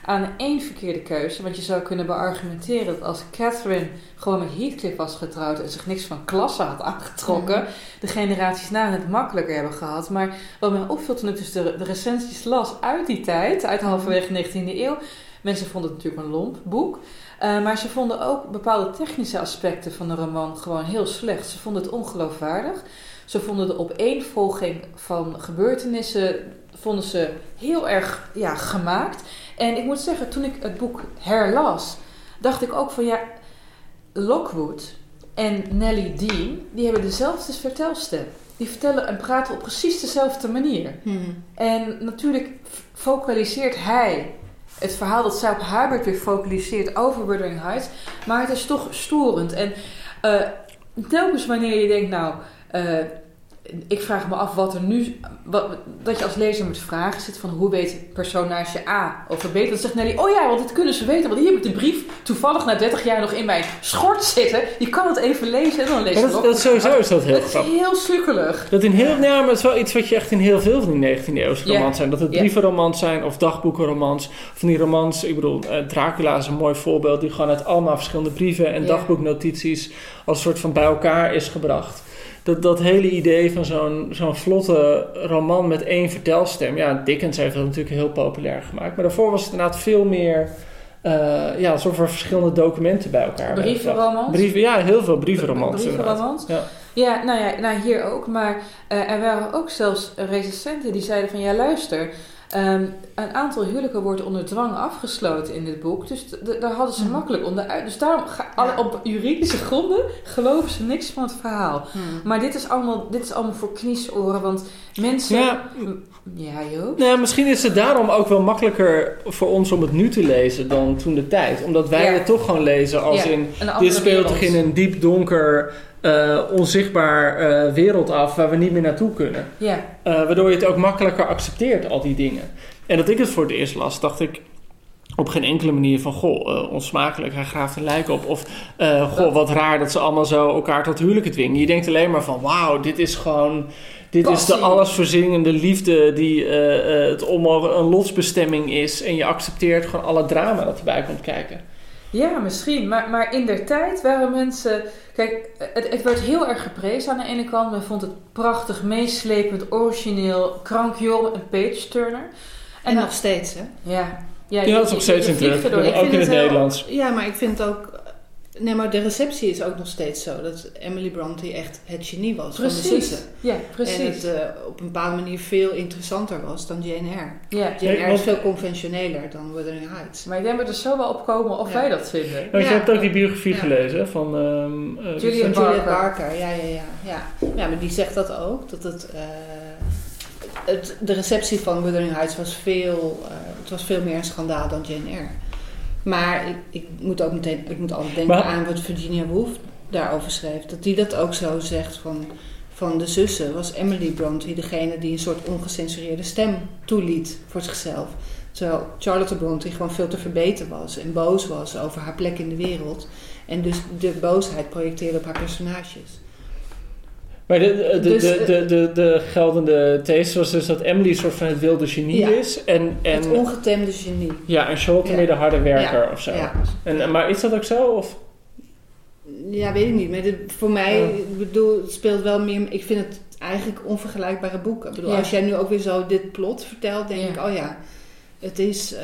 aan één verkeerde keuze. Want je zou kunnen beargumenteren dat als Catherine gewoon met Heathcliff was getrouwd en zich niks van klasse had aangetrokken, mhm. de generaties na het makkelijker hebben gehad. Maar wat mij opviel toen ik dus de, de recensies las uit die tijd, uit halverwege de 19e eeuw, mensen vonden het natuurlijk een lomp boek. Uh, maar ze vonden ook bepaalde technische aspecten van de roman gewoon heel slecht. Ze vonden het ongeloofwaardig. Ze vonden de opeenvolging van gebeurtenissen vonden ze heel erg ja, gemaakt. En ik moet zeggen, toen ik het boek herlas, dacht ik ook van ja, Lockwood en Nellie Dean, die hebben dezelfde vertelstem. Die vertellen en praten op precies dezelfde manier. Hmm. En natuurlijk focaliseert hij het verhaal dat zij op Hubert weer focaliseert over Wuthering Heights. Maar het is toch storend. En uh, telkens wanneer je denkt, nou, uh, ik vraag me af wat er nu. Wat, dat je als lezer met vragen zit van hoe weet personage A over B. Dan zegt Nelly: Oh ja, want dit kunnen ze weten. Want hier heb ik de brief toevallig na 30 jaar nog in mijn schort zitten. Je kan het even lezen en dan lees je
het. Dat, sowieso is dat heel Dat
is heel sukkelig.
Dat in heel, ja. maar het is wel iets wat je echt in heel veel van die 19e eeuwse romans zijn. Dat het brievenromans zijn of dagboekenromans. Van die romans, ik bedoel, uh, Dracula is een mooi voorbeeld. Die gewoon uit allemaal verschillende brieven en dagboeknotities als soort van bij elkaar is gebracht dat, dat hele idee van zo'n zo'n vlotte roman met één vertelstem. Ja, Dickens heeft dat natuurlijk heel populair gemaakt. Maar daarvoor was het inderdaad veel meer. Uh, ja, alsof er verschillende documenten bij elkaar
Brievenromans?
Brieven, ja, heel veel brievenromans.
Brievenromans? Ja. ja, nou ja, nou hier ook. Maar uh, er waren ook zelfs recensenten die zeiden van... Ja, luister, Ehm, een aantal huwelijken wordt onder dwang afgesloten in dit boek. Dus daar hadden ze makkelijk onderuit. Dus daarom, ga, op juridische gronden, geloven ze niks van het verhaal. Maar dit is, allemaal, dit is allemaal voor kniesoren, want mensen... Ja, ja Joop?
Nou, misschien is het daarom ook wel makkelijker voor ons om het nu te lezen dan toen de tijd. Omdat wij het toch gewoon lezen als in... Dit speelt zich in een diep donker... Uh, onzichtbaar uh, wereld af waar we niet meer naartoe kunnen. Ja. Uh, waardoor je het ook makkelijker accepteert, al die dingen. En dat ik het voor het eerst las, dacht ik op geen enkele manier van... goh, onsmakelijk, hij graaft een lijk op. Of goh, wat raar dat ze allemaal zo elkaar tot huwelijken dwingen. Je denkt alleen maar van, wauw, dit is gewoon... Dit is de allesverzingende liefde die het onmogelijk een lotsbestemming is. En je accepteert gewoon alle drama dat erbij komt kijken.
Ja, misschien. Maar, maar in der tijd waren mensen... Kijk, het, het werd heel erg geprezen aan de ene kant. Men vond het prachtig, meeslepend, origineel, krankjong en page-turner.
En, nog steeds, hè?
Ja.
Ja, ja dat is nog steeds in terug. Ook in het, Nederlands.
Ja, maar ik vind ook Nee, maar de receptie is ook nog steeds zo. Dat Emily Bronte echt het genie was
precies.
van de zussen.
Ja, precies.
En het uh, op een bepaalde manier veel interessanter was dan Jane Eyre. Ja. Jane Eyre is veel conventioneler dan Wuthering Heights.
Maar ik denk dat we er zo wel op komen of wij dat vinden.
Nou, je hebt ook die biografie gelezen van... Um,
uh, Julian Barker. Barker. Ja, ja, ja, ja. Ja, maar die zegt dat ook. Dat het... Uh, het, de receptie van Wuthering Heights was veel, het was veel meer een schandaal dan Jane Eyre. Maar ik, ik, moet ook meteen, ik moet altijd denken aan wat Virginia Woolf daarover schreef. Dat die dat ook zo zegt van, van de zussen. Was Emily Bronte degene die een soort ongecensureerde stem toeliet voor zichzelf. Terwijl Charlotte Bronte gewoon veel te verbeten was en boos was over haar plek in de wereld. En dus de boosheid projecteerde op haar personages.
Maar de, de, dus, de, de, de, de, geldende thesis was dus dat Emily een soort van het wilde genie is. En, en,
het ongetemde genie.
Ja, en Charlotte meer de harde werker of zo. En, maar is dat ook zo? Of?
Ja, weet ik niet. Maar voor mij, ik bedoel, het speelt wel meer... Ik vind het eigenlijk onvergelijkbare boeken. Ik bedoel, als jij nu ook weer zo dit plot vertelt, denk ik, oh ja... Het is uh,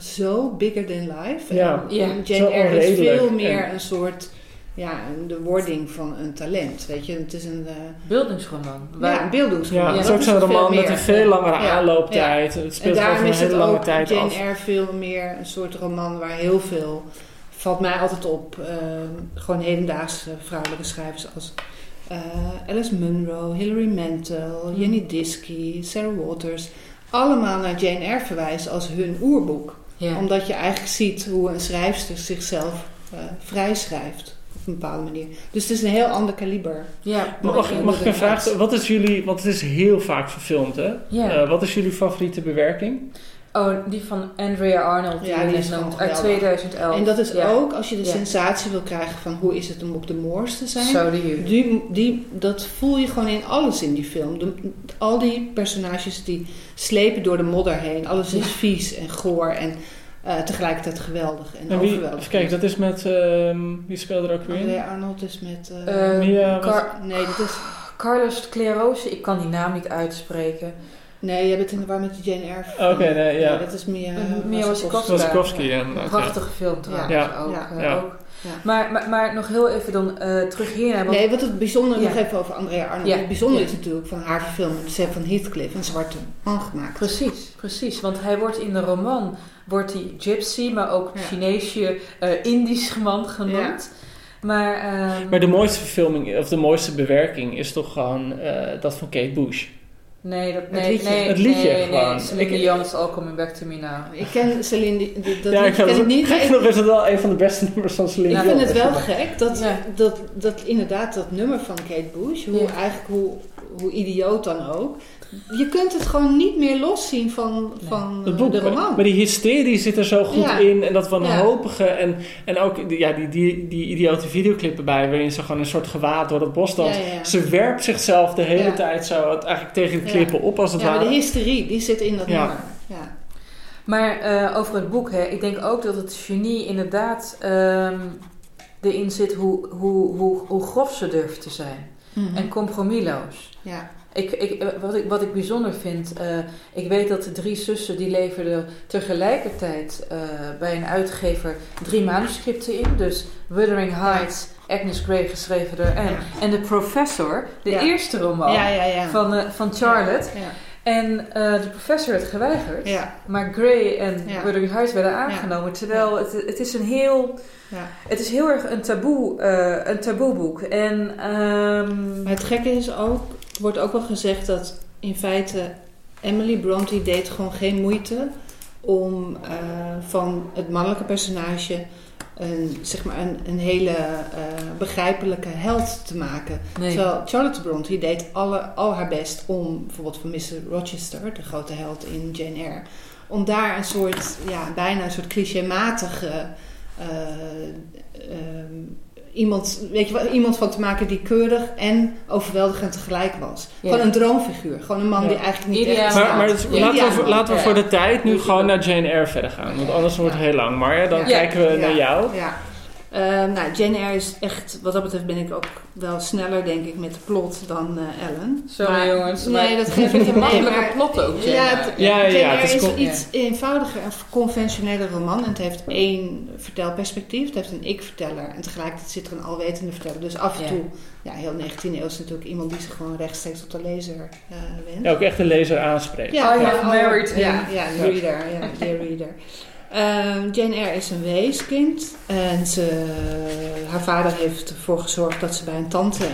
zo bigger than life.
Ja,
en, Jane Eyre is veel meer een soort ja, de wording van een talent. Weet je, het is een. Uh,
beeldingsroman.
Ja, een beeldingsroman.
Ja, het is ook zo'n roman met een veel langere aanlooptijd. Het speelt over een hele lange tijd
Jane af. Eyre veel meer een soort roman waar heel veel. valt mij altijd op. Uh, gewoon hedendaagse vrouwelijke schrijvers als. Uh, Alice Munro, Hilary Mantel, mm. Jenny Diskey, Sarah Waters. Allemaal naar Jane Eyre verwijzen als hun oerboek. Omdat je eigenlijk ziet hoe een schrijfster zichzelf uh, vrijschrijft een bepaalde manier. Dus het is een heel ander kaliber.
Ja, mag, ik, mag ik een vraag stellen? Wat is jullie, want het is heel vaak verfilmd hè? Ja. Uh, wat is jullie favoriete bewerking?
Oh, die van Andrea Arnold, die, ja, die is noemt, uit 2011.
En dat is ook als je de sensatie wil krijgen van hoe is het om op de moors te zijn.
Zo
die, die, dat voel je gewoon in alles in die film. De, al die personages die slepen door de modder heen. Alles is vies en goor en uh, tegelijkertijd geweldig en, en wie, overweldigend.
Kijk, dat is met... Uh, wie speelde er ook weer
in? Arnold is met... Uh,
Mia, Car nee, dat is... Carlos Clerose, ik kan die naam niet uitspreken.
Nee, je bent in de war met Jane Eyre.
Oké, okay, nee, ja.
dat is Mia,
Mia
Wasikowska.
ja. Prachtige film trouwens ja. ook. Ja. ook. Ja. Maar, maar, maar, nog heel even dan uh, terug hier naar...
Nee, wat het bijzondere, nog even over Andrea Arnold. Het bijzondere is natuurlijk van haar verfilming, de van Heathcliff, een zwarte man gemaakt.
Precies, precies. Want hij wordt in de roman wordt hij gypsy, maar ook ja. Chineesje, uh, Indisch man genoemd. Maar, uh,
maar de mooiste verfilming, of de mooiste bewerking is toch gewoon uh, dat van Kate Bush.
Nee, dat, nee, het
liedje,
nee,
het liedje
nee,
gewoon.
Nee, Celine Dion is All Coming Back To Me Now.
Ik ken Celine dat
ja, ik ken ik niet. Ik vind het wel een van de beste nummers van Celine
Dion. Ik vind het wel gek dat, ja. dat, dat inderdaad dat nummer van Kate Bush, hoe ja. eigenlijk hoe, hoe idioot dan ook, je kunt het gewoon niet meer loszien van, van
boek,
de roman.
Maar, die hysterie zit er zo goed in. En dat wanhopige. Ja. En, en ook ja, die, die, die idiote videoclip erbij. Waarin ze gewoon een soort gewaad door het bos danst. Ze werpt zichzelf de hele tijd zo eigenlijk tegen de klippen op als het
ja,
ware.
maar de hysterie die zit in dat nummer. Ja.
Maar uh, over het boek. Hè, ik denk ook dat het genie inderdaad um, erin zit hoe, hoe, hoe, hoe grof ze durft te zijn. Mm -hmm. En compromisloos.
Ja.
Ik, ik, eh, wat, ik, wat ik bijzonder vind, uh, ik weet dat de drie zussen die leverden tegelijkertijd uh, bij een uitgever drie manuscripten in. Dus Wuthering Heights, Agnes Grey geschreven door en, en The Professor, de
ja.
eerste roman
ja,
van, uh, van Charlotte. En uh, de professor werd geweigerd. Maar Gray en. Wuthering Heights werden aangenomen. Terwijl het, het is een heel...
Ja.
Het is heel erg een taboe, eh, een taboeboek. En... ehm,
Maar het gekke is ook, wordt ook wel gezegd dat in feite Emily Bronte deed gewoon geen moeite om eh, van het mannelijke personage een, zeg maar een, een hele eh, begrijpelijke held te maken.
nee.
Terwijl Charlotte Bronte deed alle, al haar best om bijvoorbeeld van Mr. Rochester, de grote held in Jane Eyre, om daar een soort, ja, bijna een soort clichématige ehm, iemand, weet je iemand van te maken die keurig en overweldigend tegelijk was.
Ja.
Gewoon een droomfiguur. Gewoon een man
Ja.
die eigenlijk niet
Ideaal.
echt
Maar,
staat.
maar dus
Ja.
laten, we, voor- laten we voor de tijd nu gewoon naar Jane Eyre verder gaan. Want anders wordt het heel lang. Maar ja, dan
Ja.
kijken we
Ja.
naar jou.
Ja. Eh, nou, Jane Eyre is echt, wat dat betreft ben ik ook wel sneller, denk ik, met de plot dan eh, Ellen.
Sorry
Maar-
jongens.
Nee, dat geeft
een
niet. Nee,
makkelijke plot ook, Jane.
Ja, het,
Ja, ja,
Jane
ja, het is
iets eenvoudiger, een conventionele roman. En het heeft één vertelperspectief. Het heeft een ik-verteller. En tegelijkertijd zit er een alwetende verteller. Dus af en
Ja.
toe, ja, heel 19e eeuw is natuurlijk iemand die zich gewoon rechtstreeks tot de lezer eh wendt.
Ja, ook echt de lezer aanspreekt.
Have
oh,
married.
Ja, ja, de reader. Ja, dear reader. Ehm, Jane Eyre is een weeskind. En haar vader heeft ervoor gezorgd dat ze bij een tante eh,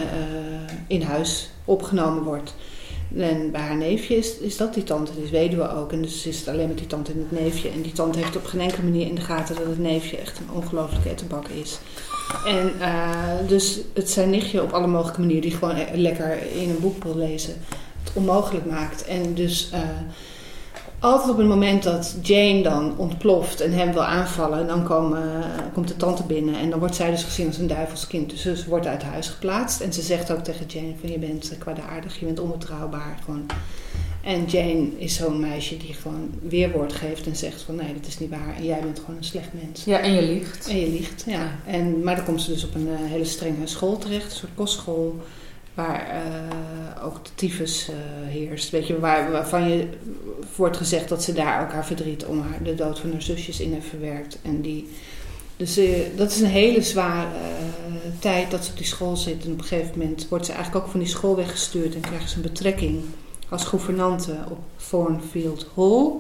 in huis opgenomen wordt. En bij haar neefje is, is dat die tante, die is weduwe ook. En dus is het alleen met die tante en het neefje. En die tante heeft op geen enkele manier in de gaten dat het neefje echt een ongelooflijke ettenbak is. En eh, dus het zijn nichtje op alle mogelijke manieren die gewoon e- lekker in een boek wil lezen. Het onmogelijk maakt. En dus eh, altijd op het moment dat Jane dan ontploft en hem wil aanvallen, dan komen, komt de tante binnen. En dan wordt zij dus gezien als een duivelskind. Dus ze wordt uit huis geplaatst. En ze zegt ook tegen Jane van je bent kwaadaardig, je bent onbetrouwbaar. Gewoon. En Jane is zo'n meisje die gewoon weerwoord geeft en zegt van nee, dat is niet waar. En jij bent gewoon een slecht mens.
Ja, en je liegt.
En je liegt, ja.
Ja.
En, maar dan komt ze dus op een eh, hele strenge school terecht, een soort kostschool, waar eh, ook de tyfus eh, heerst. Weet je, waar, waarvan je wordt gezegd dat ze daar ook haar verdriet om haar, de dood van haar zusjes in heeft verwerkt. En die, dus eh, dat is een hele zware tijd dat ze op die school zit. En op een gegeven moment wordt ze eigenlijk ook van die school weggestuurd en krijgt ze een betrekking als gouvernante op Thornfield Hall.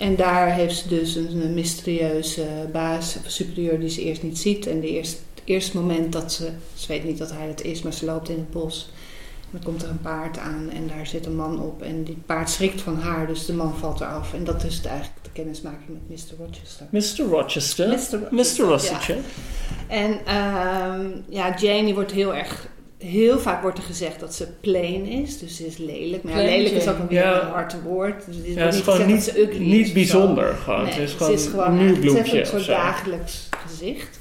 En daar heeft ze dus een, mysterieuze baas of superieur die ze eerst niet ziet. En de eerste, het eerste moment dat ze, ze weet niet dat hij het is, maar ze loopt in het bos. En dan komt er een paard aan en daar zit een man op. En die paard schrikt van haar, dus de man valt eraf. En dat is het eigenlijk de kennismaking met Mr. Rochester.
Mr. Rochester.
Mr.
Mr. Rochester.
En ehm, ja, Jane die wordt heel erg... Heel vaak wordt er gezegd dat ze plain is, dus ze is lelijk. Maar ja, lelijk is ook een weer
Ja.
een hard woord. Dus het is
Ja, het is
niet
gewoon
ze ugly is
Niet bijzonder gewoon.
Nee,
het is
ze
gewoon,
is gewoon
een nieuw
ze heeft
bloempje
een soort
zo.
dagelijks gezicht.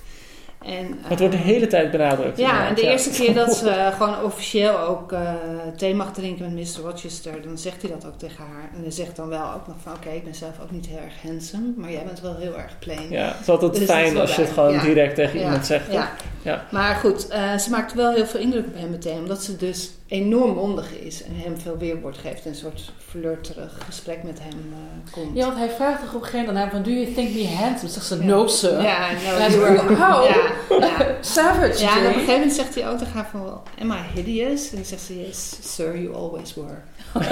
En,
Het wordt de
eh,
hele tijd benadrukt.
Ja, en de eerste keer dat ze gewoon officieel ook eh, thee mag drinken met Mr. Rochester, dan zegt hij dat ook tegen haar. En hij zegt dan wel ook nog van, oké, ik ben zelf ook niet heel erg handsome, maar jij bent wel heel erg plain.
Ja, het is altijd
Dus is
fijn
wel
als je het gewoon
Ja.
direct tegen iemand zegt.
Ja. Maar goed, eh, ze maakt wel heel veel indruk op hem meteen, omdat ze dus enorm mondig is en hem veel weerwoord geeft en een soort flirterig gesprek met hem eh, komt.
Ja, want hij vraagt toch op een gegeven moment aan van, do you think me handsome? Zegt ze,
Ja.
no sir.
Ja,
En hij zegt,
you are-
wow.
Ja.
Savage,
Ja, en op een gegeven moment zegt hij ook tegen haar van, am I hideous? En dan zegt ze, yes, sir, you always were.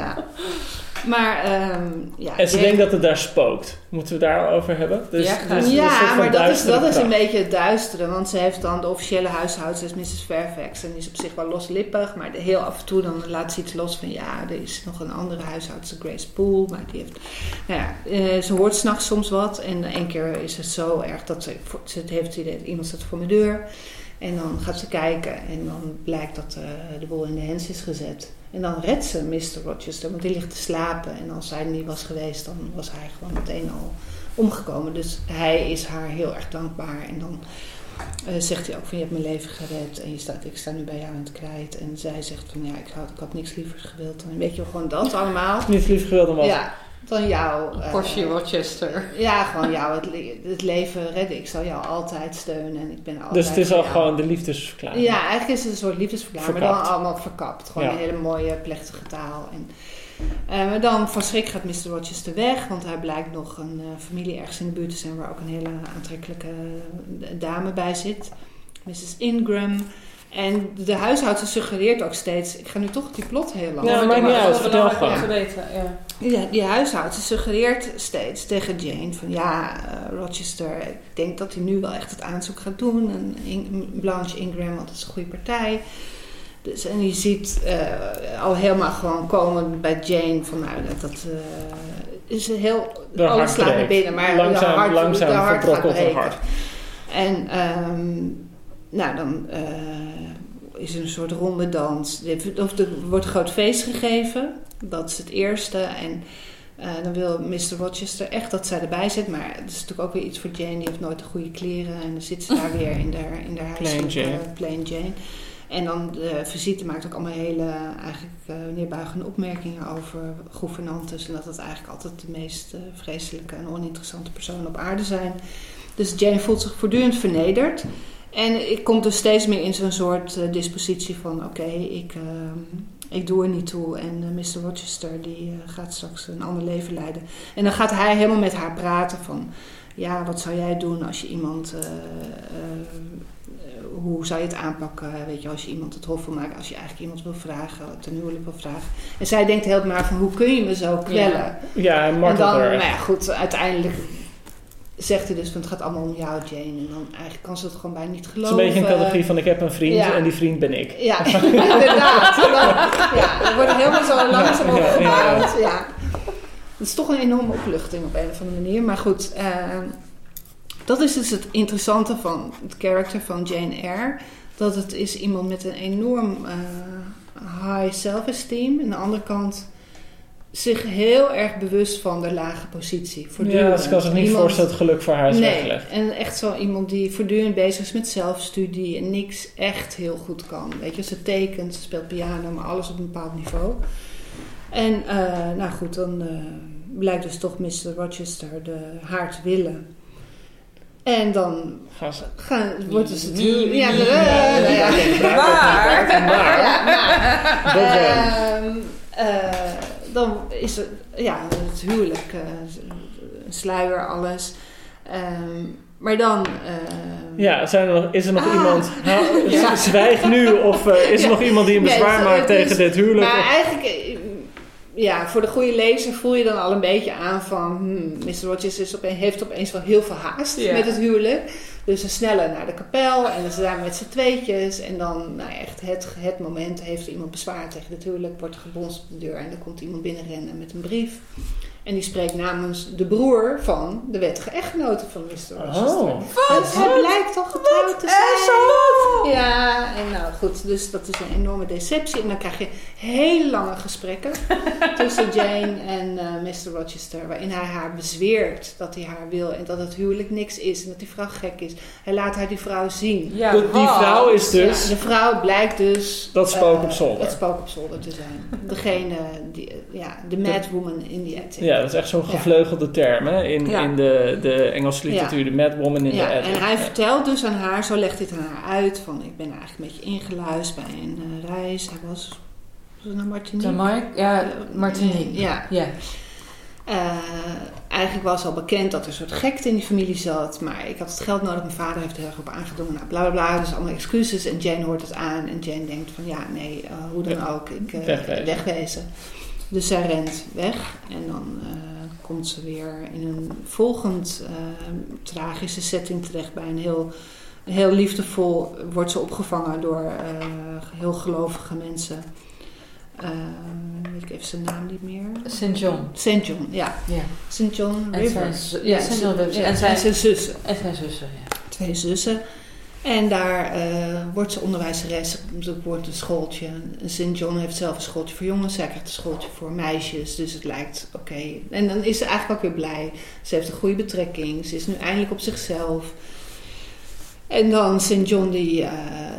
ja. Maar, ehm, ja.
En ze denkt dat het daar spookt. Moeten we daarover hebben? Dus,
Ja,
dus
ja, maar dat is, dat is een beetje het duistere. Want ze heeft dan de officiële huishoudster, is Mrs. Fairfax. En die is op zich wel loslippig. Maar de- heel af en toe dan laat ze iets los van... Ja, er is nog een andere huishoudster, Grace Poole. Maar die heeft... Nou ja, eh, ze hoort s'nachts soms wat. En één keer is het zo erg dat ze... ze heeft het idee dat iemand staat voor mijn deur. En dan gaat ze kijken. En dan blijkt dat eh, de boel in de hens is gezet. En dan redt ze Mr. Rochester. Want die ligt te slapen. En als hij er niet was geweest, dan was hij gewoon meteen al omgekomen. Dus hij is haar heel erg dankbaar. En dan eh, zegt hij ook van je hebt mijn leven gered en je staat, ik sta nu bij jou in het krijt. En zij zegt van ja, ik had, ik had niks liever gewild. Dan weet je wel, gewoon dat allemaal.
Niet lief gewild dan wat.
Ja, dan jou. eh,
Porsche Rochester.
ja, gewoon jou het, le- het leven redden. Ik zal jou altijd steunen en ik ben altijd
Dus het is al
jou.
gewoon de liefdesverklaring.
Ja, eigenlijk is het een soort liefdesverklaring, maar dan allemaal verkapt. Gewoon
Ja.
een hele mooie, plechtige taal. En, eh, maar dan van schrik gaat Mr. Rochester weg, want hij blijkt nog een eh, familie ergens in de buurt te zijn waar ook een hele aantrekkelijke dame bij zit. Mrs. Ingram. En de huishoudster suggereert ook steeds... Ik ga nu toch die plot heel lang.
Ja,
maar
niet uit, vertel gewoon.
ja.
Ja, die huishoudster suggereert steeds tegen Jane van ja, eh, Rochester, ik denk dat hij nu wel echt het aanzoek gaat doen. En In- Blanche Ingram, want dat is een goede partij. Dus, en je ziet eh, al helemaal gewoon komen bij Jane van nou, dat, dat eh, is heel,
De
alles slaat naar binnen. Maar
Langzaam-
de hart,
langzaam
de hart gaat breken. En ehm, nou, dan eh, is een soort ronde dans. Of er wordt een groot feest gegeven. Dat is het eerste. En eh, dan wil Mr. Rochester echt dat zij erbij zit. Maar het is natuurlijk ook weer iets voor Jane. Die heeft nooit de goede kleren. En dan zit ze daar weer in haar, in haar
Plain Jane.
eh, plain Jane. En dan de visite maakt ook allemaal hele eigenlijk eh, neerbuigende opmerkingen over gouvernantes. En dat het eigenlijk altijd de meest vreselijke en oninteressante personen op aarde zijn. Dus Jane voelt zich voortdurend vernederd. En ik kom dus steeds meer in zo'n soort eh, dispositie van... oké, ik, eh, ik doe er niet toe. En eh, Mr. Rochester die gaat straks een ander leven leiden. En dan gaat hij helemaal met haar praten van... ja, wat zou jij doen als je iemand... hoe zou je het aanpakken, weet je, als je iemand het hof wil maken, als je eigenlijk iemand wil vragen, ten huwelijk wil vragen. En zij denkt heel maar van, hoe kun je me zo kwellen?
Ja, hij
En dan, nou ja, goed, uiteindelijk zegt hij dus van het gaat allemaal om jou, Jane. En dan eigenlijk kan ze het gewoon bijna niet
Het is
geloven.
een beetje een categorie van ik heb een vriend
Ja.
en die vriend ben ik.
Ja, inderdaad. Ja, dan wordt het helemaal zo langzaam
Ja,
opgebouwd. Ja, Het is toch een enorme opluchting op een of andere manier. Maar goed, eh, dat is dus het interessante van het karakter van Jane Eyre. Dat het is iemand met een enorm eh, high self-esteem. Aan de andere kant zich heel erg bewust van de lage positie.
Ja, ze kan zich niet
Iemand-
voorstellen dat het geluk voor haar is
Nee,
weggelegd.
en echt zo iemand die voortdurend bezig is met zelfstudie en niks echt heel goed kan. Weet je, ze tekent, ze speelt piano, maar alles op een bepaald niveau. En eh, nou goed, dan eh, blijkt dus toch Mr. Rochester de, haar te willen. En dan
Gaan ze.
gaan, wordt dus het huwelijk- Ja, eh, nou.
Maar,
Maar,
dan is er ja, het huwelijk, eh, een sluier, alles. Ehm, maar dan. ehm,
Ja, zijn er nog, is er nog
Ah.
iemand... Nou,
Ja.
Zwijg nu of eh, is er
Ja.
nog iemand die een bezwaar
het-
maakt
het
tegen
is-
dit huwelijk?
Maar
Of-
eigenlijk, eh, ja, voor de goede lezer voel je dan al een beetje aan van... Hmm, Mr. Rogers is opeens, heeft opeens wel heel veel haast
Ja.
met het huwelijk. Dus ze snellen naar de kapel en ze zijn met z'n tweetjes. En dan, nou echt het, het moment, heeft iemand bezwaar tegen het huwelijk... wordt gebonst op de deur en dan komt iemand binnenrennen met een brief... En die spreekt namens de broer van de wettige echtgenote van Mr. Rochester.
Oh.
Dus hij blijkt toch getrouwd te zijn. Ja, en nou goed, dus dat is een enorme deceptie. En dan krijg je hele lange gesprekken tussen Jane en eh, Mr. Rochester. Waarin hij haar bezweert dat hij haar wil en dat het huwelijk niks is. En dat die vrouw gek is. Hij laat haar die vrouw zien.
ja,
De- die vrouw is dus...
Ja, de vrouw blijkt dus...
Dat spook
eh,
op zolder.
Het spook op zolder te zijn. Degene, die, ja, de mad woman in the attic.
Ja, dat is echt zo'n gevleugelde term hè? In,
Ja.
in de, de Engelse literatuur. De mad woman in
Ja,
the attic.
en hij vertelt dus aan haar, zo legt hij het aan haar uit, van ik ben eigenlijk een beetje ingeluisterd bij een eh, reis. Hij was, was het naar Martinique?
Jamaica? Ja, Martinique.
Ja,
Ja.
Eh, eigenlijk was al bekend dat er een soort gekte in die familie zat. Maar ik had het geld nodig. Mijn vader heeft er heel erg op aangedrongen. Nou, bla bla bla. Dus allemaal excuses. En Jane hoort het aan. En Jane denkt van ja, nee, eh, hoe dan ook. Ik, eh,
Wegwezen.
wegwezen. Dus zij rent weg. En dan eh, komt ze weer in een volgend eh, tragische setting terecht. Bij een heel, heel liefdevol wordt ze opgevangen door eh, heel gelovige mensen. Eh, weet ik even zijn naam niet meer.
St. John.
St. John, ja.
Ja.
St. John
En
River.
zijn, ja, St. John River.
Ja,
En zijn,
zijn zussen.
en zijn zussen, ja.
Twee zussen. En daar eh, wordt ze onderwijzeres. Er wordt een schooltje. St. John heeft zelf een schooltje voor jongens. Zij krijgt een schooltje voor meisjes. Dus het lijkt oké. En dan is ze eigenlijk ook weer blij. Ze heeft een goede betrekking. Ze is nu eindelijk op zichzelf. En dan St. John, die, eh,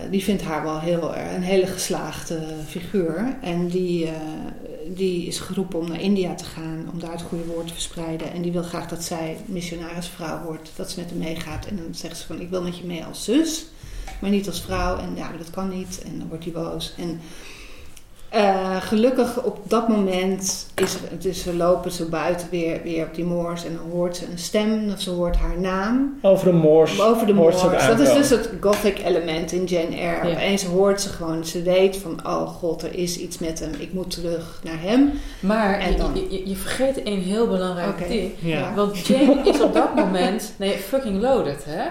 die vindt haar wel heel, erg- een hele geslaagde figuur. En die, eh, die is geroepen om naar India te gaan, om daar het goede woord te verspreiden. En die wil graag dat zij missionarisvrouw wordt, dat ze met hem meegaat. En dan zegt ze van, ik wil met je mee als zus, maar niet als vrouw. En ja, dat kan niet. En dan wordt hij boos. En Uh, gelukkig op dat moment is dus ze lopen ze buiten weer, weer op die moors en dan hoort ze een stem of ze hoort haar naam.
Over de moors.
Over de moors. Dat is dus het gothic element in Jane Eyre. Ja. Opeens hoort ze gewoon, ze weet van oh god, er is iets met hem, ik moet terug naar hem.
Maar en dan, je, je, je, vergeet een heel belangrijk ding. Ja. Want Jane is op dat moment, nee, fucking loaded hè.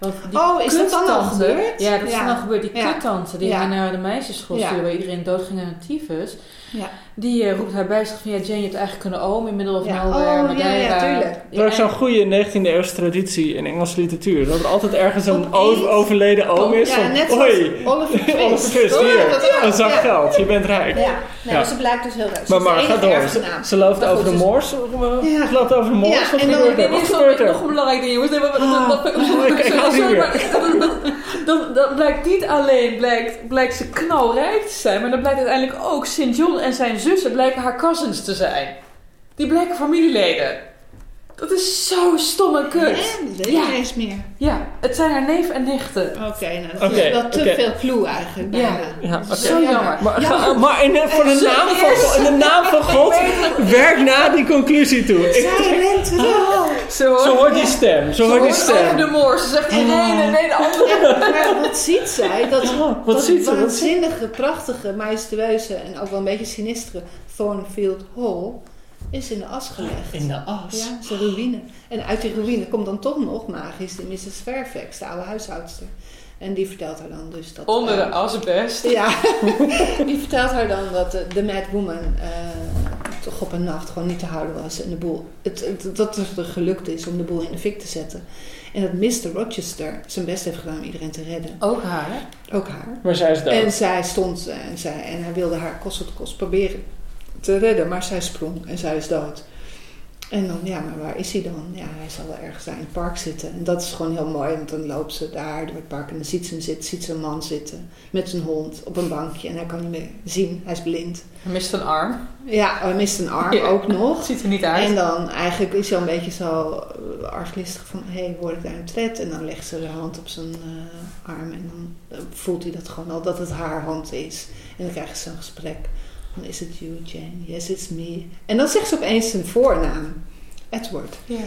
Want oh, is dat dan al gebeurd?
Ja, dat is dan al gebeurd. Die ja. kuttante die naar de meisjesschool stuurde, waar iedereen doodging aan een tyfus. Ja. Die uh, roept haar bij zich van, ja, Jane, je hebt eigenlijk kunnen oom in middle of ja. nowhere,
oh, Madeira. Ja, ja, tuurlijk.
Dat is zo'n goede 19e eeuwse traditie in Engelse literatuur. Dat er altijd ergens een overleden oom is.
Ja, net zoals Oliver Twist.
Oliver Twist, hier, een zak geld, je bent rijk.
Ja, nee, maar ze blijkt dus heel rijk.
Maar, maar ga door. Ze, loopt over de moors. Ze loopt over de moors. Wat gebeurt er? Wat gebeurt er?
Nog een belangrijk ding, jongens. Dan blijkt niet alleen blijkt ze knalrijk te zijn, maar dan blijkt uiteindelijk ook Sint John en zijn zussen blijken haar cousins te zijn. Die blijken familieleden. Dat is zo stom en kut.
Nee, ja. eens meer.
Ja, het zijn haar neef en nichten.
Oké, nou dat is wel te veel clue eigenlijk.
Ja, ja zo jammer.
Maar, ja. maar in, de, voor de naam van, in de naam van God, werk na die conclusie toe.
Ik,
Zo hoort die stem. Zo hoort die stem.
de moor. Ze zegt nee, nee, nee, de andere.
Maar wat ziet zij? Dat, wat dat ziet ze? waanzinnige, prachtige, majestueuze en ook wel een beetje sinistere Thornfield Hall is in de as gelegd.
In de as?
Ja, is een ruïne. En uit die ruïne komt dan toch nog magisch de Mrs. Fairfax, de oude huishoudster. En die vertelt haar dan dus dat...
Onder de uh, asbest?
Ja, die vertelt haar dan dat de, de Mad Woman uh, toch op een nacht gewoon niet te houden was. En de boel, het, het, dat het er gelukt is om de boel in de fik te zetten. En dat Mr. Rochester zijn best heeft gedaan om iedereen te redden.
Ook haar?
Ook haar.
Maar zij is dood.
En zij stond en, zij, en hij wilde haar kost wat kost proberen te redden, maar zij sprong en zij is dood. En dan, ja, maar waar is hij dan? Ja, hij zal wel ergens daar in het park zitten. En dat is gewoon heel mooi, want dan loopt ze daar door het park en dan ziet ze hem zitten, ziet ze een man zitten met zijn hond op een bankje en hij kan niet meer zien, hij is blind.
Hij mist een arm.
Ja, hij mist een arm ook nog.
Ziet er niet uit.
En dan eigenlijk is hij een beetje zo uh, arglistig van, hé, hey, word ik daar een tred? En dan legt ze de hand op zijn uh, arm en dan uh, voelt hij dat gewoon al, dat het haar hand is. En dan krijgen ze een gesprek. Is het you, Jane. Yes, it's me. En dan zegt ze opeens zijn voornaam. Edward. Ja.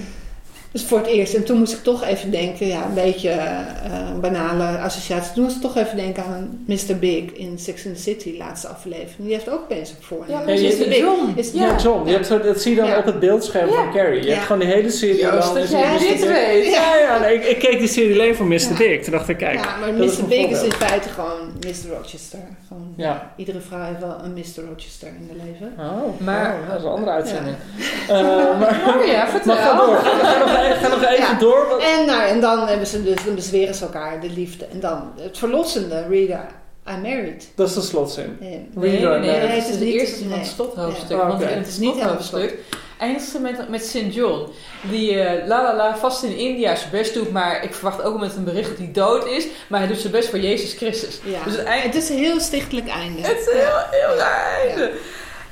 Dus voor het eerst. En toen moest ik toch even denken, ja, een beetje uh, banale associatie. Toen moest ik toch even denken aan Mr. Big in Sex and the City, laatste aflevering. Die heeft ook bezig voor.
Ja, ja, je, Big. John.
Is, ja, John. Je hebt zo, dat zie je dan op het beeldscherm van Carrie. Je hebt gewoon de hele serie.
Joost, dat jij dit weet.
Ja, ja. Nee, ik, ik, keek die serie alleen voor Mr. Big. Toen dacht ik, kijk.
Ja, maar Mr. Big is in feite gewoon Mr. Rochester. Gewoon, ja. Iedere vrouw heeft wel een Mr. Rochester in haar leven.
Oh, maar, oh, dat is een andere uitzending.
Uh, maar, oh ja, vertel.
Maar ga door. Ga, nog, ga nog even door.
En, nou, en dan hebben ze dus, dan bezweren ze elkaar, de liefde. En dan het verlossende, Rita, I'm married.
Dat is de slotzin.
Nee, nee, nee, nee, het is de eerste van het slothoofdstuk. Want het is niet het hoofdstuk. Eindigt ze met, met St. John. Die uh, la la la vast in India zijn best doet. Maar ik verwacht ook met een bericht dat hij dood is. Maar hij doet zijn best voor Jezus Christus.
Ja. Dus het, eind... het is een heel stichtelijk einde.
Het is een heel, heel raar einde.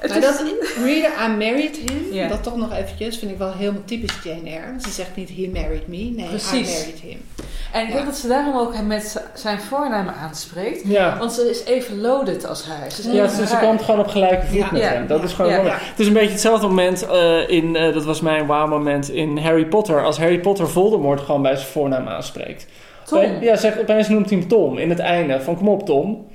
Het maar is... dat Reader, I married him, dat toch nog eventjes, vind ik wel helemaal typisch Jane Eyre. Ze zegt niet he married me, nee, Precies. I married him.
En ik denk dat ze daarom ook met zijn voornaam aanspreekt. Ja. Want ze is even loaded als hij.
Ze ja, ze, ze komt gewoon op gelijke voet met hem. Dat is gewoon ja. Het is een beetje hetzelfde moment uh, in, uh, dat was mijn wow moment in Harry Potter. Als Harry Potter Voldemort gewoon bij zijn voornaam aanspreekt.
Tom?
Ja, zeg, opeens noemt hij hem Tom in het einde. Van kom op Tom.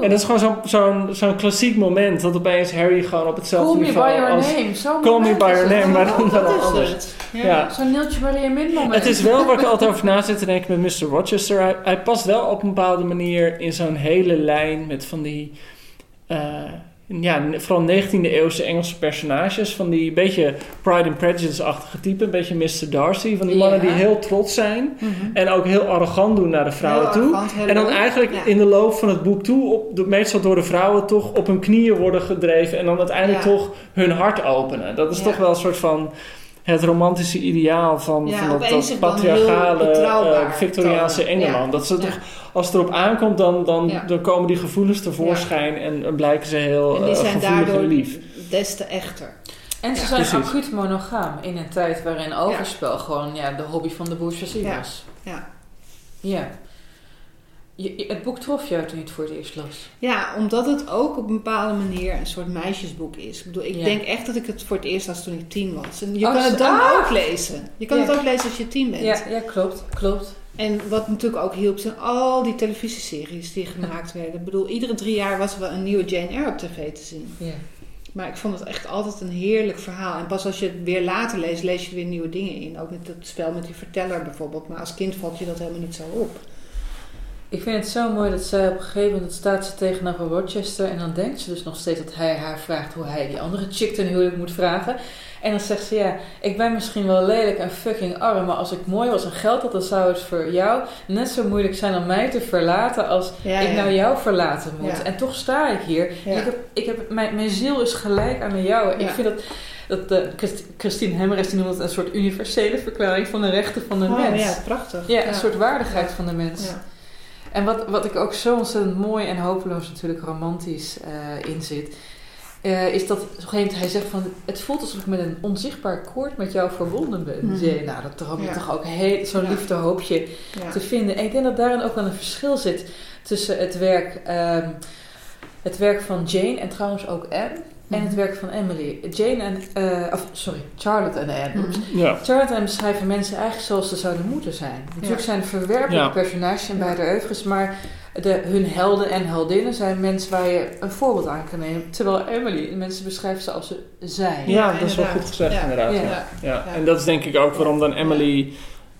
En dat is gewoon zo'n zo'n zo'n klassiek moment dat opeens Harry gewoon op hetzelfde
Call
niveau
me by your name. Zo
Call me by your name, maar dan, dan anders.
Ja, ja. Zo'n Neeltje Maria Min moment.
Het is wel waar ik altijd over na zit te denken met Mr. Rochester. Hij, hij past wel op een bepaalde manier in zo'n hele lijn met van die... Uh, ja, vooral 19e eeuwse Engelse personages. Van die beetje Pride and Prejudice-achtige type. Een beetje Mr. Darcy. Van die mannen die heel trots zijn. Mhm. En ook heel arrogant doen naar de vrouwen toe. en dan eigenlijk in de loop van het boek toe... Op, meestal door de vrouwen toch op hun knieën worden gedreven. En dan uiteindelijk toch hun hart openen. Dat is toch wel een soort van het romantische ideaal van, van dat, dat patriarchale uh, Victoriaanse Engeland. Dat ze toch, als het erop aankomt, dan, dan, dan komen die gevoelens tevoorschijn en, blijken ze heel en die uh, zijn daardoor lief.
des te echter.
En ze zijn precies. acuut monogaam in een tijd waarin overspel gewoon ja, de hobby van de bourgeoisie was.
Ja.
Ja. Je, het boek trof jou toen je het voor het eerst las.
Ja, omdat het ook op een bepaalde manier een soort meisjesboek is. Ik bedoel, ik
Ja.
denk echt dat ik het voor het eerst las toen ik tien was. En je
Oh,
kan het
zo-
dan
ah!
ook lezen. Je kan
Ja.
het ook lezen als je tien bent.
Ja, ja klopt, klopt.
En wat natuurlijk ook hielp, zijn al die televisieseries die gemaakt werden. Ik bedoel, iedere drie jaar was er wel een nieuwe Jane Eyre op tv te zien.
Ja.
Maar ik vond het echt altijd een heerlijk verhaal. En pas als je het weer later leest, lees je er weer nieuwe dingen in. Ook met het spel met die verteller bijvoorbeeld. Maar als kind valt je dat helemaal niet zo op.
Ik vind het zo mooi dat zij op een gegeven moment staat ze tegenover Rochester en dan denkt ze dus nog steeds dat hij haar vraagt hoe hij die andere chick ten huwelijk moet vragen. En dan zegt ze ja, ik ben misschien wel lelijk en fucking arm, maar als ik mooi was en geld had, dan zou het voor jou net zo moeilijk zijn om mij te verlaten als
Ja,
ik
ja.
nou jou verlaten moet.
Ja.
En toch sta ik hier. Ik heb, ik heb, mijn, mijn ziel is gelijk aan de jouwe. Ik vind dat, dat de, Christine Hemmerich die noemt het een soort universele verklaring van de rechten van de
Oh,
mens.
ja, prachtig.
Ja, een soort waardigheid van de mens.
Ja.
En wat, wat ik ook zo ontzettend mooi en hopeloos natuurlijk romantisch eh in zit, eh, is dat op een gegeven moment hij zegt van, het voelt alsof ik met een onzichtbaar koord met jou verbonden ben. Zei, nou, dat droom je
Ja.
toch ook zo'n
Ja.
liefdehoopje
Ja.
te vinden. En ik denk dat daarin ook wel een verschil zit tussen het werk, ehm, het werk van Jane en trouwens ook Anne. En het
Mhm.
werk van Emily. Jane en, eh, of sorry, Charlotte en Anne.
Mhm.
Ja.
Charlotte en Anne beschrijven mensen eigenlijk zoals ze zouden moeten zijn. Natuurlijk
Ja.
zijn er verwerpelijke
Ja.
personages in beide oeuvres, maar de, hun helden en heldinnen zijn mensen waar je een voorbeeld aan kan nemen. Terwijl Emily, mensen beschrijven ze als ze zijn.
Ja, dat is wel goed gezegd
Ja.
inderdaad.
Ja.
Ja.
Ja.
Ja.
Ja.
En dat is denk ik ook waarom dan Emily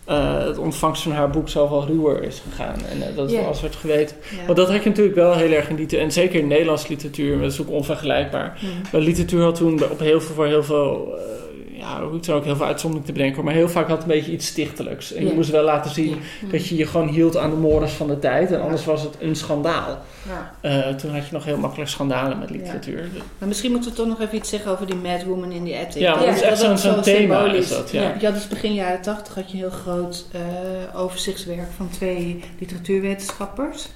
eh, het ontvangst van haar boek zoveel ruwer is gegaan. En eh, dat
Ja.
wel als werd geweten.
Ja.
Want dat had je natuurlijk wel heel erg in die... En zeker in Nederlandse literatuur, maar dat is ook onvergelijkbaar. Maar literatuur had toen op heel veel, voor heel veel... ja, hoe het ook heel veel uitzondering te bedenken. Maar heel vaak had het een beetje iets stichtelijks. En
Ja.
je moest wel laten zien
Ja.
dat je je gewoon hield aan de mores van de tijd. En anders was het een schandaal.
Ja.
Eh, toen had je nog heel makkelijk schandalen met literatuur.
Maar misschien moeten we toch nog even iets zeggen over die Mad Woman in the Attic.
Ja, dat is echt zo'n
zo
thema
symbolisch.
is dat. Ja.
Ja.
Ja, dus begin jaren 80 had je een heel groot eh, overzichtswerk van twee literatuurwetenschappers.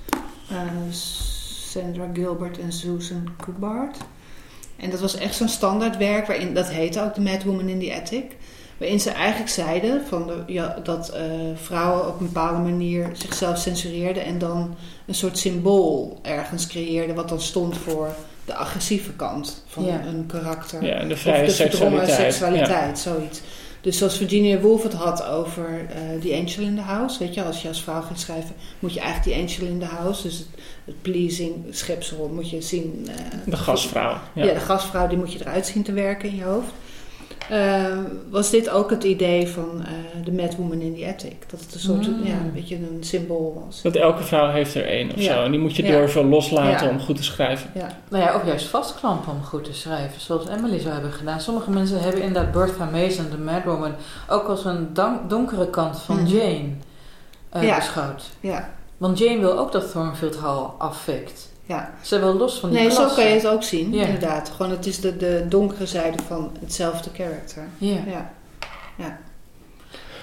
Eh, Sandra Gilbert en Susan Cookbart. En dat was echt zo'n standaardwerk, waarin, dat heette ook The Mad Woman in the Attic. Waarin ze eigenlijk zeiden van de, ja, dat eh, vrouwen op een bepaalde manier zichzelf censureerden en dan een soort symbool ergens creëerden, wat dan stond voor de agressieve kant van
Ja.
een karakter.
Ja, en de
Of
vrije
de verdrongen
seksualiteit.
seksualiteit, zoiets. Dus zoals Virginia Woolf het had over eh The Angel in the House. Weet je, als je als vrouw gaat schrijven, moet je eigenlijk die Angel in the House, dus het, het pleasing schepsel, moet je zien. eh.
De gastvrouw.
ja.
Ja.
de gastvrouw, die moet je eruit zien te werken in je hoofd. Eh, was dit ook het idee van eh de Mad Woman in the Attic? Dat het een soort,
Mm.
ja, een beetje een symbool was.
Dat elke vrouw heeft er één of
Ja.
zo. En die moet je
Ja.
durven loslaten
Ja.
om goed te schrijven.
Ja,
Nou ja, ook juist vastklampen om goed te schrijven, zoals Emily zou hebben gedaan. Sommige mensen hebben inderdaad Bertha Mason, de Mad Woman, ook als een donkere kant van
Mhm.
Jane eh,
Ja.
beschouwd.
ja,
Want Jane wil ook dat Thornfield Hall afvikt.
Ja.
Ze wil los van die
Nee, zo kan je het ook zien,
Ja.
inderdaad. Gewoon, het is de, de donkere zijde van hetzelfde karakter.
Ja.
Ja.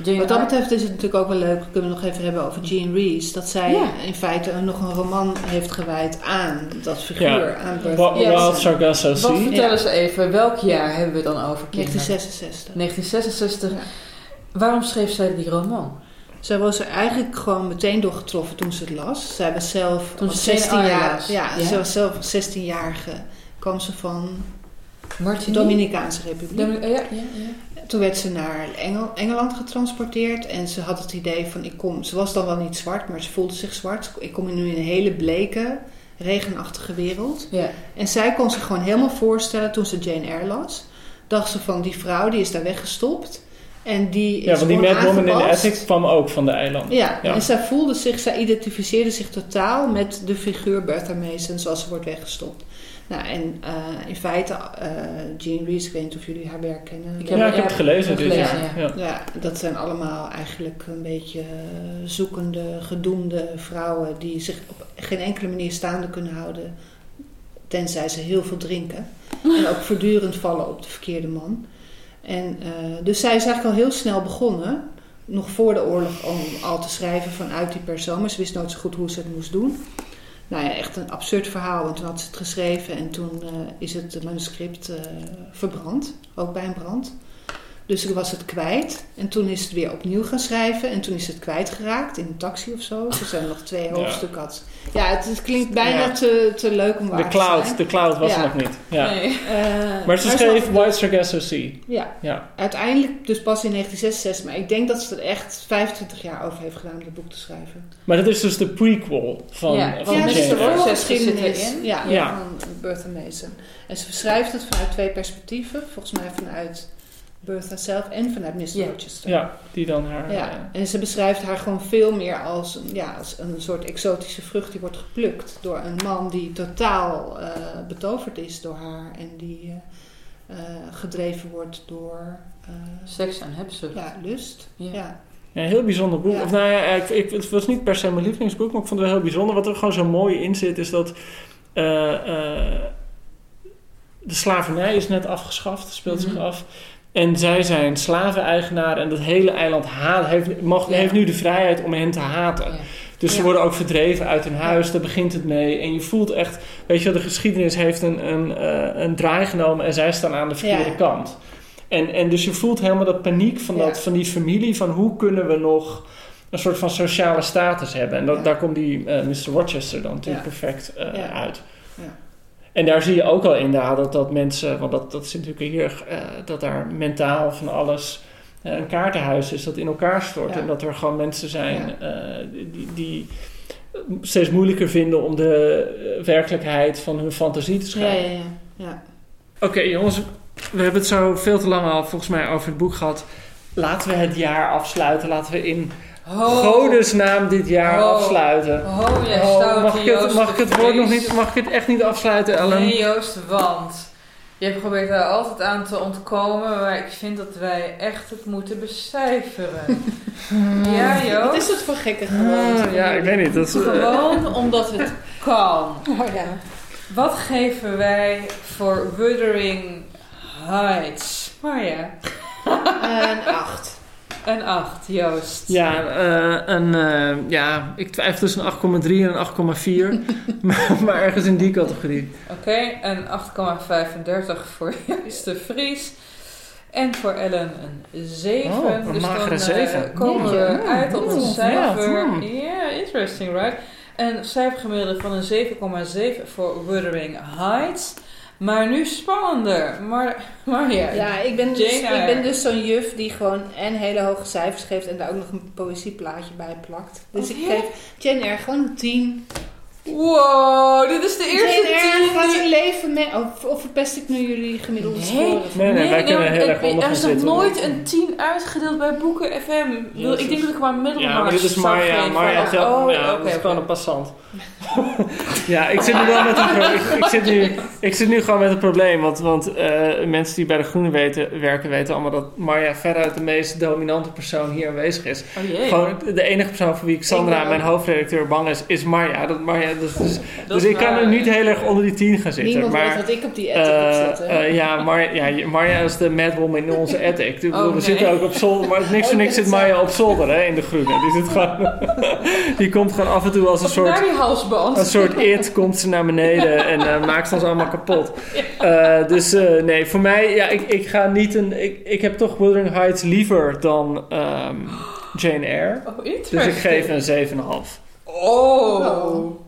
Jane
Wat dat betreft is het natuurlijk ook wel leuk, kunnen we nog even hebben over Jean Rees. Dat zij
Ja.
in feite nog een roman heeft gewijd aan dat figuur,
Ja.
aan
Ja,
Wild. Sargasso
Wat vertel eens even, welk jaar hebben we dan over? kinderen?
1966.
1966.
Ja.
Waarom schreef zij die roman?
Zij was er eigenlijk gewoon meteen door getroffen toen ze het las. Zij was zelf
Toen
als
ze Jane
16
Eyre
jaar, ja,
Ja.
ze was zelf als 16-jarige kwam ze van de? Dominicaanse Republiek.
Domin- ja, ja, ja.
Toen werd ze naar Engel, Engeland getransporteerd en ze had het idee van ik kom. Ze was dan wel niet zwart, maar ze voelde zich zwart. Ik kom nu in een hele bleke, regenachtige wereld.
ja.
En zij kon zich gewoon helemaal voorstellen toen ze Jane Eyre las. Dacht ze van die vrouw die is daar weggestopt. En die is
Ja, want die Mad Woman in. Attic kwam ook van de eilanden.
Ja,
Ja.
en zij voelde zich, zij identificeerde zich totaal met de figuur Bertha Mason zoals ze wordt weggestopt. Nou, en eh, in feite, eh Jean Rees, ik weet niet of jullie haar werk kennen.
Ik
Ja, ik heb het gelezen. Dus,
gelezen,
ja.
ja.
Ja.
Ja, dat zijn allemaal eigenlijk een beetje zoekende, gedoemde vrouwen die zich op geen enkele manier staande kunnen houden, tenzij ze heel veel drinken. En ook voortdurend vallen op de verkeerde man. En, eh, dus zij is eigenlijk al heel snel begonnen, nog voor de oorlog, om al te schrijven vanuit die persoon. Maar ze wist nooit zo goed hoe ze het moest doen. Nou ja, echt een absurd verhaal. Want toen had ze het geschreven en toen eh, is het manuscript eh, verbrand. Ook bij een brand. Dus ik was het kwijt. En toen is het weer opnieuw gaan schrijven. En toen is het kwijtgeraakt in een taxi of zo. Er zijn nog twee hoofdstukken. Had. Ja, het, het klinkt bijna
Ja.
te, te leuk om waar
De
te
cloud,
zijn.
de cloud was
Ja.
er nog niet. Ja.
Nee.
Eh,
Maar ze
ze
schreef White Sargasso Sea.
Ja,
Ja.
uiteindelijk dus pas in 1966. Maar ik denk dat ze er echt 25 jaar over heeft gedaan om dit boek te schrijven.
Maar dat is dus de prequel van,
Ja,
van
ja,
Jane
dus de voorgeschiedenis ja,
Ja.
van Bertha Mason. En ze beschrijft het vanuit twee perspectieven. Volgens mij vanuit Bertha zelf en vanuit Mr.
Ja.
Rochester.
Ja, die dan haar...
Ja,
eh,
en ze beschrijft haar gewoon veel meer als, een- ja, als een soort exotische vrucht die wordt geplukt door een man die totaal eh, betoverd is door haar en die eh, gedreven wordt door eh,
Seks en hebzucht.
ja, lust.
Ja.
Ja.
Ja, een heel bijzonder boek.
Ja.
Of nou ja, ik, ik, het was niet per se mijn lievelingsboek, maar ik vond het wel heel bijzonder. Wat er gewoon zo mooi in zit, is dat eh, eh, de slavernij is net afgeschaft, speelt zich
Mhm.
af. En zij zijn slaveneigenaar en dat hele eiland haat, heeft, mag,
Ja.
heeft nu de vrijheid om hen te haten.
Ja.
Dus ze worden ook verdreven uit hun huis, daar begint het mee. En je voelt echt, weet je wel, de geschiedenis heeft een, een, eh, een draai genomen en zij staan aan de verkeerde kant. En, en dus je voelt helemaal dat paniek van, dat, van die familie, van hoe kunnen we nog een soort van sociale status hebben. En dat, daar komt die eh, Mr. Rochester dan natuurlijk perfect eh, uit. En daar zie je ook al inderdaad dat, dat mensen, want dat, dat is natuurlijk hier, eh, dat daar mentaal van alles eh, een kaartenhuis is dat in elkaar stort.
Ja.
En dat er gewoon mensen zijn eh, die, die steeds moeilijker vinden om de werkelijkheid van hun fantasie te schrijven.
ja, ja. ja.
Oké jongens, we hebben het zo veel te lang al volgens mij over het boek gehad. Laten we het jaar afsluiten. Laten we in
Ho,
godesnaam dit jaar
Ho.
afsluiten.
ho, jij
Oh,
stoute
mag, ik het,
Joost
mag ik het woord nog niet, mag ik het echt niet afsluiten, Ellen?
Nee, Joost, want je probeert daar altijd aan te ontkomen, maar ik vind dat wij echt het moeten becijferen. ja, Joost?
Wat is dat voor gekke gewoonte?
Ah, ja, ik weet niet. Dat is, eh,
Gewoon omdat het kan.
Oh, ja.
Wat geven wij voor Wuthering Heights? Marja,
Een acht.
Een 8, Joost.
ja, eh, een, eh, ja, ik twijfel tussen een 8,3 en een 8,4. maar, maar ergens in die categorie.
Oké, een 8,35 voor Joost de Vries. En voor Ellen een 7.
Oh, een
dus
magere
dan eh,
zeven.
komen we uit op een cijfer.
ja.
Ja, interesting, right? Een cijfergemiddelde van een 7,7 voor Wuthering Heights. Maar nu spannender. Maar, maar ja,
Ja, ik ben, dus, ik
Eyre.
ben dus zo'n juf die gewoon en hele hoge cijfers geeft en daar ook nog een poëzieplaatje bij plakt. Dus
Oh,
ik geef Jane Eyre gewoon een 10.
Wow, dit is de eerste
gaat
die-
een leven mee. Of, of verpest ik nu jullie gemiddelde
Nee.
score?
Nee, nee, wij kunnen heel erg
er-
onder
Er is nog nooit een 10 uitgedeeld bij Boeken FM. Ik denk dat ik maar middelmaat
Ja, maar dit is Marja. Marja
Oh,
telt-
oh,
ja,
oké,
dat is gewoon een passant. ja, ik zit nu wel met een ik, ik, zit nu, ik zit nu gewoon met een probleem. Want, want eh, mensen die bij de Groene weten, werken weten allemaal dat Marja veruit de meest dominante persoon hier aanwezig is.
Oh jee.
Gewoon de enige persoon voor wie ik Sandra,
Ik
mijn hoofdredacteur, bang is, is Marja. Dat Marja dus dus, dus ik kan er niet heel erg onder die 10 gaan zitten.
Niemand
maar,
weet wat ik op die ethic heb
eh,
zitten.
eh, ja, Mar ja, Marja is de madwoman in onze attic. Ik
Oh,
we
nee.
zitten ook op zolder, maar niks voor
Oh,
niks zit Marja op zolder hè, in de groene. Die, zit gewoon, die komt gewoon af en toe als een soort,
naar die halsband.
een soort it, komt ze naar beneden en eh, maakt ons allemaal kapot. Eh, dus eh, nee, voor mij, ja, ik, ik ga niet een, ik, ik heb toch Wuthering Heights liever dan ehm, Jane Eyre.
Oh,
Dus ik geef een 7,5.
Oh.
Oh.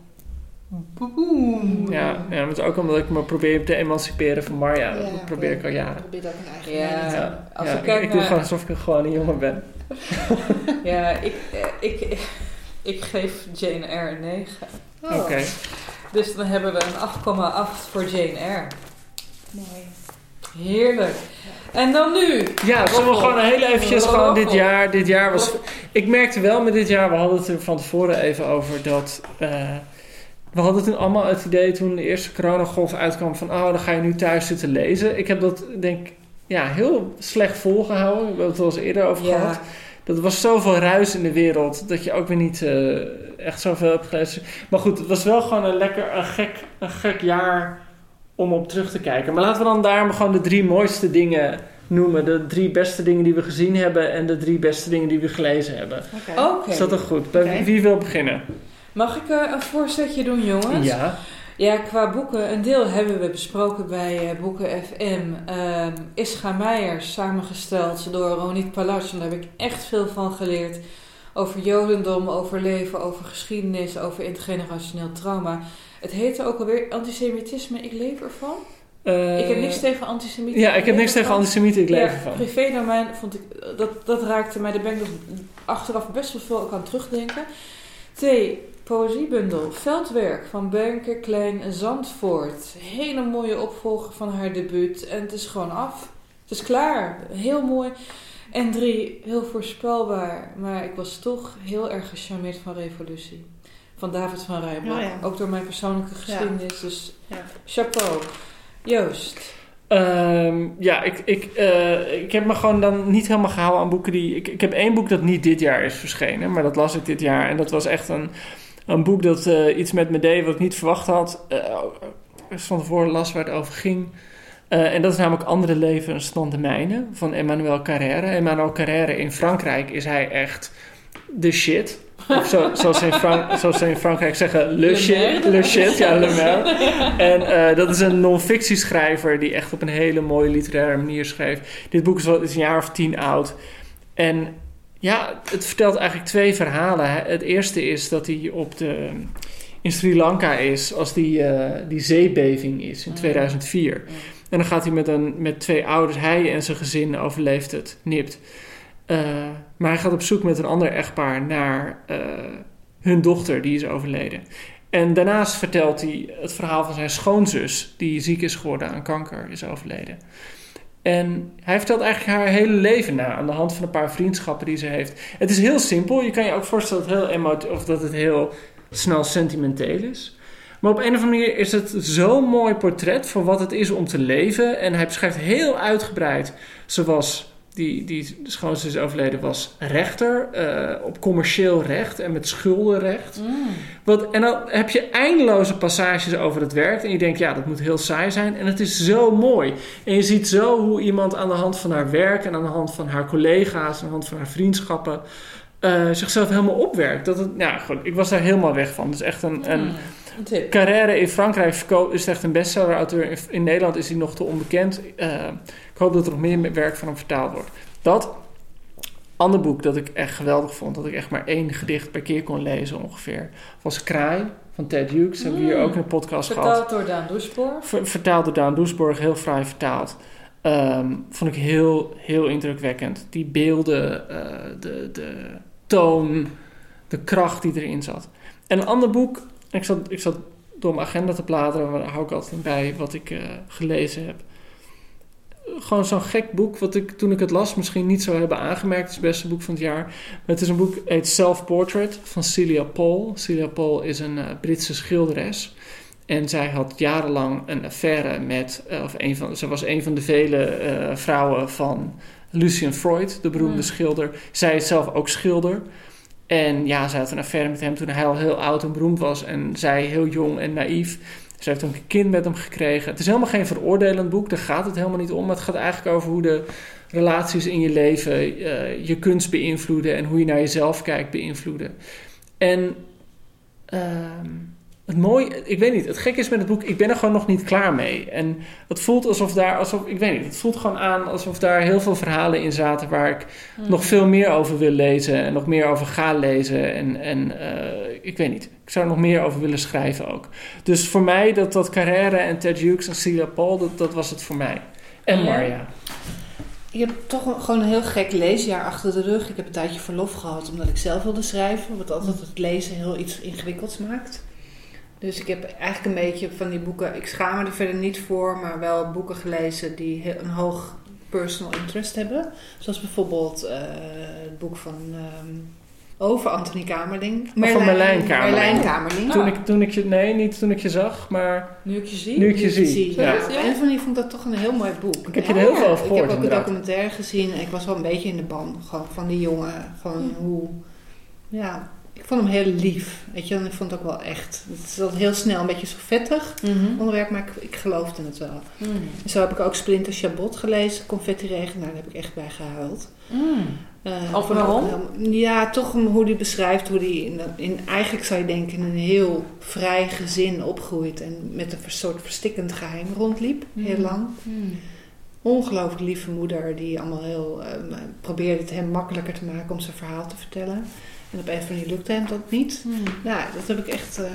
Boom.
Ja, ja, maar het is ook omdat ik me probeer te emanciperen van Marja. Dat
Ja,
probeer
ja.
ik al jaren.
probeer ook een eigen
Ja. Als
ja,
ik
ik,
kijk
ik doe
naar-
gewoon alsof ik gewoon een jongen ben.
Ja, ik, eh, ik, ik geef Jane Eyre een 9.
Oh,
Oké.
Dus dan hebben we een 8,8 voor Jane Eyre.
mooi.
Heerlijk. En dan nu.
Ja, zullen we
Roffel.
gewoon heel eventjes gewoon dit
Roffel.
jaar. Dit jaar was. Ik merkte wel met dit jaar, we hadden het er van tevoren even over dat. eh, we hadden toen allemaal het idee toen de eerste coronagolf uitkwam van oh, dan ga je nu thuis zitten lezen. Ik heb dat denk ik ja, heel slecht volgehouden. We hebben het er al eens eerder over gehad. Dat was zoveel ruis in de wereld dat je ook weer niet eh, echt zoveel hebt gelezen. Maar goed, het was wel gewoon een lekker, een gek, een gek jaar om op terug te kijken. Maar laten we dan daarom gewoon de drie mooiste dingen noemen. De drie beste dingen die we gezien hebben en de drie beste dingen die we gelezen hebben.
Oké.
Oké.
Is dat toch goed? Bij wie wil beginnen?
Mag ik eh, een voorzetje doen, jongens?
Ja.
Ja, qua boeken, een deel hebben we besproken bij uh, Boeken FM. Uh, Ischa Meijer, samengesteld door Ronit Palach. En daar heb ik echt veel van geleerd. Over jodendom, over leven, over geschiedenis, over intergenerationeel trauma. Het heette ook alweer Antisemitisme, ik leef ervan. Uh, ik heb niks tegen antisemieten.
Ja, ik heb niks tegen antisemieten, ik leef ja, ervan.
Privé-domein vond ik, dat, dat raakte mij, daar ben ik dus achteraf best wel veel aan terugdenken. Twee, poëziebundel Veldwerk van Benke Klein Zandvoort. Hele mooie opvolger van haar debuut. En het is gewoon af. Het is klaar. Heel mooi. En drie, heel voorspelbaar. Maar ik was toch heel erg gecharmeerd van Revolutie. Van David van Rijbroek. Oh Ook door mijn persoonlijke geschiedenis. Dus chapeau. Joost.
Ehm, ja, ik, ik, uh, ik heb me gewoon dan niet helemaal gehouden aan boeken die... Ik, ik heb één boek dat niet dit jaar is verschenen, maar dat las ik dit jaar. En dat was echt een, een boek dat uh, iets met me deed wat ik niet verwacht had. Uh, van tevoren las waar het over ging. en dat is namelijk Andere Levens dan de mijne van Emmanuel Carrère. Emmanuel Carrère in Frankrijk is hij echt de shit. Of zo, zoals, ze in Frank, zoals ze in Frankrijk zeggen, le, shit. Le shit, ja, le mer. En uh, dat is een non-fictieschrijver die echt op een hele mooie literaire manier schreef. Dit boek is, wel, is een jaar of tien oud. En ja, het vertelt eigenlijk twee verhalen. Het eerste is dat hij op de, in Sri Lanka is als die, uh, die zeebeving is in 2004. En dan gaat hij met, een, met twee ouders, hij en zijn gezin overleeft het, nipt. Uh, maar hij gaat op zoek met een ander echtpaar naar uh, hun dochter, die is overleden. En daarnaast vertelt hij het verhaal van zijn schoonzus, die ziek is geworden aan kanker, is overleden. En hij vertelt eigenlijk haar hele leven na aan de hand van een paar vriendschappen die ze heeft. Het is heel simpel. Je kan je ook voorstellen dat het heel, of dat het heel snel sentimenteel is. Maar op een of andere manier is het zo'n mooi portret van wat het is om te leven. En hij beschrijft heel uitgebreid zoals die, die schoonzus is overleden, was rechter uh, op commercieel recht en met schuldenrecht. Mm. Wat, en dan heb je eindeloze passages over het werk en je denkt, ja, dat moet heel saai zijn. En het is zo mooi. En je ziet zo hoe iemand aan de hand van haar werk en aan de hand van haar collega's, aan de hand van haar vriendschappen, uh, zichzelf helemaal opwerkt. Dat het, goed, ik was daar helemaal weg van. Dus echt een, een mm. Carrère in Frankrijk is echt een bestseller-auteur. In, Nederland is hij nog te onbekend. Uh, ik hoop dat er nog meer werk van hem vertaald wordt. Dat. Ander boek dat ik echt geweldig vond, dat ik echt maar één gedicht per keer kon lezen ongeveer, was Kraai van Ted Hughes. Hebben we hier ook in een podcast
vertaald
gehad.
Vertaald door Daan Doesborg.
vertaald door Daan Doesborg, heel vrij vertaald. Um, vond ik heel, heel indrukwekkend. Die beelden, uh, de, de toon, de kracht die erin zat. En een ander boek, ik zat, ik zat door mijn agenda te bladeren, daar hou ik altijd bij wat ik uh, gelezen heb gewoon zo'n gek boek, wat ik toen ik het las misschien niet zou hebben aangemerkt. Het is het beste boek van het jaar. Maar het is een boek, het Self Portrait van Celia Paul. Celia Paul is een uh, Britse schilderes. En zij had jarenlang een affaire met, uh, of een van, ze was een van de vele uh, vrouwen van Lucian Freud, de beroemde mm. schilder. Zij is zelf ook schilder. En ja, zij had een affaire met hem toen hij al heel oud en beroemd was. En zij heel jong en naïef. Ze heeft ook een kind met hem gekregen. Het is helemaal geen veroordelend boek, daar gaat het helemaal niet om. Maar het gaat eigenlijk over hoe de relaties in je leven uh, je kunst beïnvloeden en hoe je naar jezelf kijkt beïnvloeden. En uh, het mooie, ik weet niet, het gek is met het boek, ik ben er gewoon nog niet klaar mee. En het voelt alsof daar, alsof, ik weet niet, het voelt gewoon aan alsof daar heel veel verhalen in zaten waar ik hmm. nog veel meer over wil lezen en nog meer over ga lezen. En, en uh, ik weet niet, ik zou er nog meer over willen schrijven ook. Dus voor mij, dat, dat Carrère en Ted Hughes en Celia Paul, dat, dat was het voor mij. En Marja.
Ik heb toch gewoon een heel gek leesjaar achter de rug. Ik heb een tijdje verlof gehad omdat ik zelf wilde schrijven. Wat altijd het lezen heel iets ingewikkelds maakt. Dus ik heb eigenlijk een beetje van die boeken, ik schaam me er verder niet voor, maar wel boeken gelezen die een hoog personal interest hebben. Zoals bijvoorbeeld uh, het boek van um, over Anthony Kamerling.
Merlijn, van Merlijn Kamerling.
Merlijn Kamerling.
Toen, ik, toen ik je, nee, niet toen ik je zag, maar...
Nu ik je zie.
Nu ik je, zie.
Ja. ja. En van die vond ik dat toch een heel mooi boek.
Ik heb je er heel veel over gehoord.
Ik heb ook een documentaire gezien en ik was wel een beetje in de band van, van die jongen. Van hoe, ja, ik vond hem heel lief. Weet je, en ik vond het ook wel echt. Het is altijd heel snel een beetje zo vettig
Mhm.
onderwerp, maar ik, ik geloofde het wel.
Mm.
En zo heb ik ook Splinter Chabot gelezen, Confetti Regen. Nou, daar heb ik echt bij gehuild.
Mm. Of
ik
waarom?
heel- Ja, toch hoe hij beschrijft hoe hij in, in, eigenlijk zou je denken, in een heel vrij gezin opgroeit en met een soort verstikkend geheim rondliep, heel
Mm.
lang.
Mm.
Ongelooflijk lieve moeder die allemaal heel eh, probeerde het hem makkelijker te maken om zijn verhaal te vertellen. En op een andere manier lukte hem dat niet. Nou, dat heb ik echt. eh,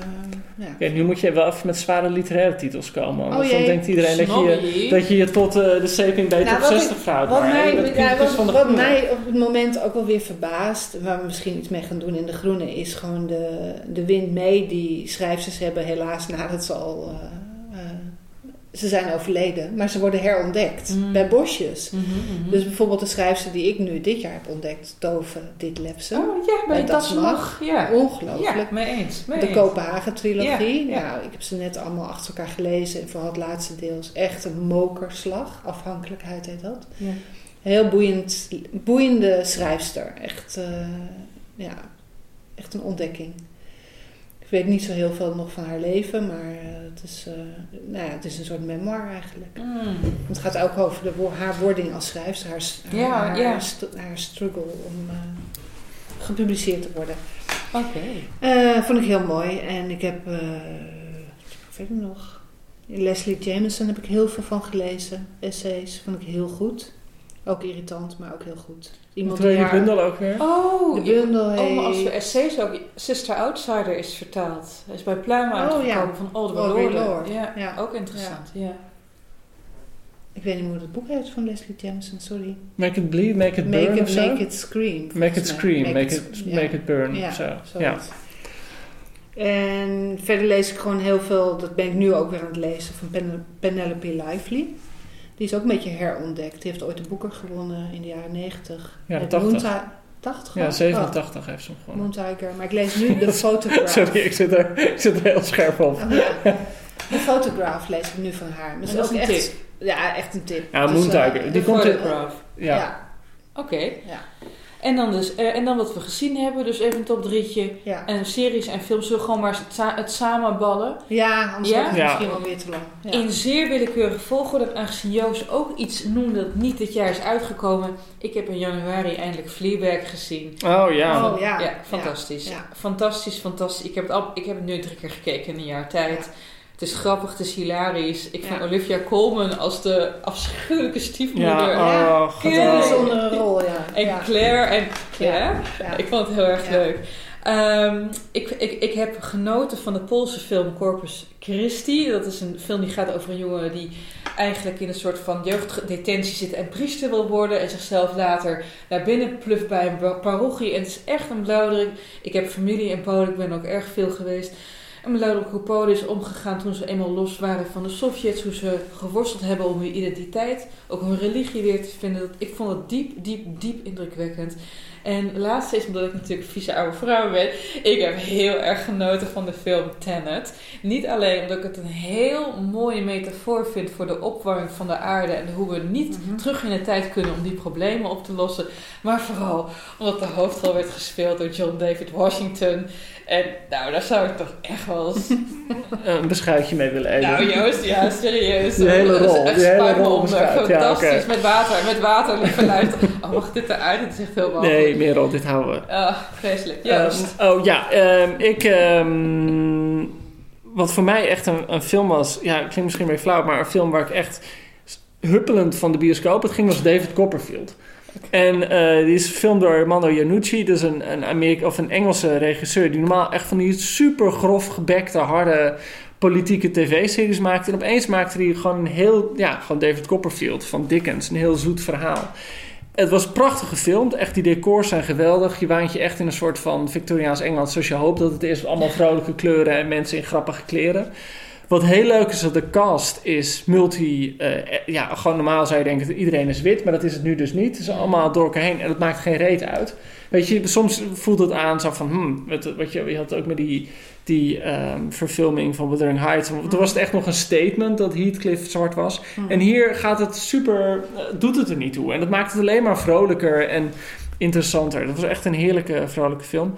ja.
Ja, nu moet je wel even met zware literaire titels komen. Anders
Oh
dan
jee.
denkt iedereen dat je, dat je je tot eh, de Saping Beter
Nou,
op
wat
60 vrouwt.
Wat, mij,
dat
ja,
criticus
wat,
van de
wat
Groene.
mij op het moment ook wel weer verbaast, waar we misschien iets mee gaan doen in de Groene, is gewoon de, de wind mee die schrijfsters hebben, helaas nadat ze al. eh, ze zijn overleden, maar ze worden herontdekt
Mm.
bij bosjes.
Mhm, mhm.
Dus bijvoorbeeld de schrijfster die ik nu dit jaar heb ontdekt, Tove Ditlevsen.
Oh ja, bij
En
dat mag. Ja.
Ongelooflijk.
Ja, mee eens. Mee
De
eens.
Kopenhagen-trilogie.
Ja, ja.
Nou, ik heb ze net allemaal achter elkaar gelezen. En vooral het laatste deel is echt een mokerslag. Afhankelijkheid heet dat.
Ja.
Heel boeiend, boeiende schrijfster. Echt, eh, ja, echt een ontdekking. Ik weet niet zo heel veel nog van haar leven, maar eh, het, is, eh, nou ja, het is een soort memoir eigenlijk.
Mm.
Het gaat ook over de, haar wording als schrijfster, haar, haar, struggle om eh, gepubliceerd te worden.
Oké.
Vond ik heel mooi. En ik heb, ik verder nog? Leslie Jameson heb ik heel veel van gelezen. Essays vond ik heel goed. Ook irritant, maar ook heel goed. Iemand
Wat je
haar-
bundel ook weer?
Oh,
De bundel
Oh, maar als we
heet
essays ook... Sister Outsider is vertaald. Hij is bij Pluim
Oh,
uitgekomen
ja.
van Audrey Lorde.
Lorde.
Ja,
Ja.
ook interessant. Ja.
Ik weet niet hoe het boek heet van Leslie Jameson, sorry.
Make it bleed, make it burn
Make it,
zo?
make it scream.
Make it scream, make, it, make it burn
Ja,
zo. Ja.
En verder lees ik gewoon heel veel, dat ben ik nu ook weer aan het lezen, van Pen- Penelope Lively. Die is ook een beetje herontdekt. Die heeft ooit de boeker gewonnen in de jaren 90.
Ja,
Met
80.
Moonti- 80?
Ja,
Oh,
87 heeft ze hem gewonnen.
Moontiger. Maar ik lees nu de Photograph.
Sorry, ik zit, er, ik zit er heel scherp op.
Oh, ja. De Photograph lees ik nu van haar. Maar
En dat is
ook
een
echt, Ja, echt een tip.
Ja,
Dus,
Moontiger.
eh,
Die
De
komt in-
photograph.
Ja.
ja.
Oké.
Ja.
En, dan dus, eh, en dan wat we gezien hebben, dus even een top drietje.
Ja.
En series en films, zullen we gewoon maar het, sa- het samenballen.
ja, anders
Ja?
wordt het
Ja.
misschien wel weer te lang. Ja.
In zeer willekeurige volgorde, aangezien Joost ook iets noemde dat niet dit jaar is uitgekomen. Ik heb in januari eindelijk Fleabag gezien.
Oh ja.
Oh ja.
Ja, fantastisch.
Ja.
Fantastisch, fantastisch. Ik heb, het al, ik heb het nu drie keer gekeken in een jaar tijd. Het is grappig, het is hilarisch. Ik vind
Ja.
Olivia Colman als de afschuwelijke stiefmoeder.
Ja, oh,
bijzondere rol, ja.
En
ja.
Claire en... Ja,
Ja.
ik vond het heel erg
Ja.
leuk. Ehm, ik, ik, ik heb genoten van de Poolse film Corpus Christi. Dat is een film die gaat over een jongen die eigenlijk in een soort van jeugddetentie zit en priester wil worden. En zichzelf later naar binnen pluft bij een parochie. En het is echt een blauwdruk. Ik heb familie in Polen, ik ben ook erg veel geweest. Een blauwdruk hoe Polen is omgegaan toen ze eenmaal los waren van de Sovjets. Hoe ze geworsteld hebben om hun identiteit, ook hun religie weer te vinden. Dat, ik vond het diep, diep, diep indrukwekkend. En laatste is omdat ik natuurlijk vieze oude vrouw ben. Ik heb heel erg genoten van de film Tenet. Niet alleen omdat ik het een heel mooie metafoor vind voor de opwarming van de aarde en hoe we niet
Mhm.
terug in de tijd kunnen om die problemen op te lossen. Maar vooral omdat de hoofdrol werd gespeeld door John David Washington. En nou, daar zou ik toch echt wel eens...
Een beschuitje mee willen eten.
Nou Joost, ja serieus.
Die hele rol, die hele rol ja,
Fantastisch, met water, met water, lieve luister. Oh, mag dit eruit? Het is echt heel warm.
nee, Merel, dit houden we.
Ah, vreselijk. Joost.
Ehm, oh ja, ehm, ik. ehm, wat voor mij echt een, een film was. Ja, het klinkt misschien weer flauw, maar een film waar ik echt huppelend van de bioscoop. Het ging was David Copperfield. En eh, die is gefilmd door Mando Iannucci, dus een, een, Amerika of een Engelse regisseur die normaal echt van die super grof gebekte, harde politieke tv-series maakte. En opeens maakte hij gewoon een heel, ja, gewoon David Copperfield van Dickens, een heel zoet verhaal. Het was prachtig gefilmd. Echt, die decors zijn geweldig. Je waant je echt in een soort van Victoriaans Engeland zoals je hoopt dat het is. Allemaal vrolijke kleuren en mensen in grappige kleren. Wat heel leuk is, dat de cast is multi... eh, ja, gewoon normaal zou je denken dat iedereen is wit. Maar dat is het nu dus niet. Het is allemaal door elkaar heen en het maakt geen reet uit. Weet je, soms voelt het aan zo van... Hmm, wat, wat je, je had ook met die, die ehm, verfilming van Wuthering Heights. Toen was het echt nog een statement dat Heathcliff zwart was.
Mhm.
En hier gaat het super, eh, doet het er niet toe. En dat maakt het alleen maar vrolijker en interessanter. Dat was echt een heerlijke, vrolijke film.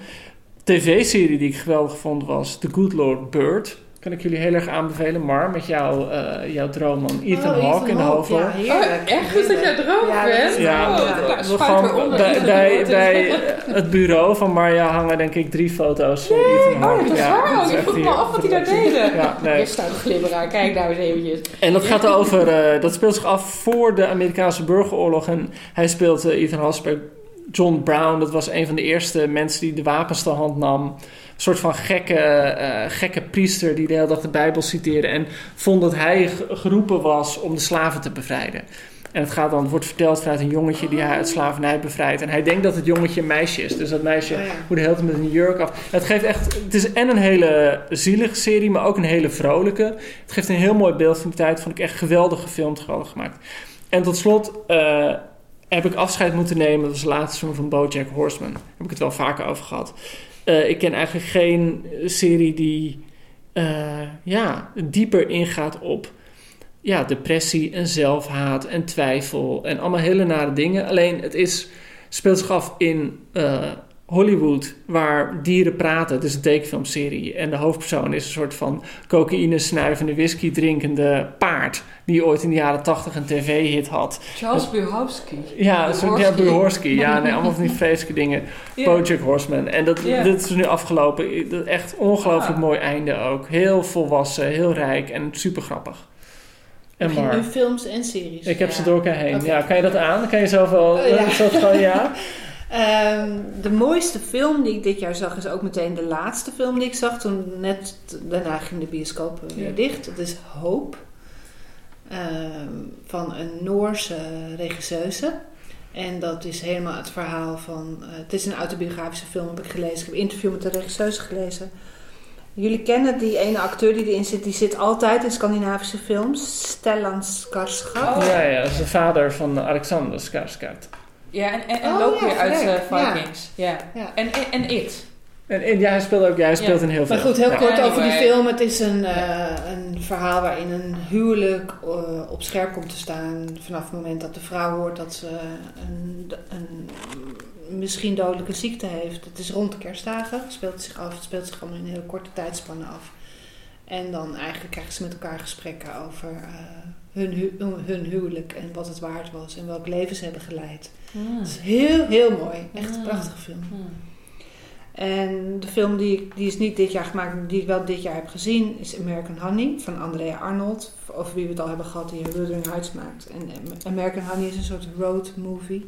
tv-serie die ik geweldig vond was The Good Lord Bird. Kan ik jullie heel erg aanbevelen. Maar met jou, uh, jouw droomman Ethan
Oh,
Hawke in de.
Ja, heerlijk.
Oh, echt? Is dat jouw droom,
Ja,
Ben?
dat is-
Ja,
Oh,
ja.
nou,
we bij, bij, het bureau van Marja hangen denk ik drie foto's van Ethan
Oh,
Hawke.
dat is
Ja,
waar ook. Ik vroeg me
hier-
af wat hij daar deden.
Ja, nee.
Je staat een glimmer aan. Kijk nou eens eventjes.
En dat gaat over, eh, dat speelt zich af voor de Amerikaanse burgeroorlog. En hij speelt eh, Ethan Hawke John Brown. Dat was een van de eerste mensen die de wapens ter hand nam. Een soort van gekke, eh, gekke priester die de hele dag de Bijbel citeerde. En vond dat hij geroepen was om de slaven te bevrijden. En het, gaat dan, het wordt verteld vanuit een jongetje die hij uit slavernij bevrijdt. En hij denkt dat het jongetje een meisje is. Dus dat meisje
Oh ja.
moet de hele tijd met een jurk af. Het geeft echt, het is en een hele zielige serie, maar ook een hele vrolijke. Het geeft een heel mooi beeld van die tijd. Vond ik echt geweldig gefilmd, geweldig gemaakt. En tot slot eh, heb ik afscheid moeten nemen. Dat was het laatste seizoen van BoJack Horseman. Daar heb ik het wel vaker over gehad. Eh, ik ken eigenlijk geen serie die eh, ja, dieper ingaat op ja, depressie en zelfhaat en twijfel en allemaal hele nare dingen. Alleen het is, speelt zich af in eh, Hollywood, waar dieren praten. Het is een tekenfilmserie. En de hoofdpersoon is een soort van cocaïne snuivende, whisky drinkende paard. Die ooit in de jaren tachtig een tv-hit had.
Charles Buhowski.
Ja, soort ja,
Buhorski.
Buhorski. Ja, nee, allemaal van die vreselijke dingen. Bojack Horseman. En dat, dit is nu afgelopen. Echt ongelooflijk
Ah.
mooi einde ook. Heel volwassen, heel rijk en super grappig. En maar...
nu films en series.
Ik heb ze door elkaar heen. Ja, kan je dat aan? Kan je zoveel...
Ja.
Gewoon ja?
Ehm, de mooiste film die ik dit jaar zag is ook meteen de laatste film die ik zag. Toen net daarna ging de bioscoop weer
Ja.
dicht. Dat is Hope. Ehm, van een Noorse regisseuse. En dat is helemaal het verhaal van... eh, het is een autobiografische film, heb ik gelezen. Ik heb een interview met de regisseuse gelezen. Jullie kennen die ene acteur die erin zit. Die zit altijd in Scandinavische films. Stellan Skarsgård.
Oh.
Ja, ja. Dat is de vader van Alexander Skarsgård.
Ja, en, en, en
Oh,
Loki
ja,
uit eh.
Ja.
Vikings. Ja.
Ja.
En, en, en It.
En, en ja, hij speelt ook... Ja, hij speelt
Ja.
in heel veel.
Maar goed, heel
Ja.
kort over die film. Het is een, eh, een verhaal waarin een huwelijk eh, op scherp komt te staan. Vanaf het moment dat de vrouw hoort dat ze een, een misschien dodelijke ziekte heeft. Het is rond de kerstdagen. Het speelt zich af. Het speelt zich allemaal in een hele korte tijdspanne af. En dan eigenlijk krijgen ze met elkaar gesprekken over eh, hun, hu- hun huwelijk en wat het waard was en welk leven ze hebben geleid. Het is heel, heel mooi. Echt een
Ah.
prachtige film.
Hmm.
En de film die, ik- die is niet dit jaar gemaakt, maar die ik wel dit jaar heb gezien, is American Honey van Andrea Arnold. Over wie we het al hebben gehad, die Wuthering Heights maakt. En American Honey is een soort road movie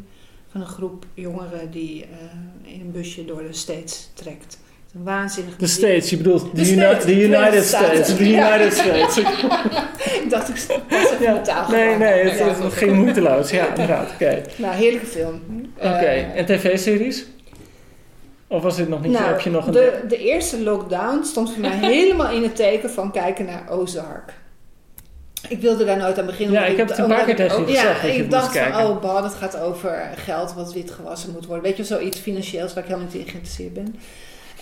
van een groep jongeren die eh, in een busje door de States trekt. Een waanzinnig
De States, je bedoelt de, United States. De. United States.
ik dacht, ik pas even
Ja,
taal
nee, nee, het,
Ja,
het ging moeiteloos. Ja, inderdaad. Oké.
Nou, heerlijke film.
Oké.
Eh,
En tv-series? Of was dit nog niet?
Nou,
heb je nog een...
de, de eerste lockdown stond voor mij helemaal in het teken van kijken naar Ozark. Ik wilde daar nooit aan beginnen.
Ja, ik heb het een paar keer
ik-
tegen je
Ja, ik dacht van,
kijken.
oh, bah, dat gaat over geld wat wit gewassen moet worden. Weet je, wel, zoiets financieels waar ik helemaal niet in geïnteresseerd ben.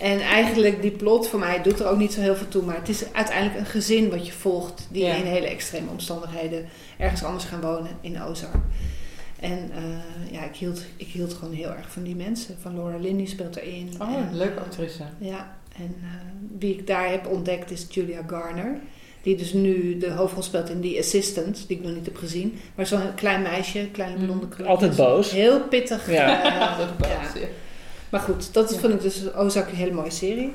En eigenlijk, die plot voor mij doet er ook niet zo heel veel toe. Maar het is uiteindelijk een gezin wat je volgt. Die
Ja.
in hele extreme omstandigheden ergens anders gaan wonen in Ozark. En eh, ja, ik hield, ik hield gewoon heel erg van die mensen. Van Laura Linney speelt erin.
Oh,
En,
een leuke actrice.
ja, en eh, wie ik daar heb ontdekt is Julia Garner. Die dus nu de hoofdrol speelt in The Assistant, die ik nog niet heb gezien. Maar zo'n klein meisje, kleine blonde
Mm.
krulletjes.
Altijd boos.
Heel pittig.
Ja.
eh,
Dat
ja. Maar goed, dat
Ja.
vond ik dus Ozark een hele mooie serie.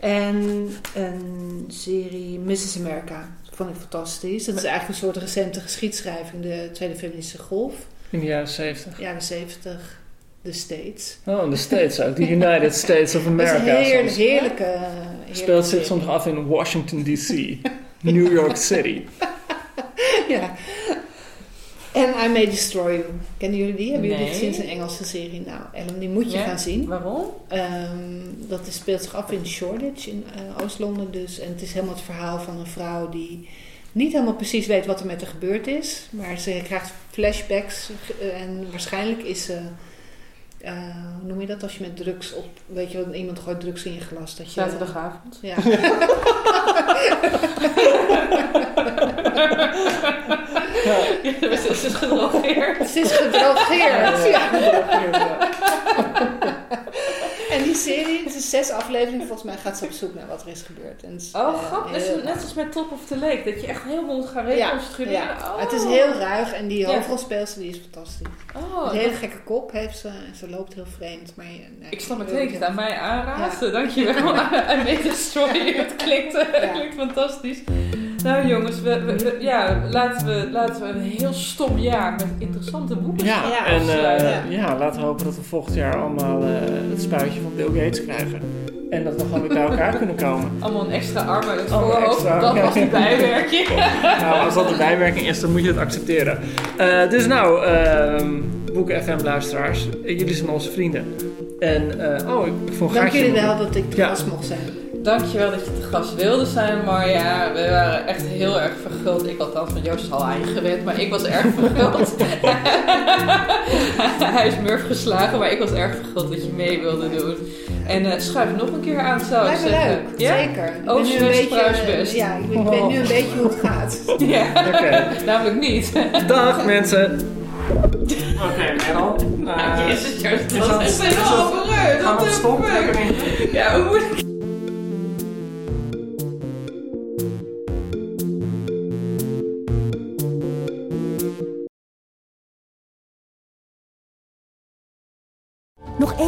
En een serie Mrs. America. Vond ik fantastisch. Dat is eigenlijk een soort recente geschiedschrijving, de Tweede Feministische Golf.
In de jaren 70.
Jaren 70, de States.
Oh, de States ook. De United States of
Dat is
America.
een heerlijk, heerlijke, heerlijke
Speelt zich soms af in Washington D.C. New York City.
Ja. En I May Destroy You. Kennen jullie die? Hebben jullie
Nee.
die gezien? Een Engelse serie. Nou, Ellen, die moet je
Ja?
gaan zien.
Waarom?
Ehm, dat is, speelt zich af in Shoreditch, in eh, Oost-Londen dus. En het is helemaal het verhaal van een vrouw die niet helemaal precies weet wat er met haar gebeurd is. Maar ze krijgt flashbacks. eh, en waarschijnlijk is ze... eh, hoe noem je dat als je met drugs op... Weet je iemand gooit drugs in je glas. Dat je,
Zaterdagavond.
Ja.
Ze is gedrogeerd.
Ze is gedrogeerd. Ja. En miniserie. Het is zes afleveringen. Volgens mij gaat ze op zoek naar wat er is gebeurd. En is,
Oh,
uh,
grappig. Net,
heel-
net als met Top of the Lake. Dat je echt helemaal moet gaan reconstrueren.
Ja,
Oh.
het is heel ruig en die
Ja.
hoofdrolspeelster die is fantastisch.
Oh,
een hele gekke kop heeft ze en ze loopt heel vreemd. Maar, je- nee,
Ik snap
wil
meteen dat
niet
je het aan mij aanraadt.
Ja.
Dankjewel. I made a story. Het klinkt, eh,
Ja.
klinkt fantastisch. Nou jongens, we, we- we- ja, laten, we, laten we een heel stom jaar met interessante boeken
Ja,
Ja,
en eh,
ja.
ja, laten we hopen dat we volgend jaar allemaal eh, het spuitje van Bill Gates krijgen. En dat we gewoon weer bij elkaar kunnen komen.
Allemaal een extra arm uit het
Allemaal
voorhoofd.
extra.
Dat was die bijwerking.
Nou, als dat de bijwerking is, dan moet je het accepteren. Eh, dus nou, ehm Boeken FM luisteraars, eh, jullie zijn onze vrienden. En, eh, oh, ik, ik vond
Dank jullie wel dat ik
Ja.
gast mocht zijn.
Dankjewel dat je te gast wilde zijn, Marja. We waren echt heel erg verguld. Ik althans, van Joost is al aan je gewend, maar ik was erg verguld. Hij is murf geslagen, maar ik was erg verguld dat je mee wilde doen. En eh, schuif nog een keer aan, zou ik
Lijkt me
zeggen.
leuk,
Ja?
zeker. Ik ben nu een beetje-. Ja, ik, weet nu een beetje hoe het gaat.
Ja,
Oké,
namelijk niet.
dag mensen. Oké, Merel. Eh,
Jezus, Joost,
is
dat is
is
helemaal
we
Dat is? Ja, hoe moet ik...